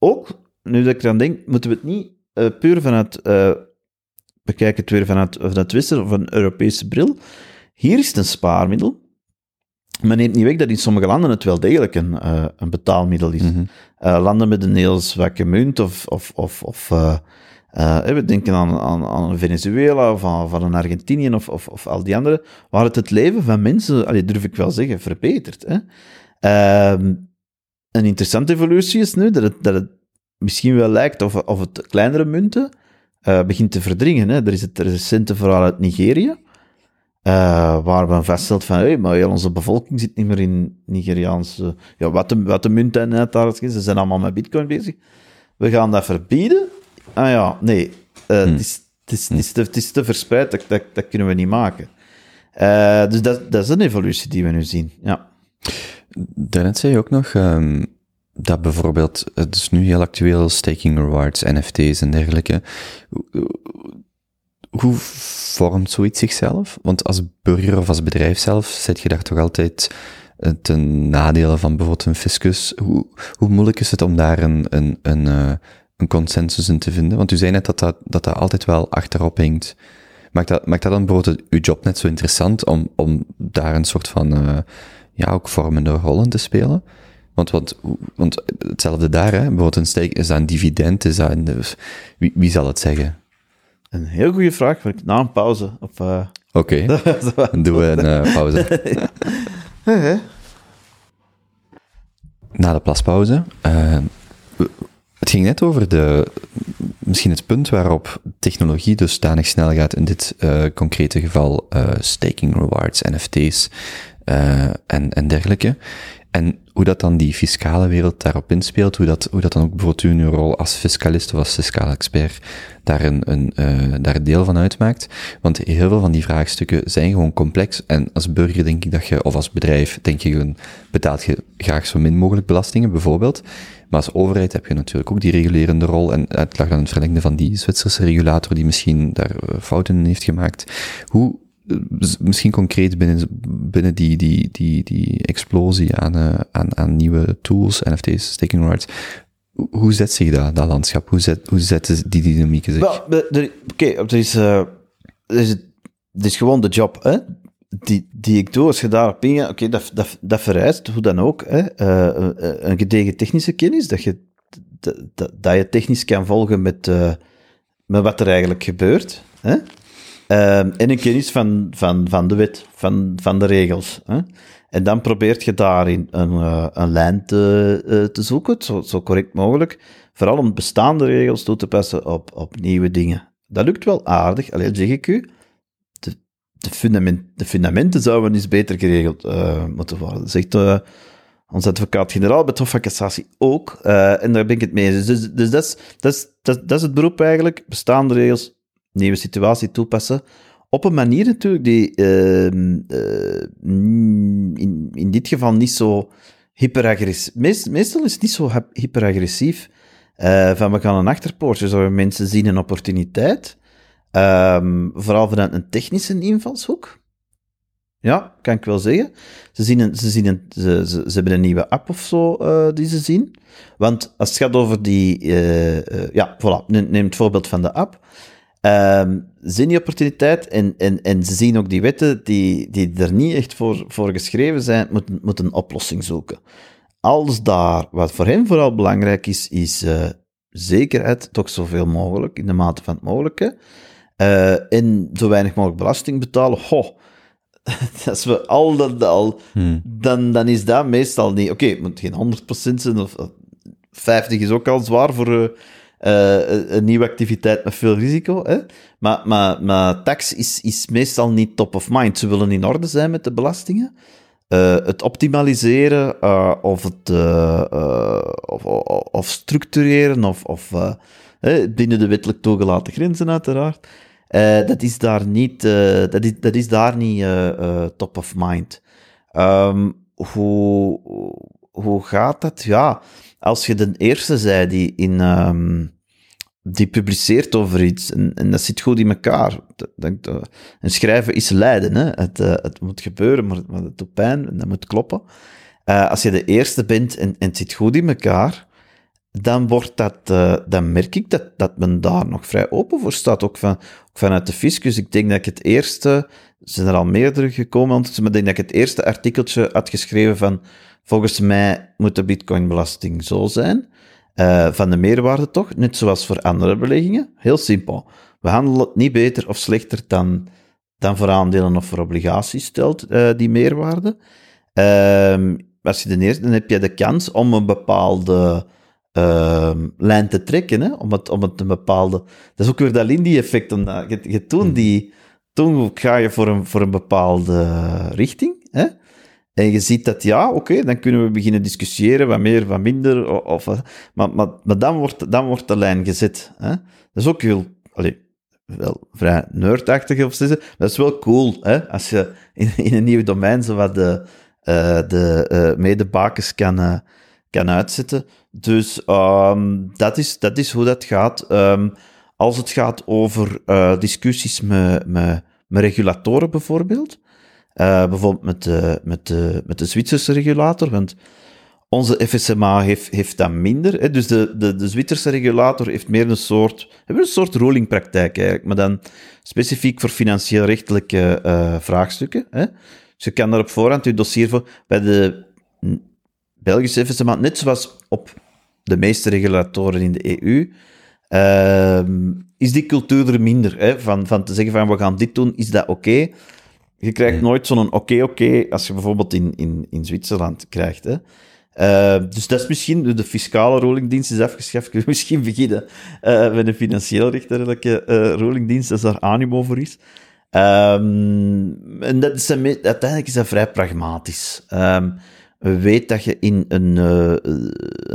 Ook, nu dat ik eraan denk, moeten we het niet eh, puur vanuit... eh bekijken het weer vanuit, vanuit Westen of een Europese bril. Hier is het een spaarmiddel. Men neemt niet weg dat in sommige landen het wel degelijk een, eh, een betaalmiddel is. Mhm. Landen met een heel zwakke munt of, of, of, of we denken aan, aan, aan Venezuela of aan, van een Argentinië of, of, of al die andere, waar het het leven van mensen, allee, durf ik wel zeggen, verbetert. Hè? Ehm, een interessante evolutie is nu dat het, dat het misschien wel lijkt of, of het kleinere munten eh, begint te verdringen. Hè? Er is het recente verhaal uit Nigeria, eh, waar men vaststelt van, hey, maar heel onze bevolking zit niet meer in Nigeriaanse... Ja, wat de, wat de munt en het daar is, ze zijn allemaal met bitcoin bezig. We gaan dat verbieden? Ah ja, nee. Eh, het, is, het, is, het, is te, het is te verspreid, dat, dat, dat kunnen we niet maken. Dus dat, dat is een evolutie die we nu zien, ja. Daarnet zei je ook nog ehm, dat bijvoorbeeld, het is nu heel actueel, staking rewards, NFT's en dergelijke. Hoe- vormt zoiets zichzelf? Want als burger of als bedrijf zelf zet je daar toch altijd ten nadele van bijvoorbeeld een fiscus. Hoe, hoe moeilijk is het om daar een, een, een, eh, een consensus in te vinden? Want u zei net dat dat, dat, dat altijd wel achterop hinkt. Maakt dat, maakt dat dan bijvoorbeeld uw job net zo interessant om, om daar een soort van, eh, ja, ook vormende rol in te spelen? Want, want, want hetzelfde daar, hè? bijvoorbeeld een steek, is dat een dividend, is dat een, dus wie, wie zal het zeggen? Een heel goede vraag, maar na een pauze. Op, eh, Oké, dan doen we een eh, pauze. Na de plaspauze. eh, het ging net over de, misschien het punt waarop technologie dusdanig snel gaat, in dit eh, concrete geval eh, staking rewards, NFT's eh, en, en dergelijke. En hoe dat dan die fiscale wereld daarop inspeelt, hoe dat, hoe dat dan ook bijvoorbeeld uw rol als fiscalist of als fiscaal expert daar een, een, eh, daar deel van uitmaakt. Want heel veel van die vraagstukken zijn gewoon complex. En als burger denk ik dat je, of als bedrijf, denk je, betaalt je graag zo min mogelijk belastingen, bijvoorbeeld. Maar als overheid heb je natuurlijk ook die regulerende rol. En het lag dan het verlengde van die Zwitserse regulator die misschien daar eh, fouten in heeft gemaakt. Hoe, misschien concreet binnen, binnen die, die, die, die explosie aan, eh, aan, aan nieuwe tools, NFT's, staking rights, hoe- zet zich dat, dat landschap? Hoe, zet, hoe zetten die dynamieken zich? Oké, er is, eh, is, het is gewoon de job hè, die, die ik doe. Als je daarop ingaat, oké, dat, dat, dat vereist, hoe dan ook, hè, eh, een gedegen technische kennis, dat je, dat, dat, je technisch kan volgen met, met wat er eigenlijk gebeurt. Hè? Ehm, en een kennis van, van, van de wet, van, van de regels. Hè? En dan probeert je daarin een, eh, een lijn te, eh, te zoeken, zo, zo correct mogelijk. Vooral om bestaande regels toe te passen op, op nieuwe dingen. Dat lukt wel aardig, alleen zeg ik u. De, de, fundament, de fundamenten zouden eens beter geregeld eh, moeten worden. Eh, Onze advocaat-generaal Hof van Cassatie ook. En daar ben ik het mee eens. Dus, dus dat, is, dat, is, dat is het beroep eigenlijk. Bestaande regels, nieuwe situatie toepassen. Op een manier natuurlijk die ehm, eh, in, in dit geval niet zo hyperagressief... Meest, meestal is het niet zo hyp- hyperagressief. Eh, van we gaan een achterpoortje, we mensen zien een opportuniteit. Ehm, vooral vanuit een technische invalshoek. Ja, kan ik wel zeggen. Ze, zien een, ze, zien een, ze, ze, ze hebben een nieuwe app of zo eh, die ze zien. Want als het gaat over die... ja, voilà, neem het voorbeeld van de app. Ehm zien die opportuniteit en, en, en ze zien ook die wetten die, die er niet echt voor, voor geschreven zijn, moeten, moeten een oplossing zoeken. Als daar, wat voor hen vooral belangrijk is, is eh, zekerheid, toch zoveel mogelijk, in de mate van het mogelijke. Eh, en zo weinig mogelijk belasting betalen. Ho, als we al dat al, dan, dan is dat meestal niet. Oké, het moet geen 100% zijn, of of 50 is ook al zwaar voor eh, eh, een nieuwe activiteit met veel risico. Hè? Maar, maar, maar tax is, is meestal niet top of mind. Ze willen in orde zijn met de belastingen. Eh, het optimaliseren eh, of het of, of, of structureren of, of binnen de wettelijk toegelaten grenzen uiteraard. Dat is daar niet, dat is, dat is daar niet top of mind. Ehm, hoe, hoe gaat dat? Ja, als je de eerste zei die in... ehm, die publiceert over iets en, en dat zit goed in elkaar. Dat- en schrijven is lijden, hè. Het, eh, het moet gebeuren, maar, maar het doet pijn en dat moet kloppen. Eh, als je de eerste bent en, en het zit goed in elkaar, dan, wordt dat, eh, dan merk ik dat, dat men daar nog vrij open voor staat, ook, van, ook vanuit de fiscus. Ik denk dat ik het eerste, er zijn er al meerdere gekomen maar ik denk dat ik het eerste artikeltje had geschreven van, volgens mij moet de bitcoinbelasting zo zijn, eh, van de meerwaarde toch, net zoals voor andere beleggingen. Heel simpel. We handelen het niet beter of slechter dan, dan voor aandelen of voor obligaties stelt, eh, die meerwaarde. Ehm, als je de eerste, dan heb je de kans om een bepaalde ehm, lijn te trekken, hè? Om, het, om het een bepaalde... Dat is ook weer dat Lindy-effect. Je, je, toen, die, toen ga je voor een, voor een bepaalde richting, hè? En je ziet dat, ja, oké, dan kunnen we beginnen discussiëren, wat meer, wat minder, of, eh, maar, maar, maar dan, wordt, dan wordt de lijn gezet. Hè? Dat is ook heel, allee, wel vrij nerdachtig of zo, maar dat is wel cool, hè? als je in, een nieuw domein zo wat de, eh, de eh, medebakens kan, kan uitzetten. Dus ehm, dat, is, dat is hoe dat gaat. Ehm, als het gaat over discussies met, met, met regulatoren bijvoorbeeld, eh, bijvoorbeeld met de, met, de, met de Zwitserse regulator, want onze FSMA heeft, heeft dat minder. Hè? Dus de, de, de Zwitserse regulator heeft meer een soort, hebben een soort rulingpraktijk eigenlijk, maar dan specifiek voor financieel-rechtelijke eh, vraagstukken. Hè? Dus je kan daar op voorhand je dossier voor... Bij de Belgische FSMA, net zoals op de meeste regulatoren in de EU, ehm, is die cultuur er minder. Hè? Van, van te zeggen van, we gaan dit doen, is dat oké? Je krijgt nooit zo'n oké, oké, als je bijvoorbeeld in, in, in Zwitserland krijgt. Hè. Eh, dus dat is misschien, de fiscale rolingdienst is afgeschaft, kunnen we misschien beginnen eh, met een financieel-rechterlijke eh rolingdienst, als daar animo voor is. Ehm, en dat is uiteindelijk is dat vrij pragmatisch. Ehm, we weten dat je in een,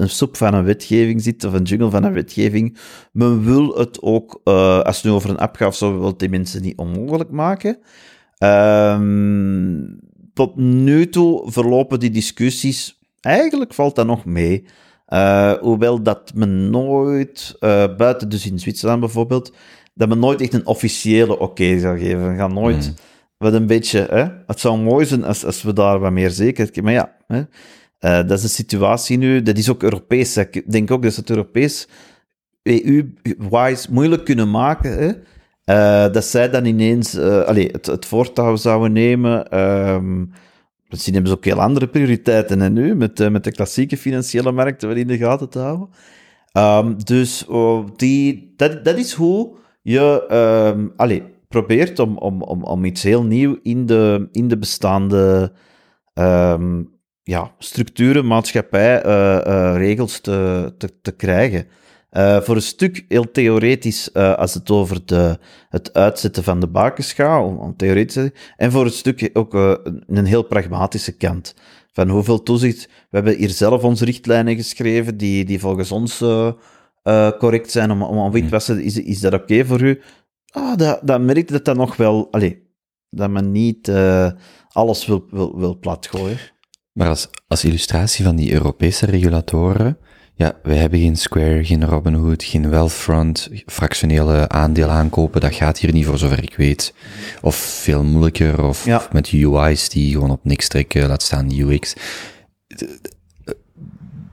een soep van een wetgeving zit, of een jungle van een wetgeving. Men wil het ook, als het nu over een app gaat, zo, wil het die mensen niet onmogelijk maken. Ehm, tot nu toe verlopen die discussies, eigenlijk valt dat nog mee. Eh, hoewel dat men nooit, eh, buiten dus in Zwitserland bijvoorbeeld, dat men nooit echt een officiële oké zal geven. We gaan nooit wat een beetje, hè? het zou mooi zijn als, als we daar wat meer zekerheid hebben. Maar ja, hè? eh, dat is de situatie nu. Dat is ook Europees. Ik denk ook dat ze het Europees EU-wise moeilijk kunnen maken. Hè? Eh, dat zij dan ineens allee, het, het voortouw zouden nemen. Ehm, misschien hebben ze ook heel andere prioriteiten en nu, met, eh, met de klassieke financiële markten wel in de gaten te houden. Ehm, dus oh, die, dat, dat is hoe je allee, probeert om, om, om, om iets heel nieuw in de, in de bestaande ja, structuren, maatschappij, regels te, te, te krijgen. Eh, voor een stuk heel theoretisch eh, als het over de, het uitzetten van de bakens gaat, om, om theoretisch en voor een stuk ook eh, een heel pragmatische kant. van hoeveel toezicht. We hebben hier zelf onze richtlijnen geschreven die, die volgens ons correct zijn om, om, om witwassen. Is, is dat oké voor u? Ah, dat, dat merkt dat dat nog wel... Allee, dat men niet alles wil, wil, wil platgooien. Maar als, als illustratie van die Europese regulatoren, ja, wij hebben geen Square, geen Robinhood, geen Wealthfront, fractionele aandelen aankopen, dat gaat hier niet voor zover ik weet. Of veel moeilijker, of, Ja. met UI's die gewoon op niks trekken, laat staan UX.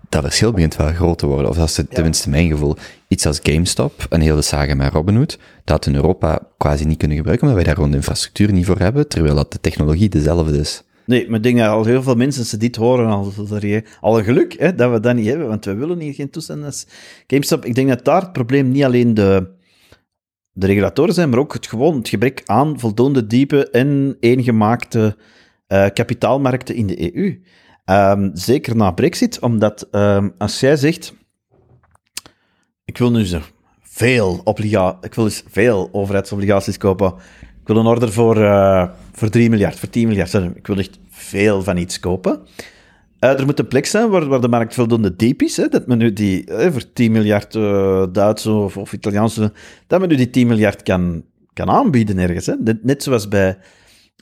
Dat verschil begint wel groot te worden, of dat is tenminste mijn gevoel. Iets als GameStop, en heel de saga met Robinhood, dat in Europa quasi niet kunnen gebruiken, omdat wij daar gewoon de infrastructuur niet voor hebben, terwijl dat de technologie dezelfde is. Nee, maar ik denk dat al heel veel mensen ze dit horen al, al een geluk hè, dat we dat niet hebben, want we willen hier geen toestand GameStop. Ik denk dat daar het probleem niet alleen de, de regulatoren zijn, maar ook het, gewoon het gebrek aan voldoende diepe en eengemaakte eh, kapitaalmarkten in de EU. Ehm, zeker na Brexit, omdat ehm, als jij zegt, ik wil nu zo veel, obliga ik wil eens veel overheidsobligaties kopen. Ik wil een order voor, eh, voor 3 miljard, voor 10 miljard. Ik wil echt veel van iets kopen. Eh, er moet een plek zijn waar, waar de markt voldoende diep is. Hè, dat men nu die eh, voor 10 miljard eh Duitse of, of Italiaanse. dat men nu die 10 miljard kan, kan aanbieden ergens. Hè. Net, net, zoals bij,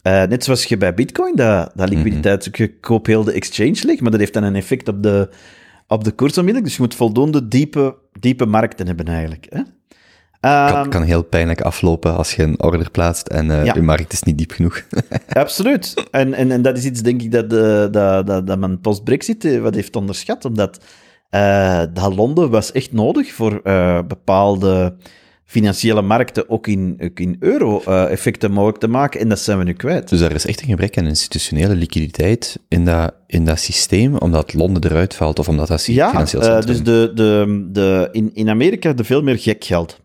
eh, net zoals je bij Bitcoin, dat, dat liquiditeit. Je koopt heel de exchange leeg, maar dat heeft dan een effect op de, op de koers onmiddellijk. Dus je moet voldoende diepe, diepe markten hebben eigenlijk. Hè. Ehm, kan, kan heel pijnlijk aflopen als je een order plaatst en uh, Ja. je markt is niet diep genoeg. Absoluut. En, en, en dat is iets, denk ik, dat, eh, dat, dat, dat men post-Brexit eh, wat heeft onderschat. Omdat eh, dat Londen was echt nodig voor eh, bepaalde financiële markten ook in, ook in euro-effecten mogelijk te maken. En dat zijn we nu kwijt. dus er is echt een gebrek aan institutionele liquiditeit in dat, in dat systeem, omdat Londen eruit valt of omdat dat Ja, financieel eh, centrum dus de, de, de, in, in Amerika je veel meer gek geld.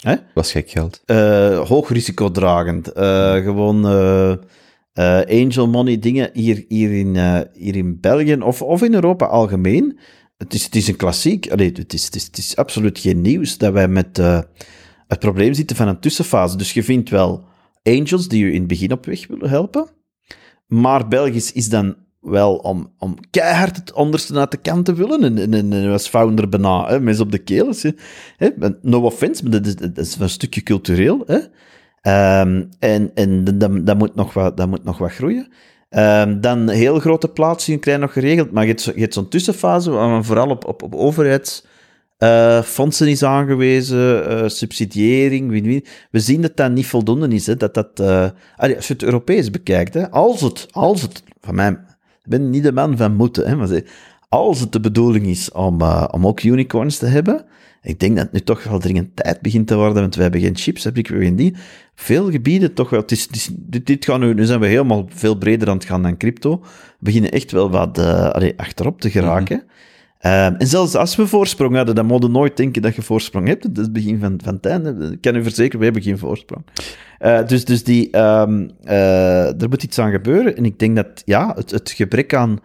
Hè? was gek geld. Eh, hoog risicodragend. Eh, gewoon eh, angel money dingen hier, hier, in, hier in België of, of in Europa algemeen. Het is, het is een klassiek. Allee, het, is, het, is, het is absoluut geen nieuws dat wij met het probleem zitten van een tussenfase. Dus je vindt wel angels die je in het begin op weg willen helpen. Maar Belgisch is dan wel om, om keihard het onderste uit de kant te willen. En, en, en, als founder bijna, hè, op de keel. is, Hè, no offense, maar dat is, is een stukje cultureel. Hè. Ehm, en en dat, moet nog wat, dat moet nog wat groeien. Ehm, dan heel grote plaatsingen krijgen nog geregeld, maar je hebt, je hebt zo'n tussenfase waar men vooral op, op, op overheidsfondsen is aangewezen, eh, subsidiëring, win-win. We zien dat dat niet voldoende is. Hè, dat dat, eh, als je het Europees bekijkt, hè, als, het, als het, van mij, ben niet de man van moeten, hè, maar als het de bedoeling is om, eh, om ook unicorns te hebben, ik denk dat het nu toch wel dringend tijd begint te worden, want we hebben geen chips, heb ik weer geen die. Veel gebieden toch wel, het is, dit, gaan nu, nu zijn we helemaal veel breder aan het gaan dan crypto, we beginnen echt wel wat allee, achterop te geraken. Ehm, en zelfs als we voorsprong hadden, dan je nooit denken dat je voorsprong hebt. Dat is het begin van, van het einde. Ik kan u verzekeren, we hebben geen voorsprong. Eh, dus dus die, ehm, eh, er moet iets aan gebeuren. En ik denk dat ja, het, het gebrek aan.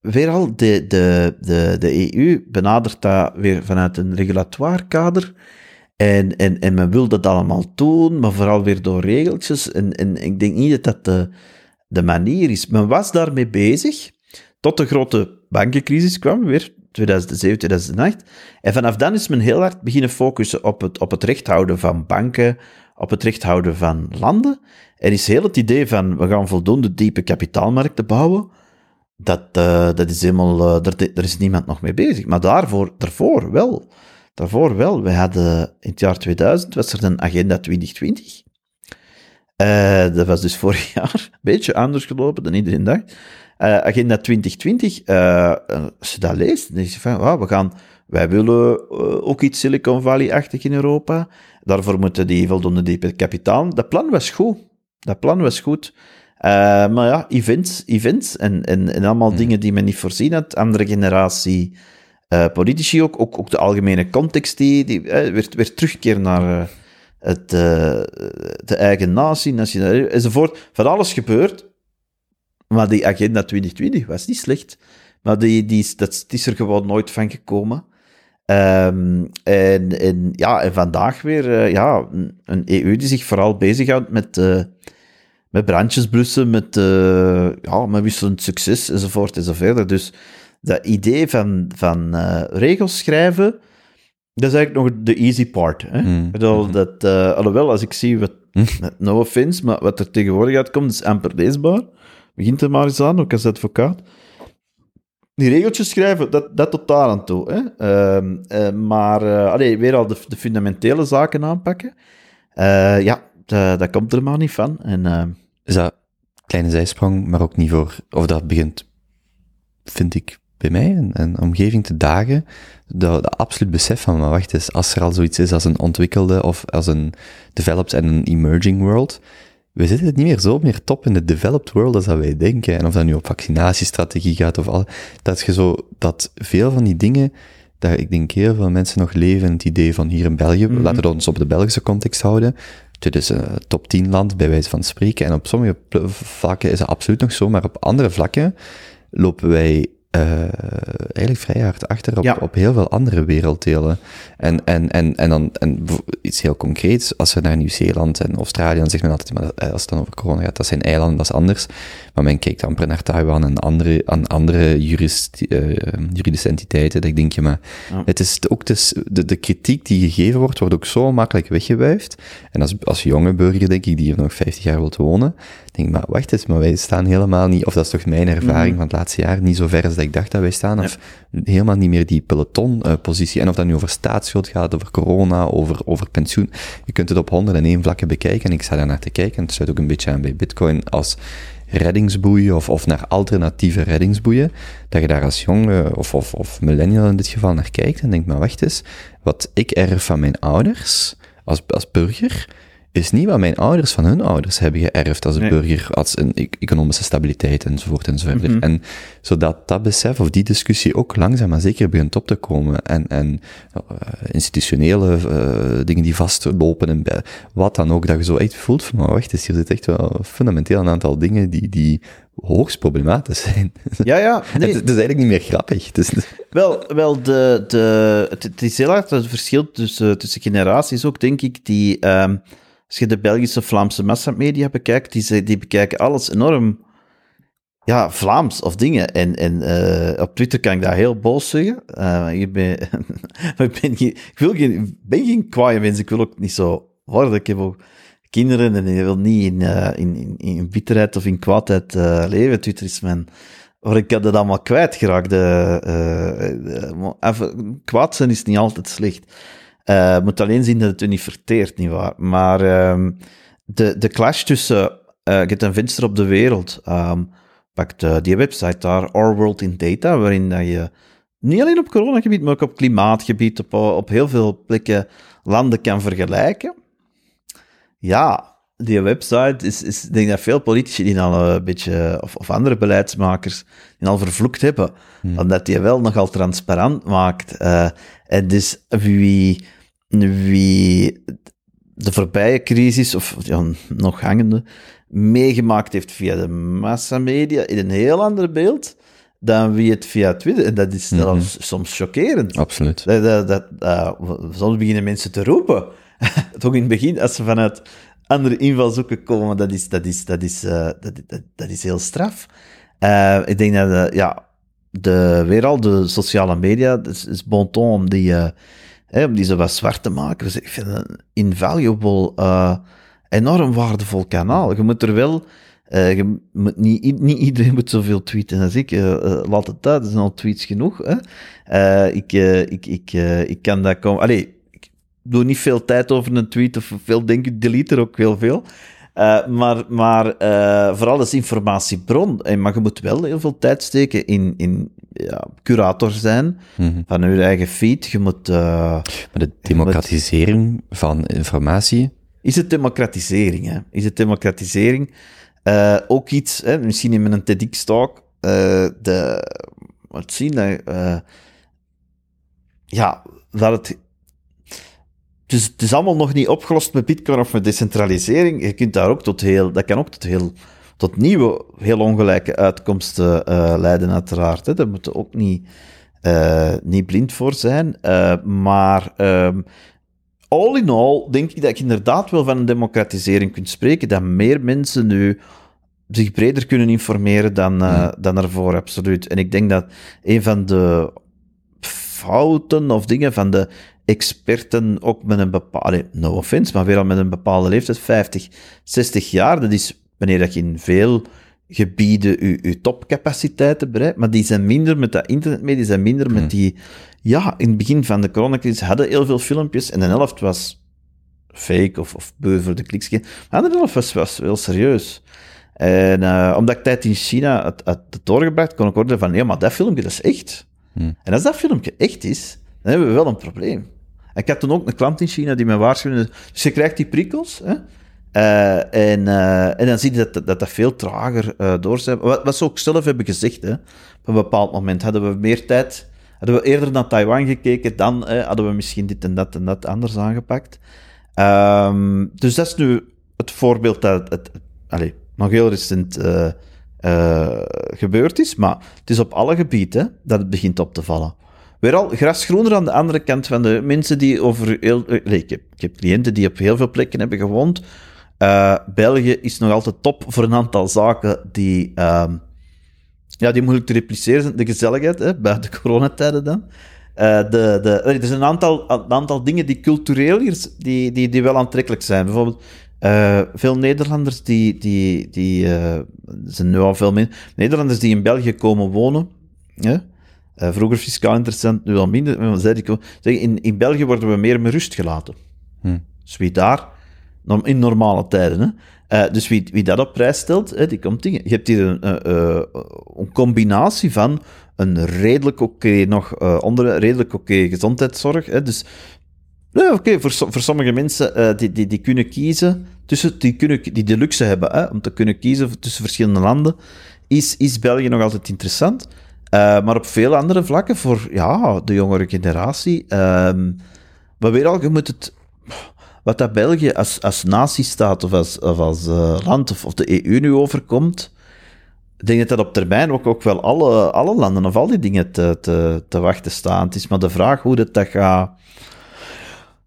Weer al, de, de, de, de EU benadert dat weer vanuit een regulatoire kader. En, en, en men wil dat allemaal doen, maar vooral weer door regeltjes. En, en ik denk niet dat dat de, de manier is. Men was daarmee bezig, tot de grote bankencrisis kwam, weer 2007, 2008. En vanaf dan is men heel hard beginnen focussen op het, op het recht houden van banken, op het recht houden van landen. Er is heel het idee van, we gaan voldoende diepe kapitaalmarkten bouwen. Dat, eh, dat is helemaal, daar, daar is niemand nog mee bezig. Maar daarvoor, daarvoor wel. Daarvoor wel. We hadden in het jaar 2000 was er een agenda 2020. Eh, dat was dus vorig jaar een beetje anders gelopen dan iedereen dacht. Eh, agenda 2020, eh, als je dat leest, dan denk je van, we gaan, wij willen eh, ook iets Silicon Valley-achtig in Europa. Daarvoor moeten die voldoende diepe kapitaal. Dat plan was goed. Dat plan was goed. Eh, maar ja, events, events en, en, en allemaal dingen die men niet voorzien had. Andere generatie eh, politici ook, ook, ook de algemene context die, die eh, weer, weer terugkeer naar eh, het, eh, de eigen natie, enzovoort. Van alles gebeurt. Maar die agenda 2020 was niet slecht. Maar die, die, is- dat het is er gewoon nooit van gekomen. Ehm, en, en, ja, en vandaag weer eh, ja, een- EU die zich vooral bezighoudt met, eh, met brandjes blussen, met, eh, ja, met wisselend succes, enzovoort, enzovoort. Dus dat idee van, van regels schrijven, dat is eigenlijk nog de easy part. Hè? Mm. Bedoel, dat, eh, alhoewel, als ik zie wat, no offense, maar wat er tegenwoordig uitkomt, is amper leesbaar. Begint er maar eens aan, ook als advocaat. Die regeltjes schrijven, dat, dat tot daar aan toe. Hè? Ehm, eh, maar allee, weer al de, de fundamentele zaken aanpakken. Eh, ja, dat, komt er maar niet van. En, eh, Is dat kleine zijsprong, maar ook niet voor, of dat begint, vind ik, bij mij en omgeving te dagen, dat, dat absoluut besef van, maar wacht eens, als er al zoiets is als een ontwikkelde of als een developed en een emerging world, we zitten het niet meer zo meer top in de developed world als dat wij denken. En of dat nu op vaccinatiestrategie gaat of al, dat je zo, dat veel van die dingen, dat ik denk heel veel mensen nog leven in het idee van hier in België, laten we ons op de Belgische context houden, dit is een top 10 land, bij wijze van spreken. En op sommige vlakken is dat absoluut nog zo, maar op andere vlakken lopen wij eh, eigenlijk vrij hard achter op, Ja. op heel veel andere werelddelen. En, en, en, en dan en iets heel concreets, als we naar Nieuw-Zeeland en Australië, dan zegt men altijd, maar eh, als het dan over corona gaat, dat zijn eilanden, dat is anders. Maar men kijkt amper naar Taiwan en andere, aan andere jurist, eh, juridische entiteiten. Dat ik denk je, maar Ja. het is ook dus, de, de kritiek die gegeven wordt, wordt ook zo makkelijk weggewuifd. En als, als jonge burger, denk ik, die hier nog 50 jaar wilt wonen, denk ik, maar wacht eens, maar wij staan helemaal niet, of dat is toch mijn ervaring van het laatste jaar, niet zo ver als dat ik dacht dat wij staan, of helemaal niet meer die peloton-positie. en of dat nu over staatsschuld gaat, over corona, over, over pensioen, je kunt het op 101 vlakken bekijken, en ik sta daar naar te kijken, en het sluit ook een beetje aan bij bitcoin als reddingsboeien of, of naar alternatieve reddingsboeien, dat je daar als jonge of, of, of millennial in dit geval naar kijkt en denkt, maar wacht eens, wat ik erf van mijn ouders als, als burger, is niet wat mijn ouders van hun ouders hebben geërfd als een Nee. burger, als een e- economische stabiliteit enzovoort enzovoort. Mhm. En zodat dat besef of die discussie ook langzaam maar zeker begint op te komen en, en eh, institutionele eh, dingen die vastlopen en wat dan ook, dat je zo echt voelt van, maar wacht eens, hier zit echt wel fundamenteel een aantal dingen die, die hoogst problematisch zijn. ja, ja. Nee, Het, het is eigenlijk niet meer grappig. Het is, Wel, wel de, de, het, is heel erg het verschil tussen, tussen generaties ook, denk ik, die, ehm, als je de Belgische Vlaamse massamedia bekijkt, die, die bekijken alles enorm, ja, Vlaams of dingen. En, en eh, op Twitter kan ik dat heel boos zeggen. Eh, ik, ben, ik, ben geen, ik wil geen, ben geen kwaaie mens, ik wil ook niet zo worden. Ik heb ook kinderen en ik wil niet in, eh, in, in, in bitterheid of in kwaadheid leven. Twitter is mijn... Maar ik had het allemaal kwijtgeraakt. De, maar even, kwaad zijn is niet altijd slecht. Eh moet alleen zien dat het u niet verteert, nietwaar? Maar ehm, de, de clash tussen eh Get een venster op de wereld, ehm pakt eh, die website daar, Our World in Data, waarin dat je niet alleen op coronagebied, maar ook op klimaatgebied, op, op heel veel plekken landen kan vergelijken. Ja, die website is, is ik denk dat veel politici die al een beetje, of, of andere beleidsmakers, die al vervloekt hebben, omdat die wel nogal transparant maakt. eh, en dus wie, wie de voorbije crisis, of ja, nog hangende, meegemaakt heeft via de massamedia in een heel ander beeld dan wie het via Twitter. En dat is zelfs soms chockerend. absoluut. Dat, dat, dat, eh, soms beginnen mensen te roepen. Toch in het begin, als ze vanuit andere invalshoeken komen, dat is, dat is, dat is, eh, dat, dat, is heel straf. Eh, ik denk dat, ja, de, weer al de sociale media, het is, is bon ton om die, om die zo wat zwart te maken. Dus ik vind het een invaluable, eh, enorm waardevol kanaal. Je moet er wel... eh, je moet niet, niet iedereen moet zoveel tweeten als ik. eh, eh, laat het uit, er zijn al tweets genoeg. Hè? Ik, ik, ik, ik kan dat komen. Allee, ik doe niet veel tijd over een tweet of veel denk ik, delete er ook heel veel. Eh, maar maar eh, vooral als informatiebron. En, maar je moet wel heel veel tijd steken in, in ja, curator zijn Mhm. van je eigen feed. Je moet. eh, Maar de democratisering van informatie, is het democratisering? Hè? Is het democratisering? Eh, ook iets, hè, misschien in een TEDx-talk, eh de, wat zien, eh, ja, dat het, dus het is allemaal nog niet opgelost met Bitcoin of met decentralisering. Je kunt daar ook tot heel, dat kan ook tot heel, tot nieuwe, heel ongelijke uitkomsten eh, leiden, uiteraard. Hè. Daar moeten we ook niet, eh, niet blind voor zijn. Eh, maar ehm, all in all denk ik dat je inderdaad wel van een democratisering kunt spreken, dat meer mensen nu zich breder kunnen informeren dan, uh, dan ervoor, absoluut. En ik denk dat een van de fouten of dingen van de experten, ook met een bepaalde, no offense, maar weer al met een bepaalde leeftijd, 50, 60 jaar, dat is wanneer dat je in veel gebieden je, je topcapaciteiten bereikt, maar die zijn minder met dat internetmedia, die zijn minder met die, ja, in het begin van de coronacrisis hadden heel veel filmpjes en de helft was fake of, of beu voor de kliks. Maar de helft was, was wel serieus. En uh, omdat ik tijd in China had, had doorgebracht, kon ik horen van, ja, maar dat filmpje, dat is echt. En als dat filmpje echt is, dan hebben we wel een probleem. Ik had toen ook een klant in China die me waarschuwde, dus je krijgt die prikkels, hè, uh, en, uh, en dan zie je dat dat, dat veel trager uh, doorzet. Wat, wat ze ook zelf hebben gezegd, hè. op een bepaald moment hadden we meer tijd, hadden we eerder naar Taiwan gekeken, dan hadden we misschien dit en dat en dat anders aangepakt. Um, dus dat is nu het voorbeeld dat het, het allez, nog heel recent gebeurd is, maar het is op alle gebieden dat het begint op te vallen. Weer al grasgroener aan de andere kant van de mensen die over heel... Nee, ik, heb, cliënten die op heel veel plekken hebben gewoond, uh, België is nog altijd top voor een aantal zaken die, uh, ja, die moeilijk te repliceren zijn. De gezelligheid, hè, de coronatijden dan. Uh, de, de, er zijn een aantal, een aantal dingen die cultureel hier, die, die, die wel aantrekkelijk zijn. Bijvoorbeeld, veel Nederlanders die, die, die zijn nu al veel meer, Nederlanders die in België komen wonen, ja, vroeger fiscaal interessant, nu al minder, maar zei ik, zeg, in, in België worden we meer met rust gelaten. Hm. Dus wie daar in normale tijden. Hè. Uh, dus wie, wie dat op prijs stelt, hè, die komt dingen. Je hebt hier een, uh, een combinatie van een redelijk oké, okay, nog redelijk oké okay gezondheidszorg. Hè. Dus ja, oké, voor, voor sommige mensen die, die, die kunnen kiezen, tussen, die, kunnen, die de luxe hebben hè, om te kunnen kiezen tussen verschillende landen, is, is België nog altijd interessant. Maar op veel andere vlakken, voor ja, de jongere generatie, ehm, maar weer al, je moet het wat dat België als, als natiestaat of als, of als uh, land of, de EU nu overkomt, ik denk dat dat op termijn ook, ook wel alle, alle landen of al die dingen te, te, te wachten staan. Het is maar de vraag hoe dat, dat gaat...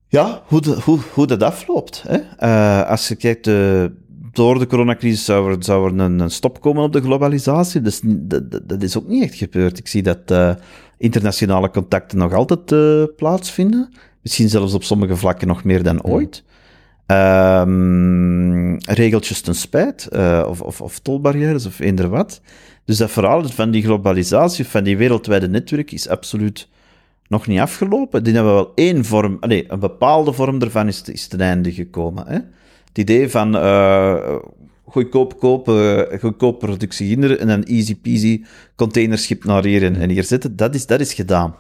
Ja, hoe, de, hoe, hoe dat afloopt. Hè? Uh, als je kijkt, uh, door de coronacrisis zou er, zou er een, een, stop komen op de globalisatie. Dus dat, dat, is ook niet echt gebeurd. Ik zie dat internationale contacten nog altijd plaatsvinden. Misschien zelfs op sommige vlakken nog meer dan ooit. Um, regeltjes ten spijt, uh, of, of, of, tolbarrières, of eender wat. Dus dat verhaal van die globalisatie, van die wereldwijde netwerk, is absoluut nog niet afgelopen. Die hebben wel één vorm, nee, een bepaalde vorm ervan is, is ten einde gekomen. Hè? Het idee van uh, goedkoop kopen, goedkoop productie hinderen en een easy peasy containerschip naar hier en, hier zetten, dat is, dat is gedaan.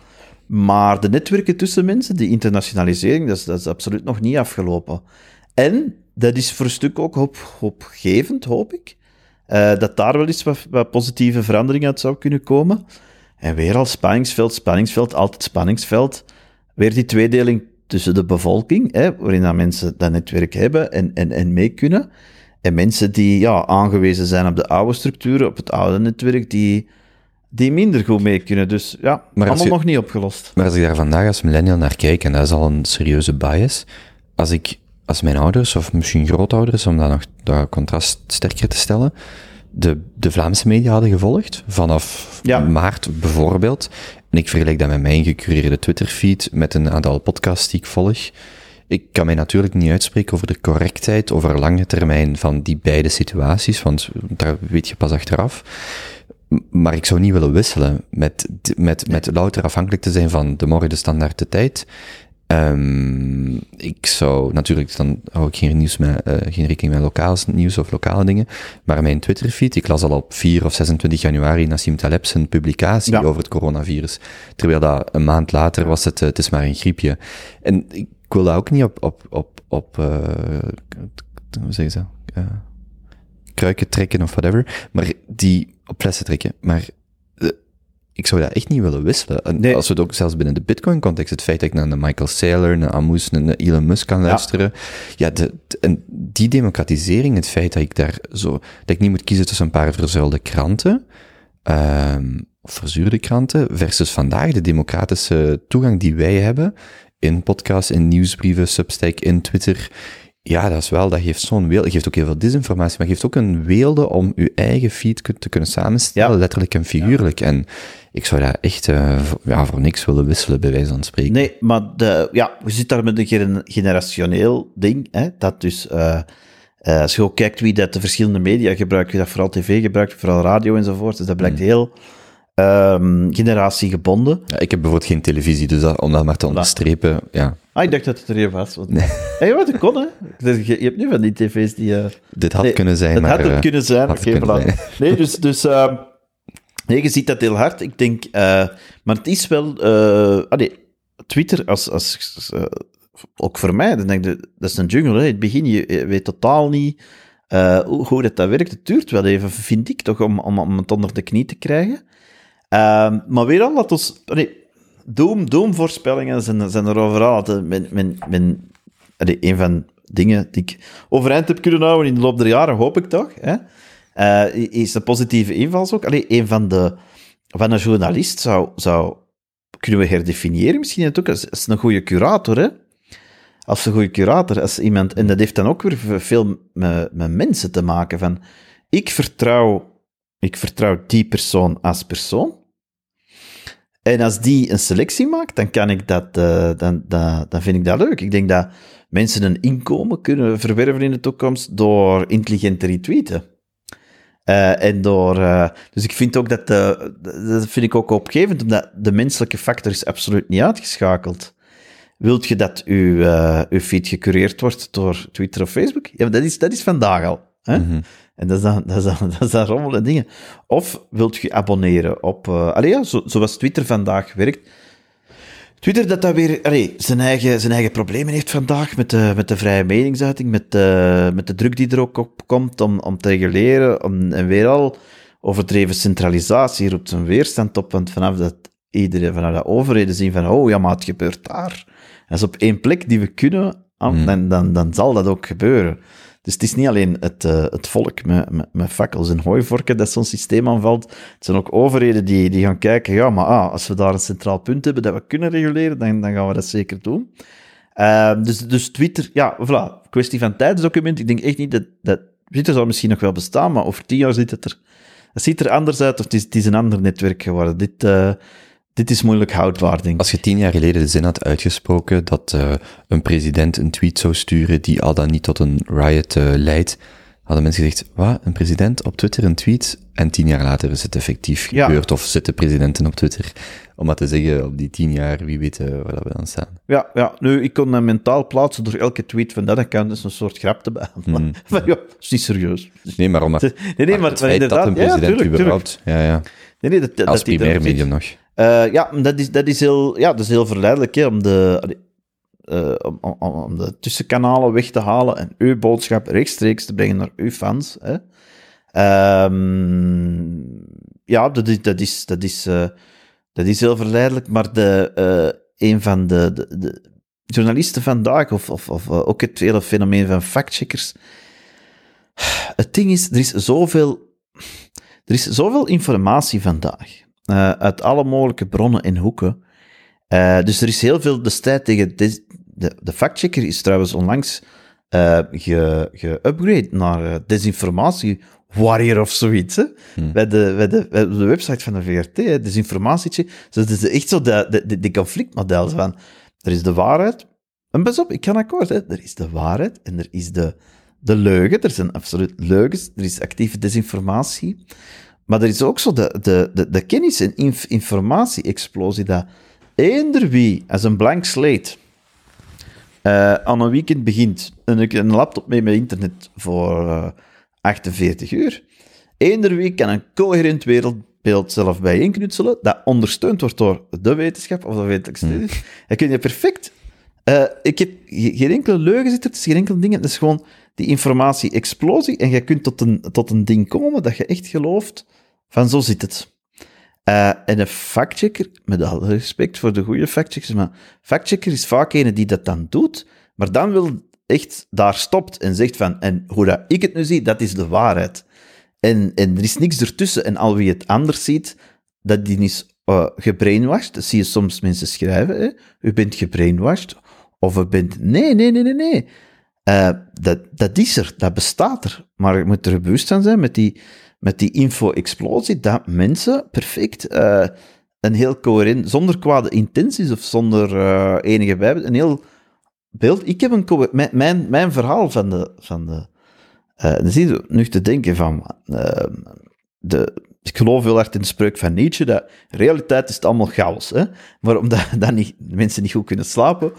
Maar de netwerken tussen mensen, die internationalisering, dat is, dat is absoluut nog niet afgelopen. En dat is voor een stuk ook hoop, hoopgevend, hoop ik. Uh, dat daar wel eens wat, wat, positieve verandering uit zou kunnen komen. En weer al spanningsveld, spanningsveld, altijd spanningsveld. Weer die tweedeling tussen de bevolking, hè, waarin dat mensen dat netwerk hebben en, en, en mee kunnen. En mensen die ja, aangewezen zijn op de oude structuren, op het oude netwerk, die die minder goed mee kunnen. Dus ja, maar allemaal je, nog niet opgelost. Maar als ik daar vandaag als millennial naar kijk, en dat is al een serieuze bias, als ik, als mijn ouders, of misschien grootouders, om dat nog dat contrast sterker te stellen, de, de Vlaamse media hadden gevolgd, vanaf ja. maart bijvoorbeeld, en ik vergelijk dat met mijn gecureerde Twitterfeed, met een aantal podcasts die ik volg, ik kan mij natuurlijk niet uitspreken over de correctheid over lange termijn van die beide situaties, want daar weet je pas achteraf. Maar ik zou niet willen wisselen met, met, met louter afhankelijk te zijn van de morgen de standaard de tijd. Um, ik zou natuurlijk, dan hou ik geen nieuws met, uh, geen rekening met lokaal nieuws of lokale dingen. Maar mijn Twitterfeed, ik las al op 4 of 26 januari Nassim Taleb zijn publicatie ja. over het coronavirus. Terwijl dat een maand later was het, uh, het is maar een griepje. En ik wil dat ook niet op, op, op, op, uh, hoe zeg je dat? kruiken trekken of whatever. Maar die, op flessen trekken. Maar ik zou dat echt niet willen wisselen. En nee. Als we het ook zelfs binnen de Bitcoin-context, het feit dat ik naar een Michael Saylor, een Amus, een Elon Musk kan luisteren. Ja, ja de, de, en die democratisering, het feit dat ik daar zo, dat ik niet moet kiezen tussen een paar verzuilde kranten, um, of verzuurde kranten, versus vandaag de democratische toegang die wij hebben, in podcasts, in nieuwsbrieven, Substack, in Twitter. Ja, dat is wel, dat geeft zo'n weelde. geeft ook heel veel disinformatie, maar geeft ook een weelde om uw eigen feed te kunnen samenstellen, Ja. letterlijk en figuurlijk. En ik zou dat echt eh, voor, ja, voor niks willen wisselen, bij wijze van spreken. Nee, maar de, ja, je zit daar met een gener- generationeel ding. Hè, dat dus, eh, eh, als je ook kijkt wie dat de verschillende media gebruikt, wie dat vooral tv gebruikt, vooral radio enzovoort, dus dat blijkt Hmm. heel ehm, generatiegebonden. Ja, ik heb bijvoorbeeld geen televisie, dus dat, om dat maar te onderstrepen, ja. Ah, ik dacht dat het er even was. Want... Nee. wat, dat kon, hè. Je hebt nu van die tv's die... eh, Dit had Nee, kunnen zijn, Het maar... had het eh, kunnen zijn. had kunnen. Nee, dus... dus ehm, nee, je ziet dat heel hard. Ik denk... eh, maar het is wel... eh allee, Twitter, als, als, ook voor mij, dan denk ik, dat is een jungle. Hè. In het begin, je, weet totaal niet hoe, hoe dat, dat werkt. Het duurt wel even, vind ik, toch, om, om, om het onder de knie te krijgen. Ehm, maar weer al, dat ons... Nee, doom, doomvoorspellingen zijn, zijn er overal. Men, allee, een van dingen die ik overeind heb kunnen houden in de loop der jaren, hoop ik toch, hè, eh, is de positieve invalshoek. Allee, een van de... Van een journalist zou, zou... Kunnen we herdefiniëren misschien ook als, als een goede curator, hè? Als een goede curator, als iemand... En dat heeft dan ook weer veel met, met mensen te maken, van... Ik vertrouw... Ik vertrouw die persoon als persoon. En als die een selectie maakt, dan kan ik dat, eh, dan, dan, dan vind ik dat leuk. Ik denk dat mensen een inkomen kunnen verwerven in de toekomst door intelligent te retweeten. Eh, en door, eh, dus ik vind ook dat, dat vind ik ook opgevend, omdat de menselijke factor is absoluut niet uitgeschakeld. Wilt je dat uw, uw feed gecureerd wordt door Twitter of Facebook? Ja, dat is, dat is vandaag al. Hè? En dat is dan, dat is dan, dat is dan rommel en dingen. Of wilt je abonneren op... eh allee, ja, zo, zoals Twitter vandaag werkt. Twitter dat dat weer allee, zijn, eigen, zijn eigen problemen heeft vandaag met de, met de vrije meningsuiting, met de, met de druk die er ook op komt om, om te reguleren. Om, en weer al overdreven centralisatie roept een weerstand op, want vanaf dat iedereen, vanaf dat overheden zien van, oh ja, maar het gebeurt daar. Dat is op één plek die we kunnen, ah, dan, dan, dan zal dat ook gebeuren. Dus het is niet alleen het, eh, het volk met, met, met fakkels en hooivorken dat zo'n systeem aanvalt. Het zijn ook overheden die, die gaan kijken, ja, maar ah, als we daar een centraal punt hebben dat we kunnen reguleren, dan, dan gaan we dat zeker doen. Ehm, dus, dus Twitter, ja, voilà, kwestie van tijdsdocument. Ik denk echt niet dat, dat Twitter zal misschien nog wel bestaan, maar over tien jaar ziet het er, het ziet er anders uit of het is, het een ander netwerk geworden. Dit, eh, dit is moeilijk ik. Als je tien jaar geleden de zin had uitgesproken dat eh, een president een tweet zou sturen die al dan niet tot een riot eh, leidt, hadden mensen gezegd, wat, een president op Twitter een tweet? En tien jaar later is het effectief Ja. gebeurd, of zitten presidenten op Twitter. Om maar te zeggen, op die tien jaar, wie weet eh, waar dat we dan staan. Ja, ja, nu, ik kon me mentaal plaatsen door elke tweet van dat account dus een soort grap te behandelen. Hmm. Maar ja, dat is niet serieus. Nee, maar om maar, Nee, nee, maar, het feit dat een ja, ja, president tuurlijk. überhaupt, ja, ja, Nee, nee, dat, dat, als dat die primair medium nog. Eh, ja, dat is, dat, is heel, ja, dat is heel verleidelijk hè, om, de, eh, om, om, de tussenkanalen weg te halen en uw boodschap rechtstreeks te brengen naar uw fans. Hè. Ehm, ja, dat is, dat, is, dat, is, eh, dat is heel verleidelijk, maar de, een van de, de, journalisten vandaag, of, of, of ook het hele fenomeen van factcheckers, het ding is, er is zoveel, er is zoveel informatie vandaag eh, uit alle mogelijke bronnen en hoeken. Eh, dus er is heel veel de strijd tegen. dis- de, de factchecker is trouwens onlangs ge- geupgrade naar desinformatie warrior of zoiets. Hè? Bij, de, bij, de, bij de website van de VRT, hè, desinformatietje. Dus het is echt zo de, de, de, de conflictmodel van. Er is de waarheid. En pas op, ik kan akkoord. Hè. Er is de waarheid en er is de, de leugen. Er zijn absoluut leugens. Er is actieve desinformatie. Maar er is ook zo de, de, de, de kennis- en inf- informatie-explosie dat eender wie als een blank slate eh, aan een weekend begint en ik een laptop mee met internet voor eh, 48 uur, eender wie kan een coherent wereldbeeld zelf bijeenknutselen dat ondersteund wordt door de wetenschap of de wetenschappelijke studie. Dan kun je perfect... eh, ik heb ge- geen enkele leugen zit het is geen enkele ding. Het is gewoon die informatie-explosie en je kunt tot een, tot een ding komen dat je echt gelooft van zo zit het. Eh, en een factchecker, met alle respect voor de goede factcheckers, maar factchecker is vaak een die dat dan doet, maar dan wil echt daar stopt en zegt van, en hoe dat ik het nu zie, dat is de waarheid. En, en er is niks ertussen. En al wie het anders ziet, dat die is eh, gebrainwashed. Dat zie je soms mensen schrijven. Hè? U bent gebrainwashed. Of u bent... Nee, nee, nee, nee, nee. Eh, dat, dat is er, dat bestaat er. Maar je moet er bewust van zijn met die, met die info-explosie, dat mensen perfect eh, een heel coherent, zonder kwade intenties of zonder eh, enige bij, een heel beeld. Ik heb een mijn, mijn, mijn verhaal van de. Van de eh, dan zie je nu te denken van. de, ik geloof heel erg in de spreuk van Nietzsche dat realiteit is het allemaal chaos. Hè? Maar omdat dan niet, mensen niet goed kunnen slapen,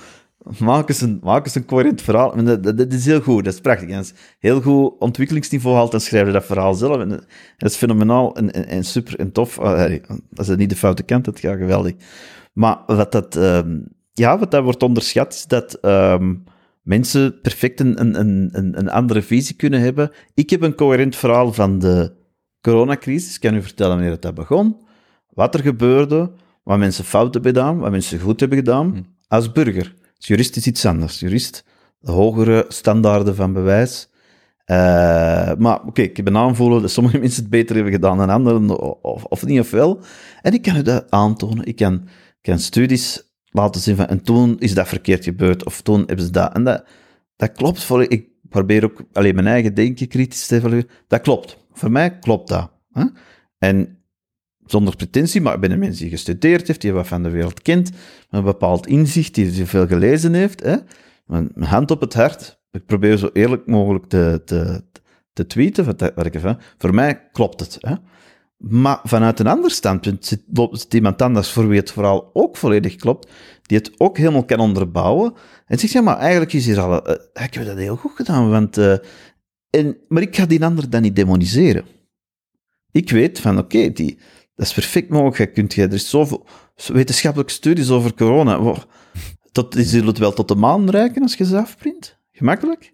maken ze een, een coherent verhaal. En dat, dat, dat is heel goed, dat is prachtig. En dat is heel goed ontwikkelingsniveau haalt en schrijft dat verhaal zelf. En dat is fenomenaal en, en, en super en tof. Ah, Als het niet de foute kant, dat gaat geweldig. Maar wat dat, ehm, ja, wat dat wordt onderschat, is dat ehm, mensen perfect een, een, een, een- een andere visie kunnen hebben. Ik heb een coherent verhaal van de coronacrisis. Ik kan u vertellen wanneer het dat begon, wat er gebeurde, wat mensen fout hebben gedaan, wat mensen goed hebben gedaan. Als burger. Jurist is iets anders. Jurist, de hogere standaarden van bewijs. Eh, maar oké, ik heb een aanvoelen dat sommige mensen het beter hebben gedaan dan anderen, of, of niet of wel. En ik kan u dat aantonen. Ik kan, kan studies laten zien van, en toen is dat verkeerd gebeurd, of toen hebben ze dat. En dat, dat klopt voor, ik probeer ook alleen mijn eigen denken kritisch te evalueren. Dat klopt. Voor mij klopt dat. Hè? En zonder pretentie, maar ik ben een mens die gestudeerd heeft, die wat van de wereld kent, met een bepaald inzicht, die veel gelezen heeft. Hè? Mijn hand op het hart. Ik probeer zo eerlijk mogelijk te, te, te tweeten, wat, ik. Voor mij klopt het. Hè? Maar vanuit een ander standpunt zit, zit iemand anders voor wie het vooral ook volledig klopt, die het ook helemaal kan onderbouwen. En zegt, ja, maar eigenlijk is hier al... eh, ik heb dat heel goed gedaan, want... eh, en, maar ik ga die ander dan niet demoniseren. Ik weet van, oké, die dat is perfect mogelijk. Kunt, je, er is zoveel wetenschappelijke studies over corona. Wow. Die zullen het wel tot de maan reiken als je ze afprint. Gemakkelijk.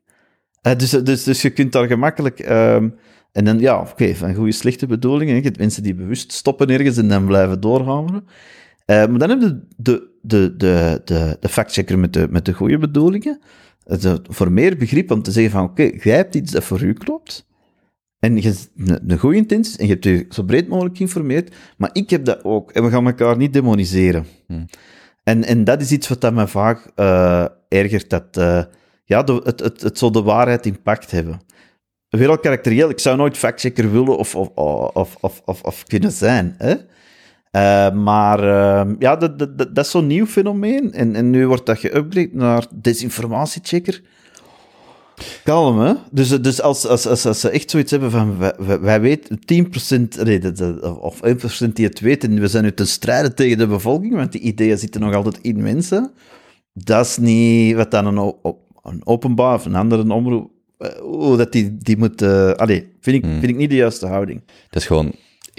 Eh, dus, dus, dus je kunt daar gemakkelijk... ehm, en dan, ja, oké, van goede, slechte bedoelingen. Je hebt mensen die bewust stoppen ergens en dan blijven doorhameren. Eh, maar dan heb je de, de, de, de, de factchecker met de, met de goede bedoelingen. Eh, voor meer begrip om te zeggen van, oké, jij hebt iets dat voor u klopt. En je hebt een, goede intenties en je hebt je zo breed mogelijk geïnformeerd. Maar ik heb dat ook. En we gaan elkaar niet demoniseren. En, en dat is iets wat dat me vaak eh, ergert. Dat eh, ja, de, het, het, het zal de waarheid impact hebben. Weer karakterieel. Ik zou nooit factchecker willen of, of, of, of, of, of kunnen zijn. Hè? Eh, maar eh, ja, dat, dat, dat, dat is zo'n nieuw fenomeen. En, en nu wordt dat geüpgrade naar desinformatiechecker. Kalm, hè? Dus, dus als, als, als, als ze echt zoiets hebben van, wij, weten 10%, nee, dat- dat- of 1% die het weten, en we zijn nu te strijden tegen de bevolking, want die ideeën zitten nog altijd in mensen. Dat is niet wat dan een, openbaar of een andere omroep, eh, hoe dat die, die moet... allee, vind ik, vind ik niet de juiste houding. Dat is gewoon,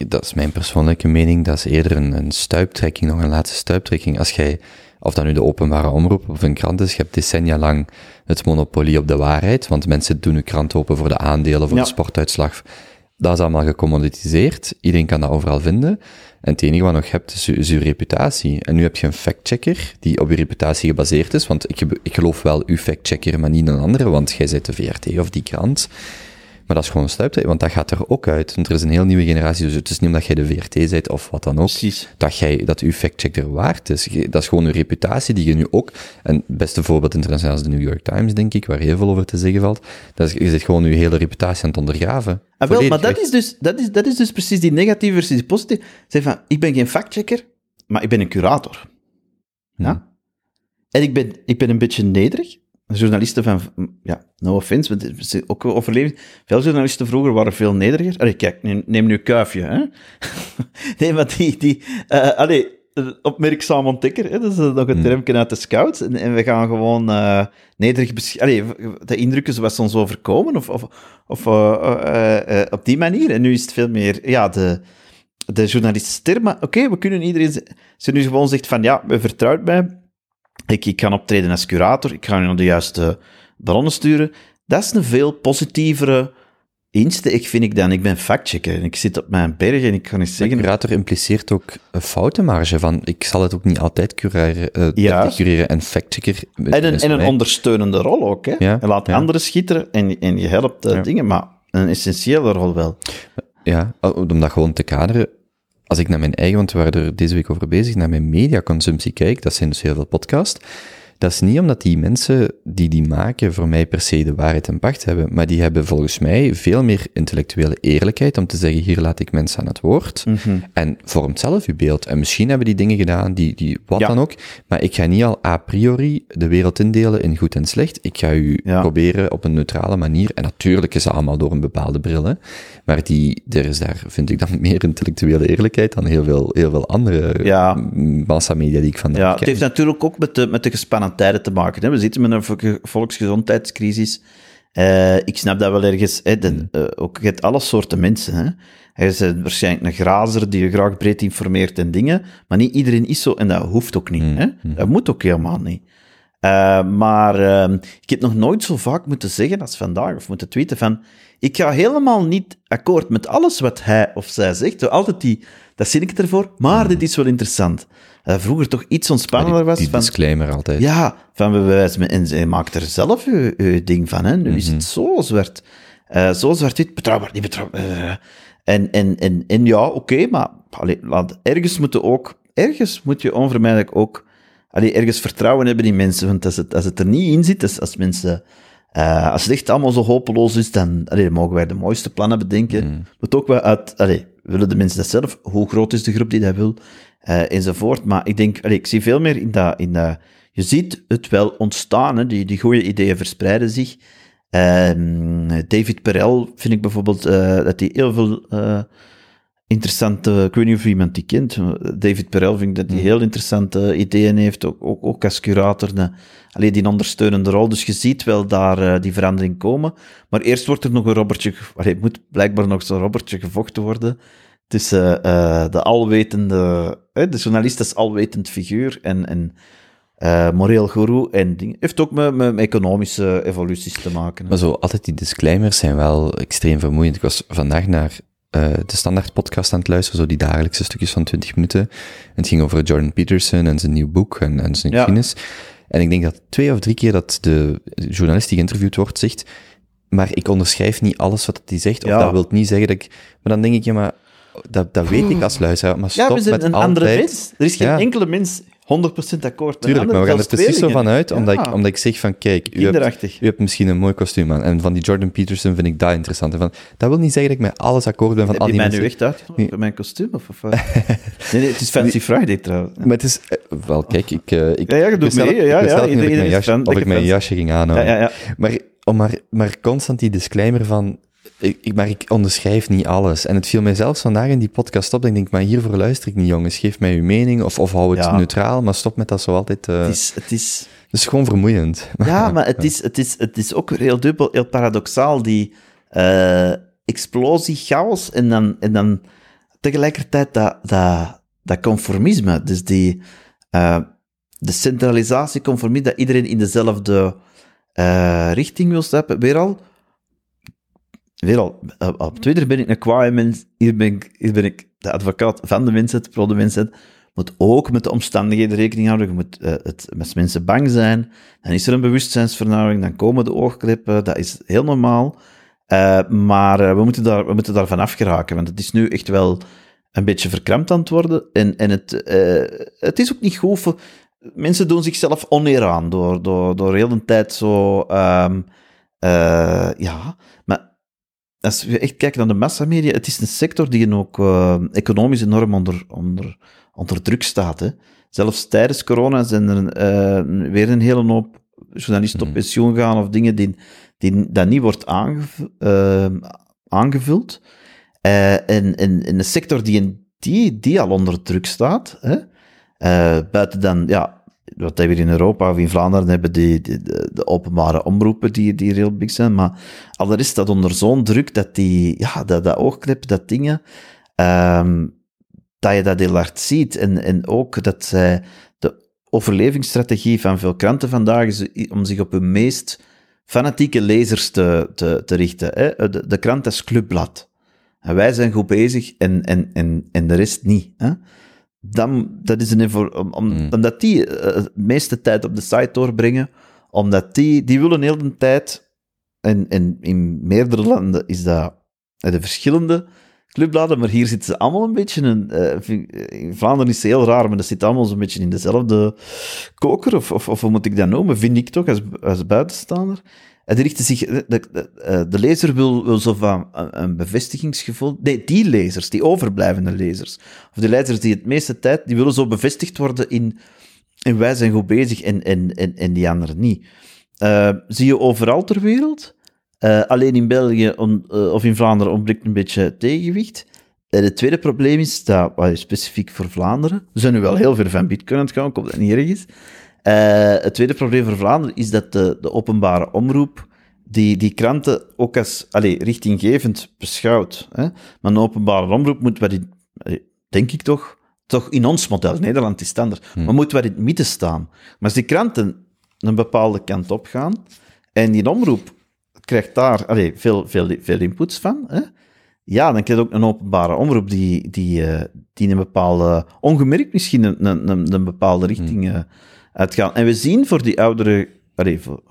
dat is mijn persoonlijke mening, dat is eerder een, een stuiptrekking, nog een laatste stuiptrekking. Als jij, of dat nu de openbare omroep of een krant is, je hebt decennia lang het monopolie op de waarheid, want mensen doen hun krant open voor de aandelen, voor Ja. de sportuitslag. Dat is allemaal gecommoditiseerd. Iedereen kan dat overal vinden. En het enige wat nog hebt is je, is je reputatie. En nu heb je een factchecker die op je reputatie gebaseerd is. Want ik, ik geloof wel uw factchecker, maar niet een andere, want jij bent de VRT of die krant. Maar dat is gewoon een stuiptrekking, want dat gaat er ook uit. Want er is een heel nieuwe generatie, dus het is niet omdat jij de VRT bent of wat dan ook, Precies. dat, jij, dat uw factchecker waard is. Dat is gewoon een reputatie die je nu ook, en het beste voorbeeld internationaal is de New York Times, denk ik, waar heel veel over te zeggen valt. Dat is, je zit gewoon je hele reputatie aan het ondergraven. Ah, wel, maar dat is, dus, dat, is, dat is dus precies die negatieve versus die positieve. Zeg van, ik ben geen factchecker, maar ik ben een curator. Ja? En ik ben, ik ben een beetje nederig. Journalisten van, ja, no offense, het is ook overleving. Veel journalisten vroeger waren veel nederiger. Allee, kijk, neem, nu Kuifje, hè. nee, maar die, die eh allee, opmerkzaam ontdekker, hè, dat is eh, nog een termje uit de scouts. En, en we gaan gewoon eh, nederig besch- allee, de indrukken zoals ons overkomen, of, of, of op die manier. En nu is het veel meer, ja, de, de journalistische term. Maar oké, we kunnen iedereen... z- Als je nu gewoon zegt van, ja, je vertrouwt mij, ik, ik kan optreden als curator, ik ga nu naar de juiste bronnen sturen. Dat is een veel positievere insteek, vind ik dan. Ik ben factchecker en ik zit op mijn berg en ik kan eens De zeggen... curator impliceert ook een foutenmarge van, ik zal het ook niet altijd cureren, eh Juist. cureren en factchecker. En een, en een ondersteunende rol ook, hè. Ja, je laat ja. anderen schitteren en, en je helpt eh, Ja. dingen, maar een essentiële rol wel. Ja, om dat gewoon te kaderen. Als ik naar mijn eigen, want we waren er deze week over bezig, naar mijn mediaconsumptie kijk, dat zijn dus heel veel podcasts, dat is niet omdat die mensen die die maken voor mij per se de waarheid en pacht hebben, maar die hebben volgens mij veel meer intellectuele eerlijkheid om te zeggen, hier laat ik mensen aan het woord Mhm. en vormt zelf uw beeld. En misschien hebben die dingen gedaan, die, die wat Ja. dan ook, maar ik ga niet al a priori de wereld indelen in goed en slecht. Ik ga u Ja. proberen op een neutrale manier, en natuurlijk is het allemaal door een bepaalde bril, hè, maar die, er is daar, vind ik dan, meer intellectuele eerlijkheid dan heel veel, heel veel andere Ja. massamedia die ik vandaag Ja, ken. het heeft natuurlijk ook met de, met de gespannen tijden te maken. Hè. We zitten met een vo- volksgezondheidscrisis. Eh, ik snap dat wel ergens. Hè. De, eh, ook, je hebt alle soorten mensen. Hè. Er is waarschijnlijk een grazer die je graag breed informeert en dingen, maar niet iedereen is zo en dat hoeft ook niet. Hè. Dat moet ook helemaal niet. Eh, maar eh, ik heb nog nooit zo vaak moeten zeggen als vandaag, of moeten tweeten van, ik ga helemaal niet akkoord met alles wat hij of zij zegt. Zo Altijd die, dat zin ik ervoor, maar dit is wel interessant. Eh, vroeger toch iets ontspannender was. die disclaimer altijd. ja, van we wijzen, en zij maakt er zelf uw ding van. Hè. Nu is Mhm. het zo zwart. Eh, zo zwart-wit, betrouwbaar, niet betrouwbaar. eh. en, en, en, en ja, oké, maar allee, laat, ergens moeten ook, ergens moet je onvermijdelijk ook allee, ergens vertrouwen hebben in mensen. Want als het, als het er niet in zit, als, als mensen, als het echt allemaal zo hopeloos is, dan, allee, dan mogen wij de mooiste plannen bedenken. Moet ook wel uit, allee, willen de mensen dat zelf? Hoe groot is de groep die dat wil? Eh, enzovoort. Maar ik denk, allee, ik zie veel meer in dat, in dat, je ziet het wel ontstaan, hè? Die, die goede ideeën verspreiden zich. Ehm, David Perel vind ik bijvoorbeeld eh, dat hij heel veel eh, interessante, ik weet niet of iemand die kent, David Perel vind ik dat hij heel interessante ideeën heeft, ook, ook, ook als curator, de, alleen die ondersteunende rol. Dus je ziet wel daar die verandering komen. Maar eerst wordt er nog een robbertje, allee, het moet blijkbaar nog zo'n robbertje gevochten worden tussen eh, de alwetende, eh, de journalist als alwetend figuur en, en eh moreel guru en dingen. Heeft ook met, met economische evoluties te maken. hè. Maar zo, altijd die disclaimers zijn wel extreem vermoeiend. Ik was vandaag naar de standaard podcast aan het luisteren, zo die dagelijkse stukjes van 20 minuten. En het ging over Jordan Peterson en zijn nieuw boek en, en zijn Ja. En ik denk dat twee of drie keer dat de journalist die geïnterviewd wordt zegt, maar ik onderschrijf niet alles wat hij zegt, of Ja. dat wil niet zeggen dat ik... Maar dan denk ik, ja, maar dat, dat weet ik als luisteraar, maar ja, stop we zijn met een altijd... andere mens. Er is geen Ja. enkele mens 100% akkoord. Tuurlijk, maar we gaan er precies zo van uit, omdat, ik, Ja. omdat ik zeg van, kijk, u hebt, u hebt misschien een mooi kostuum aan, en van die Jordan Peterson vind ik dat interessant. En van, dat wil niet zeggen dat ik met alles akkoord ben van Heb al je die mij nu echt uitgenodigd mijn kostuum? Of, of, nee, nee, het is Fancy Friday trouwens. Maar het is, eh, wel, kijk, ik, eh, ik, Ja, ja, je doet mee, ja, ja, of ik mijn jasje, of ik mijn jasje ging Ja, aanhouden. ja, ja. Maar, maar, maar constant die disclaimer van, ik, maar ik onderschrijf niet alles. En het viel mij zelfs vandaag in die podcast op, dat ik denk, maar hiervoor luister ik niet, jongens. Geef mij uw mening, of, of hou het Ja. neutraal, maar stop met dat zo altijd. eh Het is, het is, Het is gewoon vermoeiend. ja, maar het is, het, is, het is ook heel dubbel, heel paradoxaal, die eh, explosie, chaos, en dan, en dan tegelijkertijd dat, dat, dat conformisme. Dus die eh, de centralisatie, conformisme, dat iedereen in dezelfde richting wil stappen. Weer al, weer al op- Twitter ben ik een kwaaie mens, hier ben ik, hier ben ik de advocaat van de mensheid, pro de mensheid. moet ook met de omstandigheden rekening houden. Je moet eh, het, als mensen bang zijn, dan is er een bewustzijnsvernauwing, dan komen de oogkleppen, dat is heel normaal. Eh, maar eh, we, moeten daar, we moeten daarvan afgeraken, want het is nu echt wel een beetje verkrampt aan het worden. En, en het, het is ook niet goed voor... Mensen doen zichzelf oneer aan door, door, door heel de tijd zo... ehm, eh, ja, maar als we echt kijken naar de massamedia, het is een sector die ook eh, economisch enorm onder, onder, onder druk staat. Hè. Zelfs tijdens corona zijn er eh, weer een hele hoop journalisten op Mhm. pensioen gaan of dingen die, die dat niet wordt aangev- eh, aangevuld. En, en, en een sector die, die, die al onder druk staat, hè. Buiten dan, ja, wat we hier in Europa of in Vlaanderen hebben, die, de, openbare omroepen die, die heel big zijn, maar al is dat onder zo'n druk dat die, ja, dat, dat oogklep, dat dingen, ehm, dat je dat heel hard ziet. En, en ook dat de overlevingsstrategie van veel kranten vandaag is om zich op hun meest fanatieke lezers te, te, te richten. Hè? De, de krant is clubblad. En wij zijn goed bezig en, en, en, en de rest niet. Hè? Dan, dat is een evol- om, om, Mm. Omdat die eh, de meeste tijd op de site doorbrengen, omdat die, die willen heel de tijd, en, en in meerdere landen is dat eh, de verschillende, clubbladen, maar hier zitten ze allemaal een beetje... Een, eh, in Vlaanderen is het heel raar, maar dat zit allemaal zo'n beetje in dezelfde koker, of, of, of hoe moet ik dat noemen, vind ik toch, als, als buitenstaander. Richten zich... De, eh, de lezer wil, wil zo van een, bevestigingsgevoel... Nee, die lezers, die overblijvende lezers, of de lezers die het meeste tijd, die willen zo bevestigd worden in... En wij zijn goed bezig en, en, en, en die anderen niet. Eh, zie je overal ter wereld. Eh, alleen in België of in Vlaanderen ontbreekt een beetje tegenwicht. En het tweede probleem is, dat, specifiek voor Vlaanderen, we zijn nu wel heel ver van Bitcoin aan het gaan, ik hoop dat niet erg is. Eh, het tweede probleem voor Vlaanderen is dat de, de openbare omroep die, die kranten ook als allee, richtinggevend beschouwt. Hè? Maar een openbare omroep moet, wat in, denk ik toch, toch in ons model, Nederland is standaard, maar moet wat in het midden staan. Maar als die kranten een bepaalde kant op gaan en die omroep krijgt daar allee, veel, veel, veel inputs van, hè? ja, dan krijg je ook een openbare omroep die, die, eh, die een bepaalde, ongemerkt misschien een, een, een, een bepaalde richting eh, uitgaan. En we zien voor die oudere, allee, voor,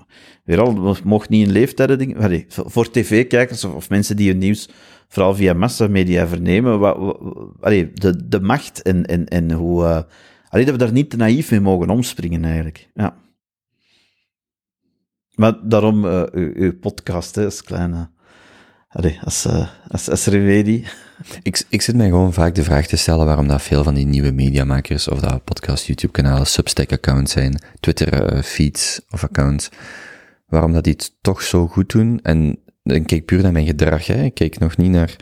weer al, mocht niet in leeftijden dingen, voor, tv-kijkers of, mensen die hun nieuws vooral via massamedia vernemen, wat, de, de macht en, en, en hoe... allee, dat we daar niet te naïef mee mogen omspringen, eigenlijk. Ja. Maar daarom eh, uw, podcast, als kleine... Als, eh, als, als remedie. Ik, ik zit mij gewoon vaak de vraag te stellen waarom dat veel van die nieuwe mediamakers, of dat podcast, YouTube-kanalen, Substack-accounts zijn, Twitter-feeds of accounts, waarom dat die het toch zo goed doen. En ik kijk puur naar mijn gedrag, hè. ik kijk nog niet naar...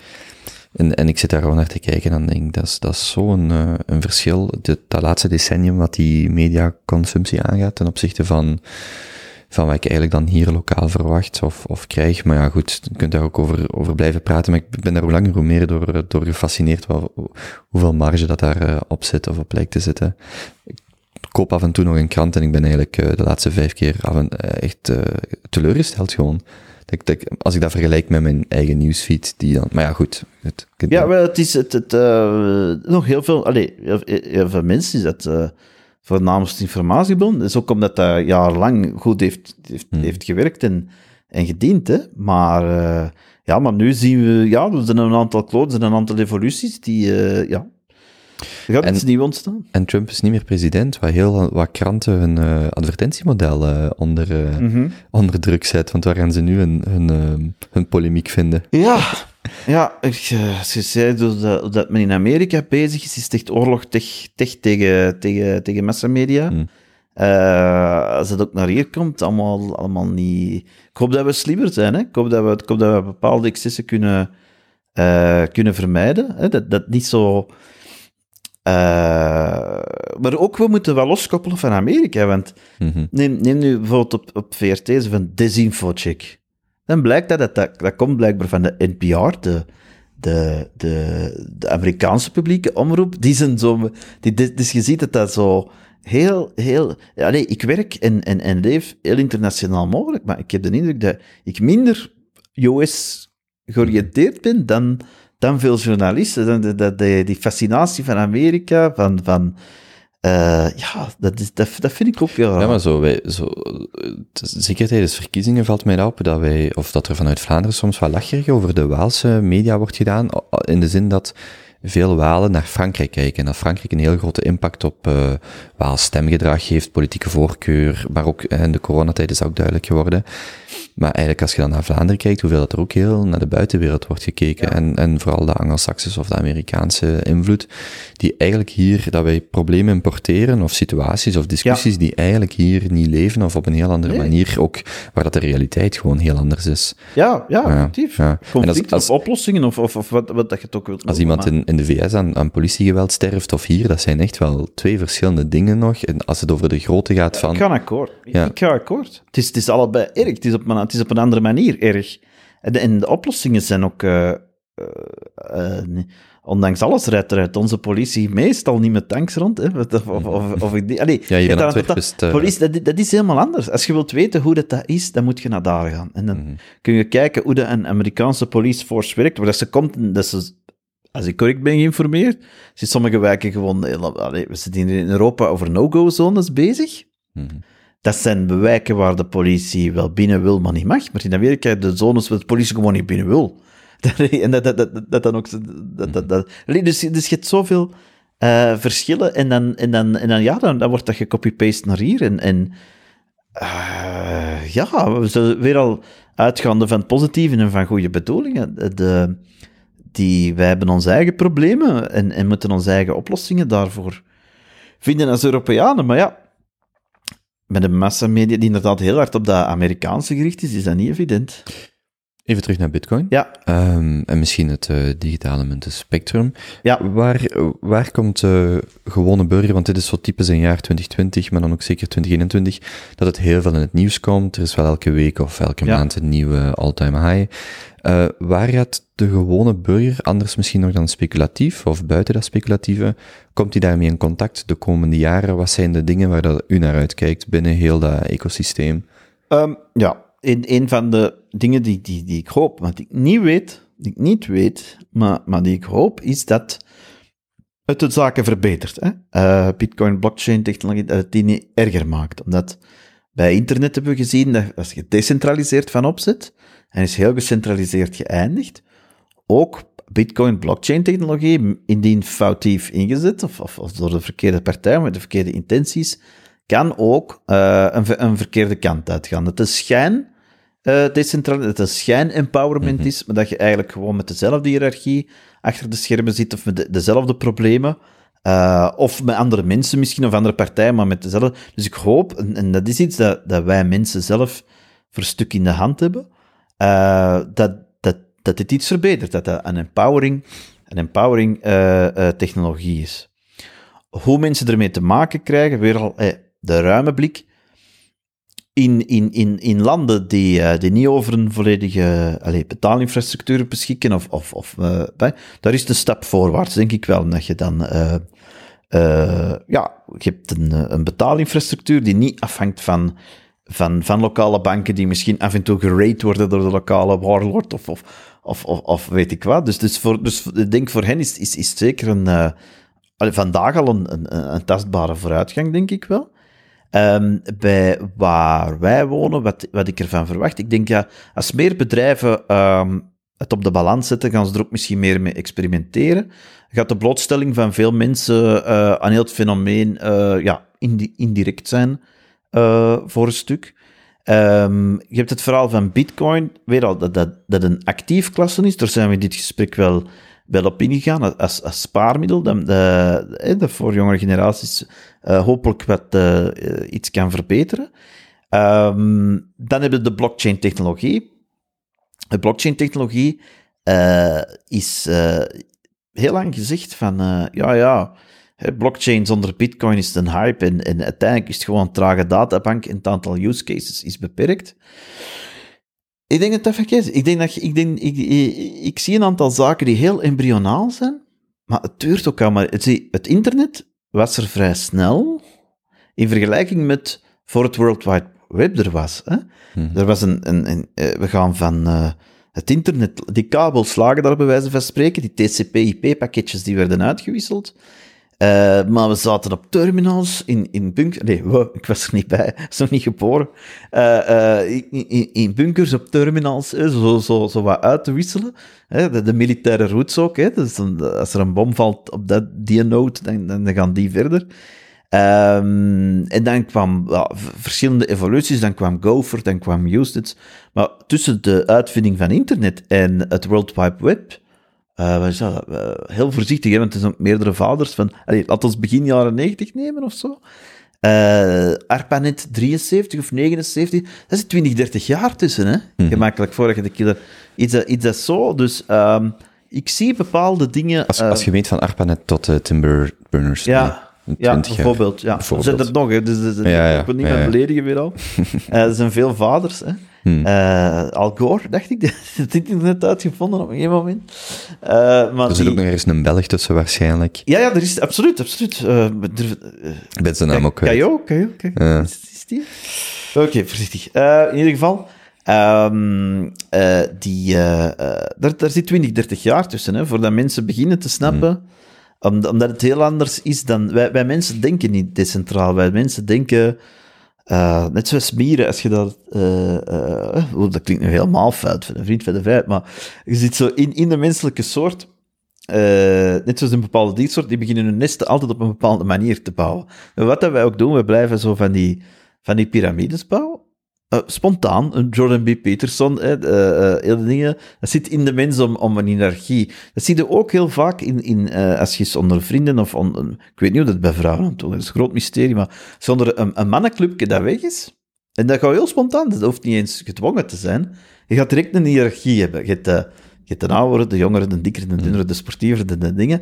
En, en ik zit daar gewoon naar te kijken en dan denk ik, dat is, dat is zo'n eh, een verschil, dit, dat laatste decennium wat die mediaconsumptie aangaat ten opzichte van van wat ik eigenlijk dan hier lokaal verwacht of, of krijg. Maar ja, goed, je kunt daar ook over, over blijven praten. Maar ik ben daar hoe langer hoe meer door, door gefascineerd wat, hoeveel marge dat daar eh, op zit of op lijkt te zitten. Ik koop af en toe nog een krant en ik ben eigenlijk eh, de laatste vijf keer af en, eh, echt teleurgesteld gewoon. Dat, als ik dat vergelijk met mijn eigen nieuwsfeed, die dan... Maar ja, goed. Het, Ja, maar het is het, nog heel veel... Allee, heel, heel veel mensen dat voornamelijk informatiebron. Dat is ook omdat dat jarenlang goed heeft, heeft, heeft gewerkt en, en gediend, hè. Maar, eh, ja, maar nu zien we... Ja, er zijn een aantal kloten, er zijn een aantal evoluties die... eh, ja, er gaat En- iets nieuws ontstaan. En Trump is niet meer president, wat heel wat kranten hun eh, advertentiemodel eh, onder, Mhm. onder druk zet. Want waar gaan ze nu hun, hun, hun polemiek vinden? Ja, ja eh, als je zei dat, dat men in Amerika bezig is, is het echt oorlog tech, tech tegen, tegen, tegen massamedia. Hmm. Eh, als het ook naar hier komt, allemaal, allemaal niet... Ik hoop dat we slimmer zijn, hè. Ik hoop dat we, ik hoop dat we bepaalde excessen kunnen, eh, kunnen vermijden. Hè? Dat, dat niet zo... maar ook, we moeten wel loskoppelen van Amerika, want Mhm. Neem, neem nu bijvoorbeeld op, op VRT van desinfocheck. Dan blijkt dat, dat, dat, komt blijkbaar van de NPR, de, de, de, de Amerikaanse publieke omroep. Die zijn zo, die, dus je ziet dat dat zo heel, heel... Nee, ik werk en, en, en leef heel internationaal mogelijk, maar ik heb de indruk dat ik minder US georiënteerd ben dan, dan veel journalisten. Dan, dat, die, die fascinatie van Amerika, van... van eh, ja, dat, is, dat, dat vind ik ook raar. Ja, maar zo, wij, zo, zeker tijdens verkiezingen valt mij op dat wij, of dat er vanuit Vlaanderen soms wat lacherig over de Waalse media wordt gedaan, in de zin dat veel Walen naar Frankrijk kijken en dat Frankrijk een heel grote impact op uh, stemgedrag heeft, politieke voorkeur, maar ook in de coronatijd is dat ook duidelijk geworden. Maar eigenlijk als je dan naar Vlaanderen kijkt, hoeveel dat er ook heel naar de buitenwereld wordt gekeken Ja. en, en vooral de Anglo-Saxische of de Amerikaanse invloed, die eigenlijk hier, dat wij problemen importeren of situaties of discussies die eigenlijk hier niet leven of op een heel andere Nee. manier ook, waar dat de realiteit gewoon heel anders is. Ja, ja, effectief. ja. En Conflicten als- als- of oplossingen, of, of, of wat, wat dat je het ook wilt Als iemand in, in de VS aan, aan politiegeweld sterft of hier, dat zijn echt wel twee verschillende dingen nog. En als het over de grootte gaat van... Ik ga akkoord. Ik ga akkoord. Het is, het is allebei erg. Het is, op een, het is op een andere manier erg. En de, en de oplossingen zijn ook... eh, eh, eh. Ondanks alles rijdt er uit onze politie meestal niet met tanks rond. Hè? Of, of, of, of ik allee, Ja, je dat- het, eh, politie, dat, dat is helemaal anders. Als je wilt weten hoe dat, dat is, dan moet je naar daar gaan. En dan Mhm. kun je kijken hoe de, een Amerikaanse police force werkt. Dat ze komt, dat ze, als ik correct ben geïnformeerd, zijn sommige wijken gewoon... heel- allee, we zitten hier in Europa over no-go-zones bezig. Mhm. Dat zijn wijken waar de politie wel binnen wil, maar niet mag. Maar in Amerika, de zones waar de politie gewoon niet binnen wil. en dat, dat, dat, dan ook... Dat, dat, Dus, dus je hebt zoveel eh, verschillen en dan, en dan, en dan, ja, dan, dan wordt dat gecopy-paste naar hier. En, en eh, ja, we zijn weer al uitgaande van positieve en van goede bedoelingen. De, die, wij hebben onze eigen problemen en, en moeten onze eigen oplossingen daarvoor vinden als Europeanen. Maar ja, met een massamedia die inderdaad heel hard op dat Amerikaanse gericht is, is dat niet evident. Even terug naar Bitcoin. Ja, Ehm, en misschien het eh, digitale munt, Spectrum. ja. Waar, waar komt de gewone burger, want dit is zo typisch een jaar 2020, maar dan ook zeker 2021, dat het heel veel in het nieuws komt. Er is wel elke week of elke Ja. maand een nieuwe all-time high. Eh, waar gaat de gewone burger, anders misschien nog dan speculatief of buiten dat speculatieve, komt hij daarmee in contact de komende jaren? Wat zijn de dingen waar dat u naar uitkijkt binnen heel dat ecosysteem? Ehm, ja, een, van de dingen die, die, die ik hoop, die ik niet weet, ik niet weet, maar, maar die ik hoop, is dat het de zaken verbetert. Hè? Eh, Bitcoin, blockchain, technologie, dat het die niet erger maakt. Omdat bij internet hebben we gezien dat als je decentraliseerd van opzet, en is heel gecentraliseerd geëindigd, ook Bitcoin, blockchain technologie, indien foutief ingezet, of, of, door de verkeerde partij, met de verkeerde intenties, kan ook eh, een, een verkeerde kant uitgaan. Dat de schijn eh decentraal, dat het schijn empowerment is, maar dat je eigenlijk gewoon met dezelfde hiërarchie achter de schermen zit of met de- dezelfde problemen. eh, of met andere mensen misschien, of andere partijen, maar met dezelfde. Dus ik hoop, en, en dat is iets dat, dat wij mensen zelf voor een stuk in de hand hebben, eh, dat, dat, dat dit iets verbetert, dat dat een empowering, een empowering eh, eh, technologie is. Hoe mensen ermee te maken krijgen, weer al eh, de ruime blik. In, in, in, in landen die, eh, die niet over een volledige betaalinfrastructuur beschikken, of, of, of, eh, daar is de stap voorwaarts, denk ik wel. Dat je dan, eh, ja, je hebt een, een betaalinfrastructuur die niet afhangt van, van, van lokale banken die misschien af en toe gerate worden door de lokale warlord of, of, of, of, weet ik wat. Dus, dus, voor, dus ik denk voor hen is, is, is zeker een, vandaag al een, een, een tastbare vooruitgang, denk ik wel. Ehm, bij waar wij wonen, wat, wat ik ervan verwacht, ik denk ja, als meer bedrijven ehm, het op de balans zetten, gaan ze er ook misschien meer mee experimenteren. Gaat de blootstelling van veel mensen eh, aan heel het fenomeen eh, ja, indi- indirect zijn eh, voor een stuk. Ehm, je hebt het verhaal van Bitcoin, weer al, dat, dat, dat een actief klasse is. Daar zijn we in dit gesprek wel, wel op ingegaan, als, als spaarmiddel, dat, dat, eh, dat voor jongere generaties eh, hopelijk wat eh, eh, iets kan verbeteren. Ehm, dan hebben we de blockchain-technologie. De blockchain-technologie eh, is eh, heel lang gezegd van, eh, ja, ja, blockchain zonder bitcoin is een hype en, en uiteindelijk is het gewoon een trage databank en het aantal use cases is beperkt. Ik denk dat dat verkeerd is. Ik, denk dat ik, denk, ik, ik, ik zie een aantal zaken die heel embryonaal zijn, maar het duurt ook allemaal. Het, het internet was er vrij snel in vergelijking met voor het World Wide Web er was. Hè? Er was een, een, een eh, we gaan van eh, het internet, die kabels lagen daar bij wijze van spreken, die TCP-IP-pakketjes die werden uitgewisseld. Eh, maar we zaten op terminals in, in bunkers. Nee, ik was er niet bij, was nog niet geboren. Eh, eh, in, in, bunkers op terminals, zo, zo, zo wat uit te wisselen. De, de militaire routes ook. Hè, dus als er een bom valt op dat, die node, dan, dan gaan die verder. Ehm, en dan kwam verschillende evoluties. Dan kwam Gopher, dan kwam Usage. Maar tussen de uitvinding van internet en het World Wide Web eh, wat is dat? Eh, heel voorzichtig, hè, want het zijn meerdere vaders van... Laten we begin jaren 90 nemen of zo. Eh, ARPANET 73 of 79, dat is 20, 30 jaar tussen, hè? Gemakkelijk voordat je de killer... Iets dat, iets dat zo, dus ehm, ik zie bepaalde dingen... Als, als je weet van ARPANET tot Timber Burners. ja, nee, ja 20 jaar. bijvoorbeeld. Ja. Er zijn er nog, hè. Dus, dus, dus- Ja, ja, ik wil niet ja, meer ja. beledigen weer al. Er zijn veel vaders, hè. Hmm. Al Gore, dacht ik, dat het internet uitgevonden op een gegeven moment. Eh, maar Er zit die- ook nog ergens een Belg tussen waarschijnlijk. Ja, ja, er is absoluut, absoluut. Ik ben zijn naam ook kwijt. Kajo, Kajo, Kajo. Is, die? Oké, voorzichtig. Eh, in ieder geval, eh, die, eh, daar, daar zit 20, 30 jaar tussen, hè, voordat mensen beginnen te snappen, om- omdat het heel anders is dan... Wij, wij mensen denken niet decentraal, wij mensen denken eh, net zoals mieren, als je dat... eh, eh, oh, dat klinkt nu helemaal fout van een vriend van de vijf, maar je zit zo in, in de menselijke soort... net zoals een bepaalde diersoort, die beginnen hun nesten altijd op een bepaalde manier te bouwen. En wat dat wij ook doen, we blijven zo van die, van die piramides bouwen. Eh, spontaan, Jordan B. Peterson, hè, heel de dingen. Dat zit in de mens om, om een hiërarchie. Dat zie je ook heel vaak in, in, eh, als je eens onder vrienden of on- ik weet niet hoe dat bij vrouwen aan toe is, dat is een groot mysterie, maar zonder een, een mannenclubje dat weg is, en dat gaat heel spontaan, dat hoeft niet eens gedwongen te zijn, je gaat direct een hiërarchie hebben. Je hebt de, je hebt de ouderen, de jongeren, de dikkere, de dunnere, de sportievere, de, de dingen.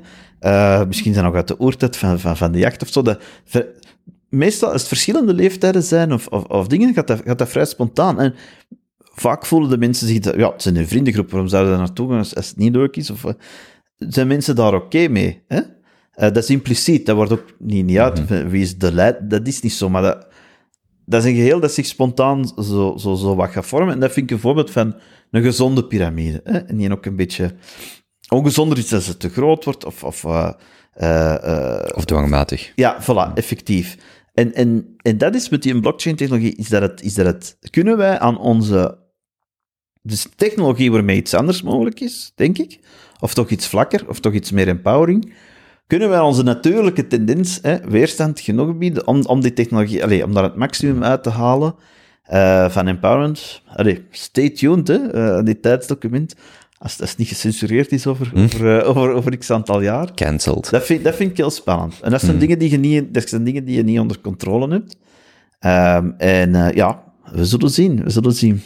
Misschien zijn nog uit de oertijd van, van, van de jacht of zo. Ver- meestal, als het verschillende leeftijden zijn of, of, of dingen, gaat dat, gaat dat vrij spontaan. En vaak voelen de mensen zich... dat- Ja, het zijn een vriendengroep, waarom zouden ze daar naartoe gaan als, als het niet leuk is? Of, eh, zijn mensen daar oké mee? Hè? Eh, dat is impliciet, dat wordt ook niet, niet uit. Wie is de leid? Dat is niet zo, maar dat, dat is een geheel dat zich spontaan zo, zo, zo wat gaat vormen. En dat vind ik een voorbeeld van een gezonde piramide. Hè? En die ook een beetje ongezonder is als het te groot wordt, of... of eh, Of dwangmatig. ja, voilà, effectief. En, en, en dat is met die blockchain-technologie, is dat, is dat. Kunnen wij aan onze... Dus technologie waarmee iets anders mogelijk is, denk ik, of toch iets vlakker, of toch iets meer empowering, kunnen wij onze natuurlijke tendens hè, weerstand genoeg bieden om, om die technologie, allez, om daar het maximum uit te halen eh, van empowerment. Allee, stay tuned, hè, eh, dit tijdsdocument. Als, als het niet gecensureerd is over, over, eh, over, over x aantal jaar. Cancelled. Dat vind, dat vind ik heel spannend. En dat zijn, dingen, die je niet, dat zijn dingen die je niet onder controle hebt. Ehm, en eh, ja, we zullen zien. We zullen zien.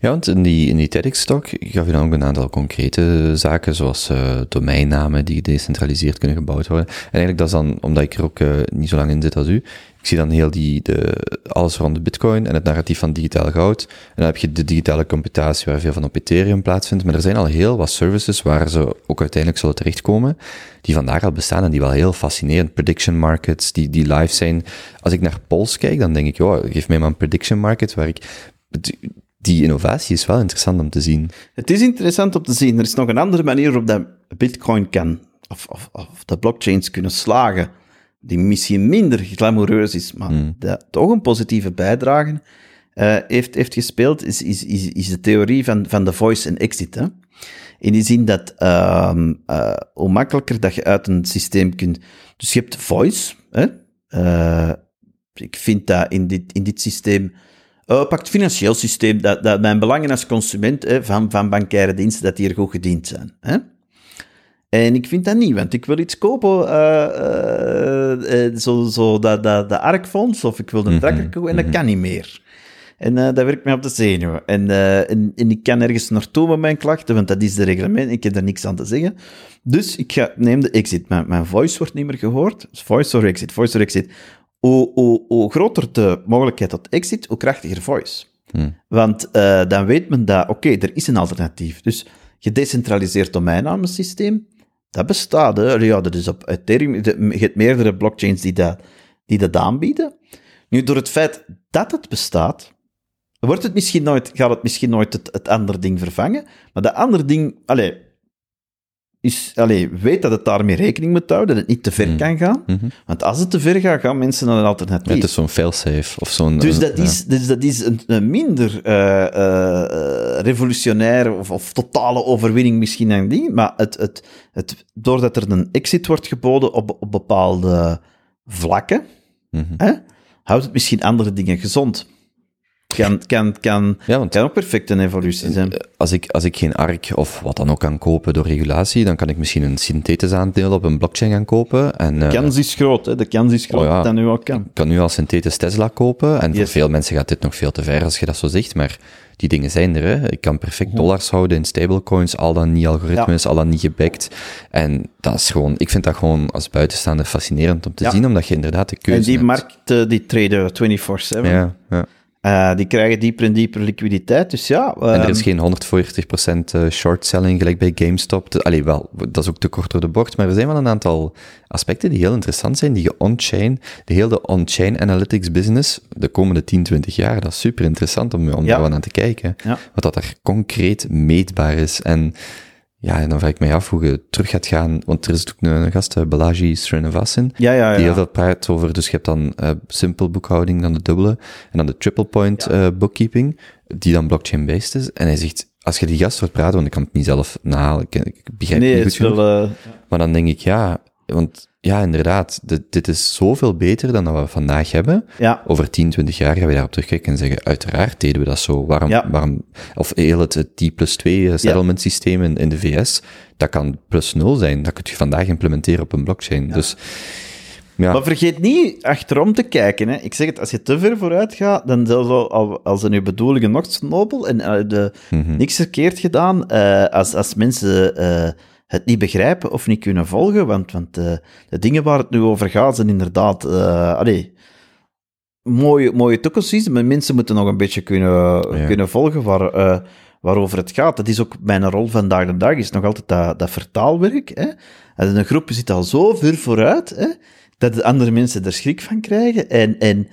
Ja, want in die, in die TEDx-talk gaf je dan ook een aantal concrete zaken, zoals eh, domeinnamen die gedecentraliseerd kunnen gebouwd worden. En eigenlijk dat is dan, omdat ik er ook niet zo lang in zit als u, ik zie dan heel die, de, alles rond de bitcoin en het narratief van digitaal goud. En dan heb je de digitale computatie waar veel van op Ethereum plaatsvindt. Maar er zijn al heel wat services waar ze ook uiteindelijk zullen terechtkomen, die vandaag al bestaan en die wel heel fascinerend. Prediction markets, die, die live zijn. Als ik naar Pols kijk, dan denk ik, joh, geef mij maar een prediction market waar ik... Die innovatie is wel interessant om te zien. Het is interessant om te zien. Er is nog een andere manier waarop dat Bitcoin kan, of, of, of de blockchains kunnen slagen, die misschien minder glamoureus is, maar dat toch een positieve bijdrage eh, heeft, heeft gespeeld, is, is, is, is de theorie van, van de voice and exit. Hè? In die zin dat eh, hoe makkelijker dat je uit een systeem kunt... Dus je hebt voice. Hè? Eh, ik vind dat in dit, in dit systeem... Uh, pak het financieel systeem, dat, dat mijn belangen als consument hè, van, van bankaire diensten, dat die er goed gediend zijn. Hè? En ik vind dat niet, want ik wil iets kopen, eh, zo, zo dat, dat, de ARK-fonds, of ik wil een trekker kopen, en dat kan niet meer. En dat werkt mij op de zenuwen. En, en, en ik kan ergens naartoe met mijn klachten, want dat is de reglement, ik heb daar niks aan te zeggen. Dus ik ga, neem de exit. Mijn, mijn voice wordt niet meer gehoord. Dus voice or exit, voice or exit. Hoe, hoe, hoe groter de mogelijkheid tot exit, hoe krachtiger voice. Want eh, dan weet men dat, oké, er is een alternatief. Dus gedecentraliseerd domeinnamensysteem, dat bestaat. Hè. Ja, dat is op Ethereum. de- Je hebt meerdere blockchains die dat, die dat aanbieden. Nu, door het feit dat het bestaat, wordt het misschien nooit, gaat het misschien nooit het, het andere ding vervangen. Maar dat andere ding, allee, is, allee, weet dat het daarmee rekening moet houden, dat het niet te ver kan gaan. Want als het te ver gaat, gaan mensen naar een alternatief. Ja, het is zo'n failsafe of zo'n... Dus dat is, dus dat is een, een minder eh, eh, eh, revolutionair of, of totale overwinning misschien een ding, maar het, het, het, doordat er een exit wordt geboden op, op bepaalde vlakken, Mhm. hè, houdt het misschien andere dingen gezond. Kan, kan, kan, Ja, want kan ook perfect een evolutie zijn. als ik, als ik geen ARK of wat dan ook kan kopen door regulatie, dan kan ik misschien een synthetisch aandeel op een blockchain gaan kopen. En, De eh, kans is groot, hè? de kans is groot Oh ja. dat dat nu ook kan. Ik kan nu al synthetisch Tesla kopen. En voor veel mensen gaat dit nog veel te ver als je dat zo zegt. Maar die dingen zijn er. Hè. Ik kan perfect dollars houden in stablecoins, al dan niet algoritmes, al dan niet gebackt. En dat is gewoon, ik vind dat gewoon als buitenstaander fascinerend om te Ja. zien, omdat je inderdaad de keuze En die hebt. markten die traden 24-7. Ja, ja. Eh, die krijgen dieper en dieper liquiditeit. Dus ja, En er ehm, is geen 140% eh, short selling gelijk bij GameStop. De- Allee, wel, dat is ook te kort door de bocht, maar er zijn wel een aantal aspecten die heel interessant zijn, die je on-chain, de hele on-chain analytics business, de komende 10, 20 jaar, dat is super interessant om, om Ja. daar wel aan te kijken. Ja. Wat dat er concreet meetbaar is. En ja, en dan vraag ik mij af hoe je terug gaat gaan, want er is ook een gast, eh, Balaji Srinivasan, Ja, ja, ja. die heel veel praat over, dus je hebt dan eh simpel boekhouding, dan de dubbele, en dan de triple point eh, bookkeeping, die dan blockchain-based is. En hij zegt, als je die gast hoort praten, want ik kan het niet zelf nahalen, ik, ik begrijp nee, het het niet goed wel... eh, Maar dan denk ik, ja, want ja, inderdaad, dit, dit is zoveel beter dan dat we vandaag hebben. ja, Over 10, 20 jaar gaan we daarop terugkijken en zeggen, uiteraard deden we dat zo. Waarom, Ja. waarom, of heel het, T plus 2 settlement systeem in, in de VS, dat kan plus 0 zijn. Dat kun je vandaag implementeren op een blockchain. Dus, ja. Maar vergeet niet achterom te kijken. Hè. Ik zeg het, als je te ver vooruit gaat, dan zelfs al, al, al zijn je bedoelingen nog nobel en eh, de, Mhm. niks verkeerd gedaan, eh, als, als mensen eh, het niet begrijpen of niet kunnen volgen, want, want eh, de dingen waar het nu over gaat zijn inderdaad... eh allee, mooie, mooie toekomst, maar mensen moeten nog een beetje kunnen, Ja. kunnen volgen waar, eh, waarover het gaat. Dat is ook mijn rol vandaag de dag, is nog altijd dat, dat vertaalwerk. Hè? En een groep zit al zo ver vooruit, hè, dat de andere mensen er schrik van krijgen. En, en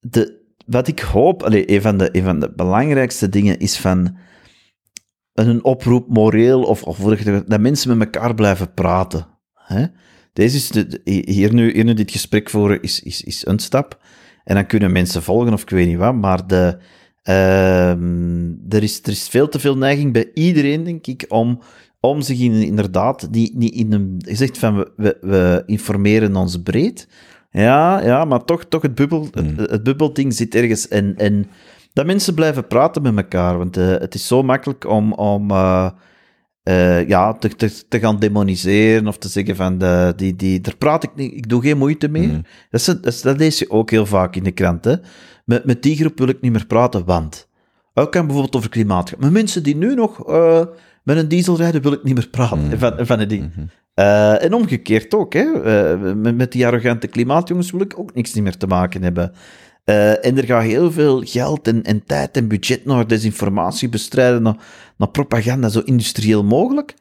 de, wat ik hoop, allee, een, van de, een van de belangrijkste dingen is van een oproep moreel, of, of dat, mensen met elkaar blijven praten. Hè? Deze is de, hier, nu, hier nu dit gesprek voeren is, is, is een stap. En dan kunnen mensen volgen of ik weet niet wat, maar de, ehm, er, is, er is veel te veel neiging bij iedereen, denk ik, om, om zich in, inderdaad niet, niet in een... Je zegt van, we, we, we informeren ons breed. Ja, ja, maar toch, toch het, bubbel, het, het bubbelding zit ergens. En, en dat mensen blijven praten met elkaar, want eh, het is zo makkelijk om... om eh, eh, ja, te, te, te gaan demoniseren of te zeggen van, de, die, die, daar praat ik niet, ik doe geen moeite mee. Mhm. Dat, is, dat, is- dat lees je ook heel vaak in de krant. Hè? Met, met die groep wil ik niet meer praten, want... Ook kan bijvoorbeeld over klimaat gaan. Maar mensen die nu nog met een diesel rijden, wil ik niet meer praten van, van een ding. Eh, en omgekeerd ook. Hè? Eh, met, met die arrogante klimaatjongens wil ik ook niks meer te maken hebben. Eh, en er gaat heel veel geld en, en tijd en budget naar desinformatie bestrijden, naar, naar propaganda, zo industrieel mogelijk.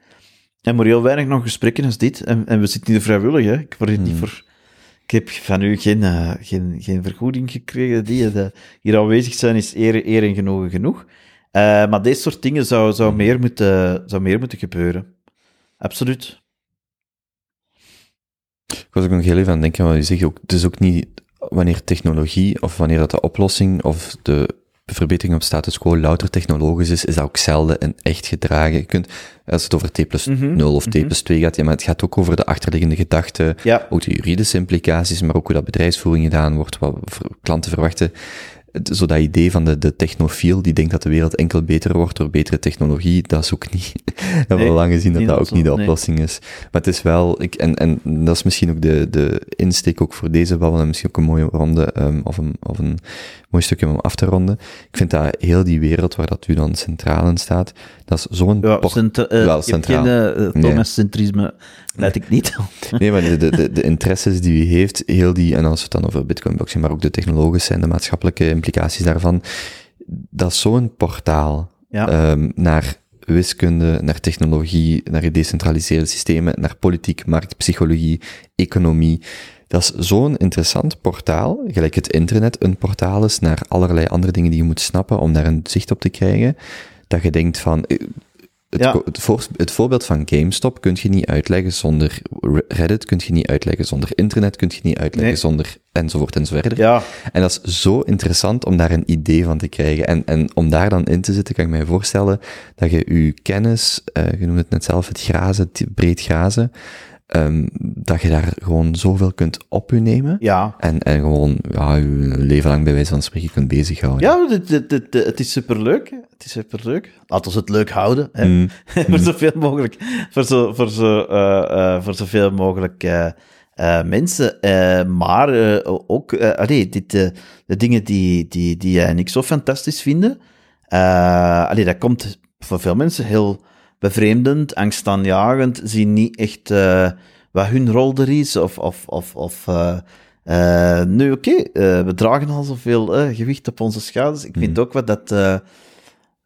En maar heel weinig nog gesprekken als dit. En, en we zitten hier vrijwillig, hè. Ik, word niet voor, ik heb van u geen, eh, geen, geen vergoeding gekregen. Die eh, hier aanwezig zijn is eer, eer en genoegen genoeg. Maar deze soort dingen zou, zou, meer moeten, zou meer moeten gebeuren. Absoluut. Ik was ook nog heel even aan het denken, wat je zegt ook, het is ook niet wanneer technologie of wanneer dat de oplossing of de verbetering op status quo louter technologisch is, is dat ook zelden in echt gedragen. Je kunt, als het over T plus Mhm, 0 of T plus 2 gaat, ja, maar het gaat ook over de achterliggende gedachten, Ja. ook de juridische implicaties, maar ook hoe dat bedrijfsvoering gedaan wordt, wat klanten verwachten. Zo dat idee van de, de technofiel, die denkt dat de wereld enkel beter wordt door betere technologie, dat is ook niet, dat hebben we Nee, lang gezien dat dat ook niet de nee. oplossing is. Maar het is wel, ik, en, en dat is misschien ook de, de insteek ook voor deze babbel, en misschien ook een mooie ronde, ehm, of, een, of een mooi stukje om af te ronden. Ik vind dat heel die wereld waar dat u dan centraal in staat, dat is zo'n Ja, por- cent, eh, wel centraal. geen eh. Thomas-centrisme, leid ik niet. Nee, maar de, de, interesses die u heeft, heel die, en als we het dan over bitcoin blockchain, maar ook de technologische en de maatschappelijke implicaties daarvan, dat is zo'n portaal Ja. ehm, naar wiskunde, naar technologie, naar gedecentraliseerde systemen, naar politiek, markt, psychologie, economie. Dat is zo'n interessant portaal, gelijk het internet een portaal is naar allerlei andere dingen die je moet snappen om daar een zicht op te krijgen, dat je denkt van, eh, het, Ja. het, voor- het voorbeeld van GameStop kun je niet uitleggen zonder Reddit, kun je niet uitleggen zonder internet, kun je niet uitleggen Nee. zonder enzovoort enzoverder. ja, En dat is zo interessant om daar een idee van te krijgen. En, en om daar dan in te zitten, kan ik mij voorstellen dat je je kennis, eh, je noemde het net zelf, het grazen, het breed grazen, ehm, dat je daar gewoon zoveel kunt op u nemen. ja. En, en gewoon ja, je leven lang bij wijze van spreken kunt bezighouden. Ja, dit- dit- dit- dit- het is superleuk. Het is superleuk. Laten we het leuk houden. Hè. Mm. voor zoveel mogelijk, voor, zo, voor, zo, eh, eh, voor zoveel mogelijk eh, mensen. Maar ook, allee, dit, de dingen die, die, die jij en ik zo fantastisch vinden, allee, dat komt voor veel mensen heel bevreemdend, angstaanjagend, zien niet echt eh, wat hun rol er is, of, of, of, of eh, eh, nu, oké, we dragen al zoveel gewicht op onze schouders. Ik vind ook wat dat...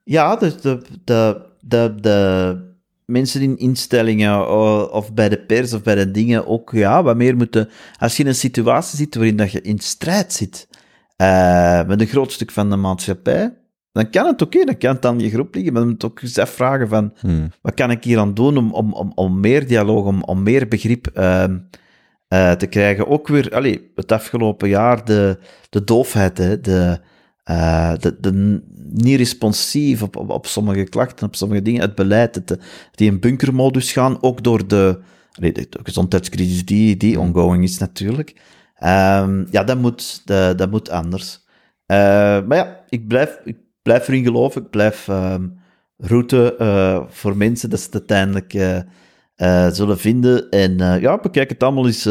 ja, de, de, de, de, de mensen in instellingen of bij de pers of bij de dingen ook ja, wat meer moeten... Als je in een situatie zit waarin dat je in strijd zit met een groot stuk van de maatschappij, dan kan het oké, dan kan het aan je groep liggen, maar dan moet je ook eens afvragen van, Hmm. wat kan ik hier aan doen om, om, om, om meer dialoog, om, om meer begrip ehm, eh, te krijgen? Ook weer, allee, het afgelopen jaar, de, de doofheid, hè, de, eh, de, niet responsief op, op, op sommige klachten, op sommige dingen, het beleid, het, die in bunkermodus gaan, ook door de, de, de gezondheidscrisis die, die ongoing is natuurlijk. Ehm, ja, dat moet, dat, dat moet anders. Eh, maar ja, ik blijf, ik blijf erin geloven. Ik blijf ehm, route eh, voor mensen dat ze het uiteindelijk eh, eh, zullen vinden. En ja, bekijk het allemaal eens,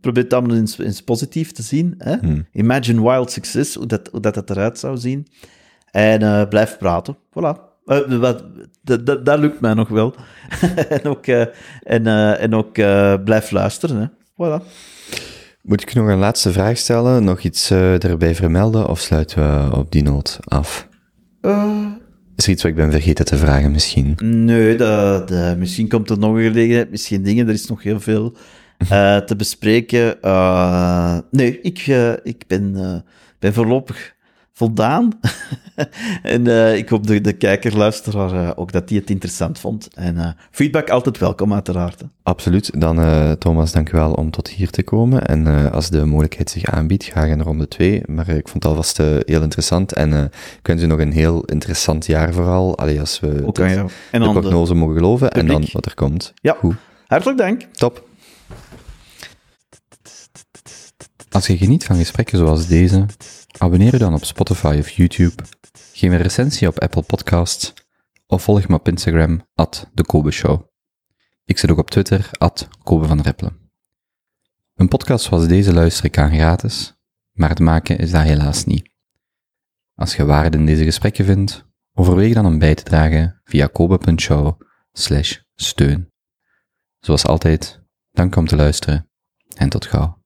probeer het allemaal eens, eens positief te zien. Hè? Hmm. Imagine wild success, hoe dat, hoe dat, eruit zou zien. En blijf praten. Voilà. Wat, dat, dat, dat lukt mij nog wel. en ook, en, en ook blijf luisteren. Hè? Voilà. Moet ik nog een laatste vraag stellen? Nog iets erbij vermelden? Of sluiten we op die noot af? Is er iets wat ik ben vergeten te vragen misschien? Nee, dat, dat- misschien komt er nog een gelegenheid, misschien dingen. Er is nog heel veel eh, te bespreken. Eh, nee, ik, eh, ik ben, eh, ben voorlopig voldaan. en eh, ik hoop de, de kijker, luisteraar eh, ook dat die het interessant vond. En eh, feedback altijd welkom, uiteraard. hè. Absoluut. Dan Thomas, dank u wel om tot hier te komen. En als de mogelijkheid zich aanbiedt, graag in ronde 2. Maar ik vond het alvast heel interessant. En ik wens u nog een heel interessant jaar vooral. Allee, als we Ook. En de prognose mogen geloven. En dan wat er komt. Ja. Goed. Hartelijk dank. Top. Als je geniet van gesprekken zoals deze, abonneer je dan op Spotify of YouTube, geef een recensie op Apple Podcasts of volg me op Instagram, at de Kobe Show. Ik zit ook op Twitter, at Kobe van Rippelen. Een podcast zoals deze luister ik aan gratis, maar het maken is dat helaas niet. Als je waarde in deze gesprekken vindt, overweeg dan om bij te dragen via kobe.show steun. Zoals altijd, dank om te luisteren en tot gauw.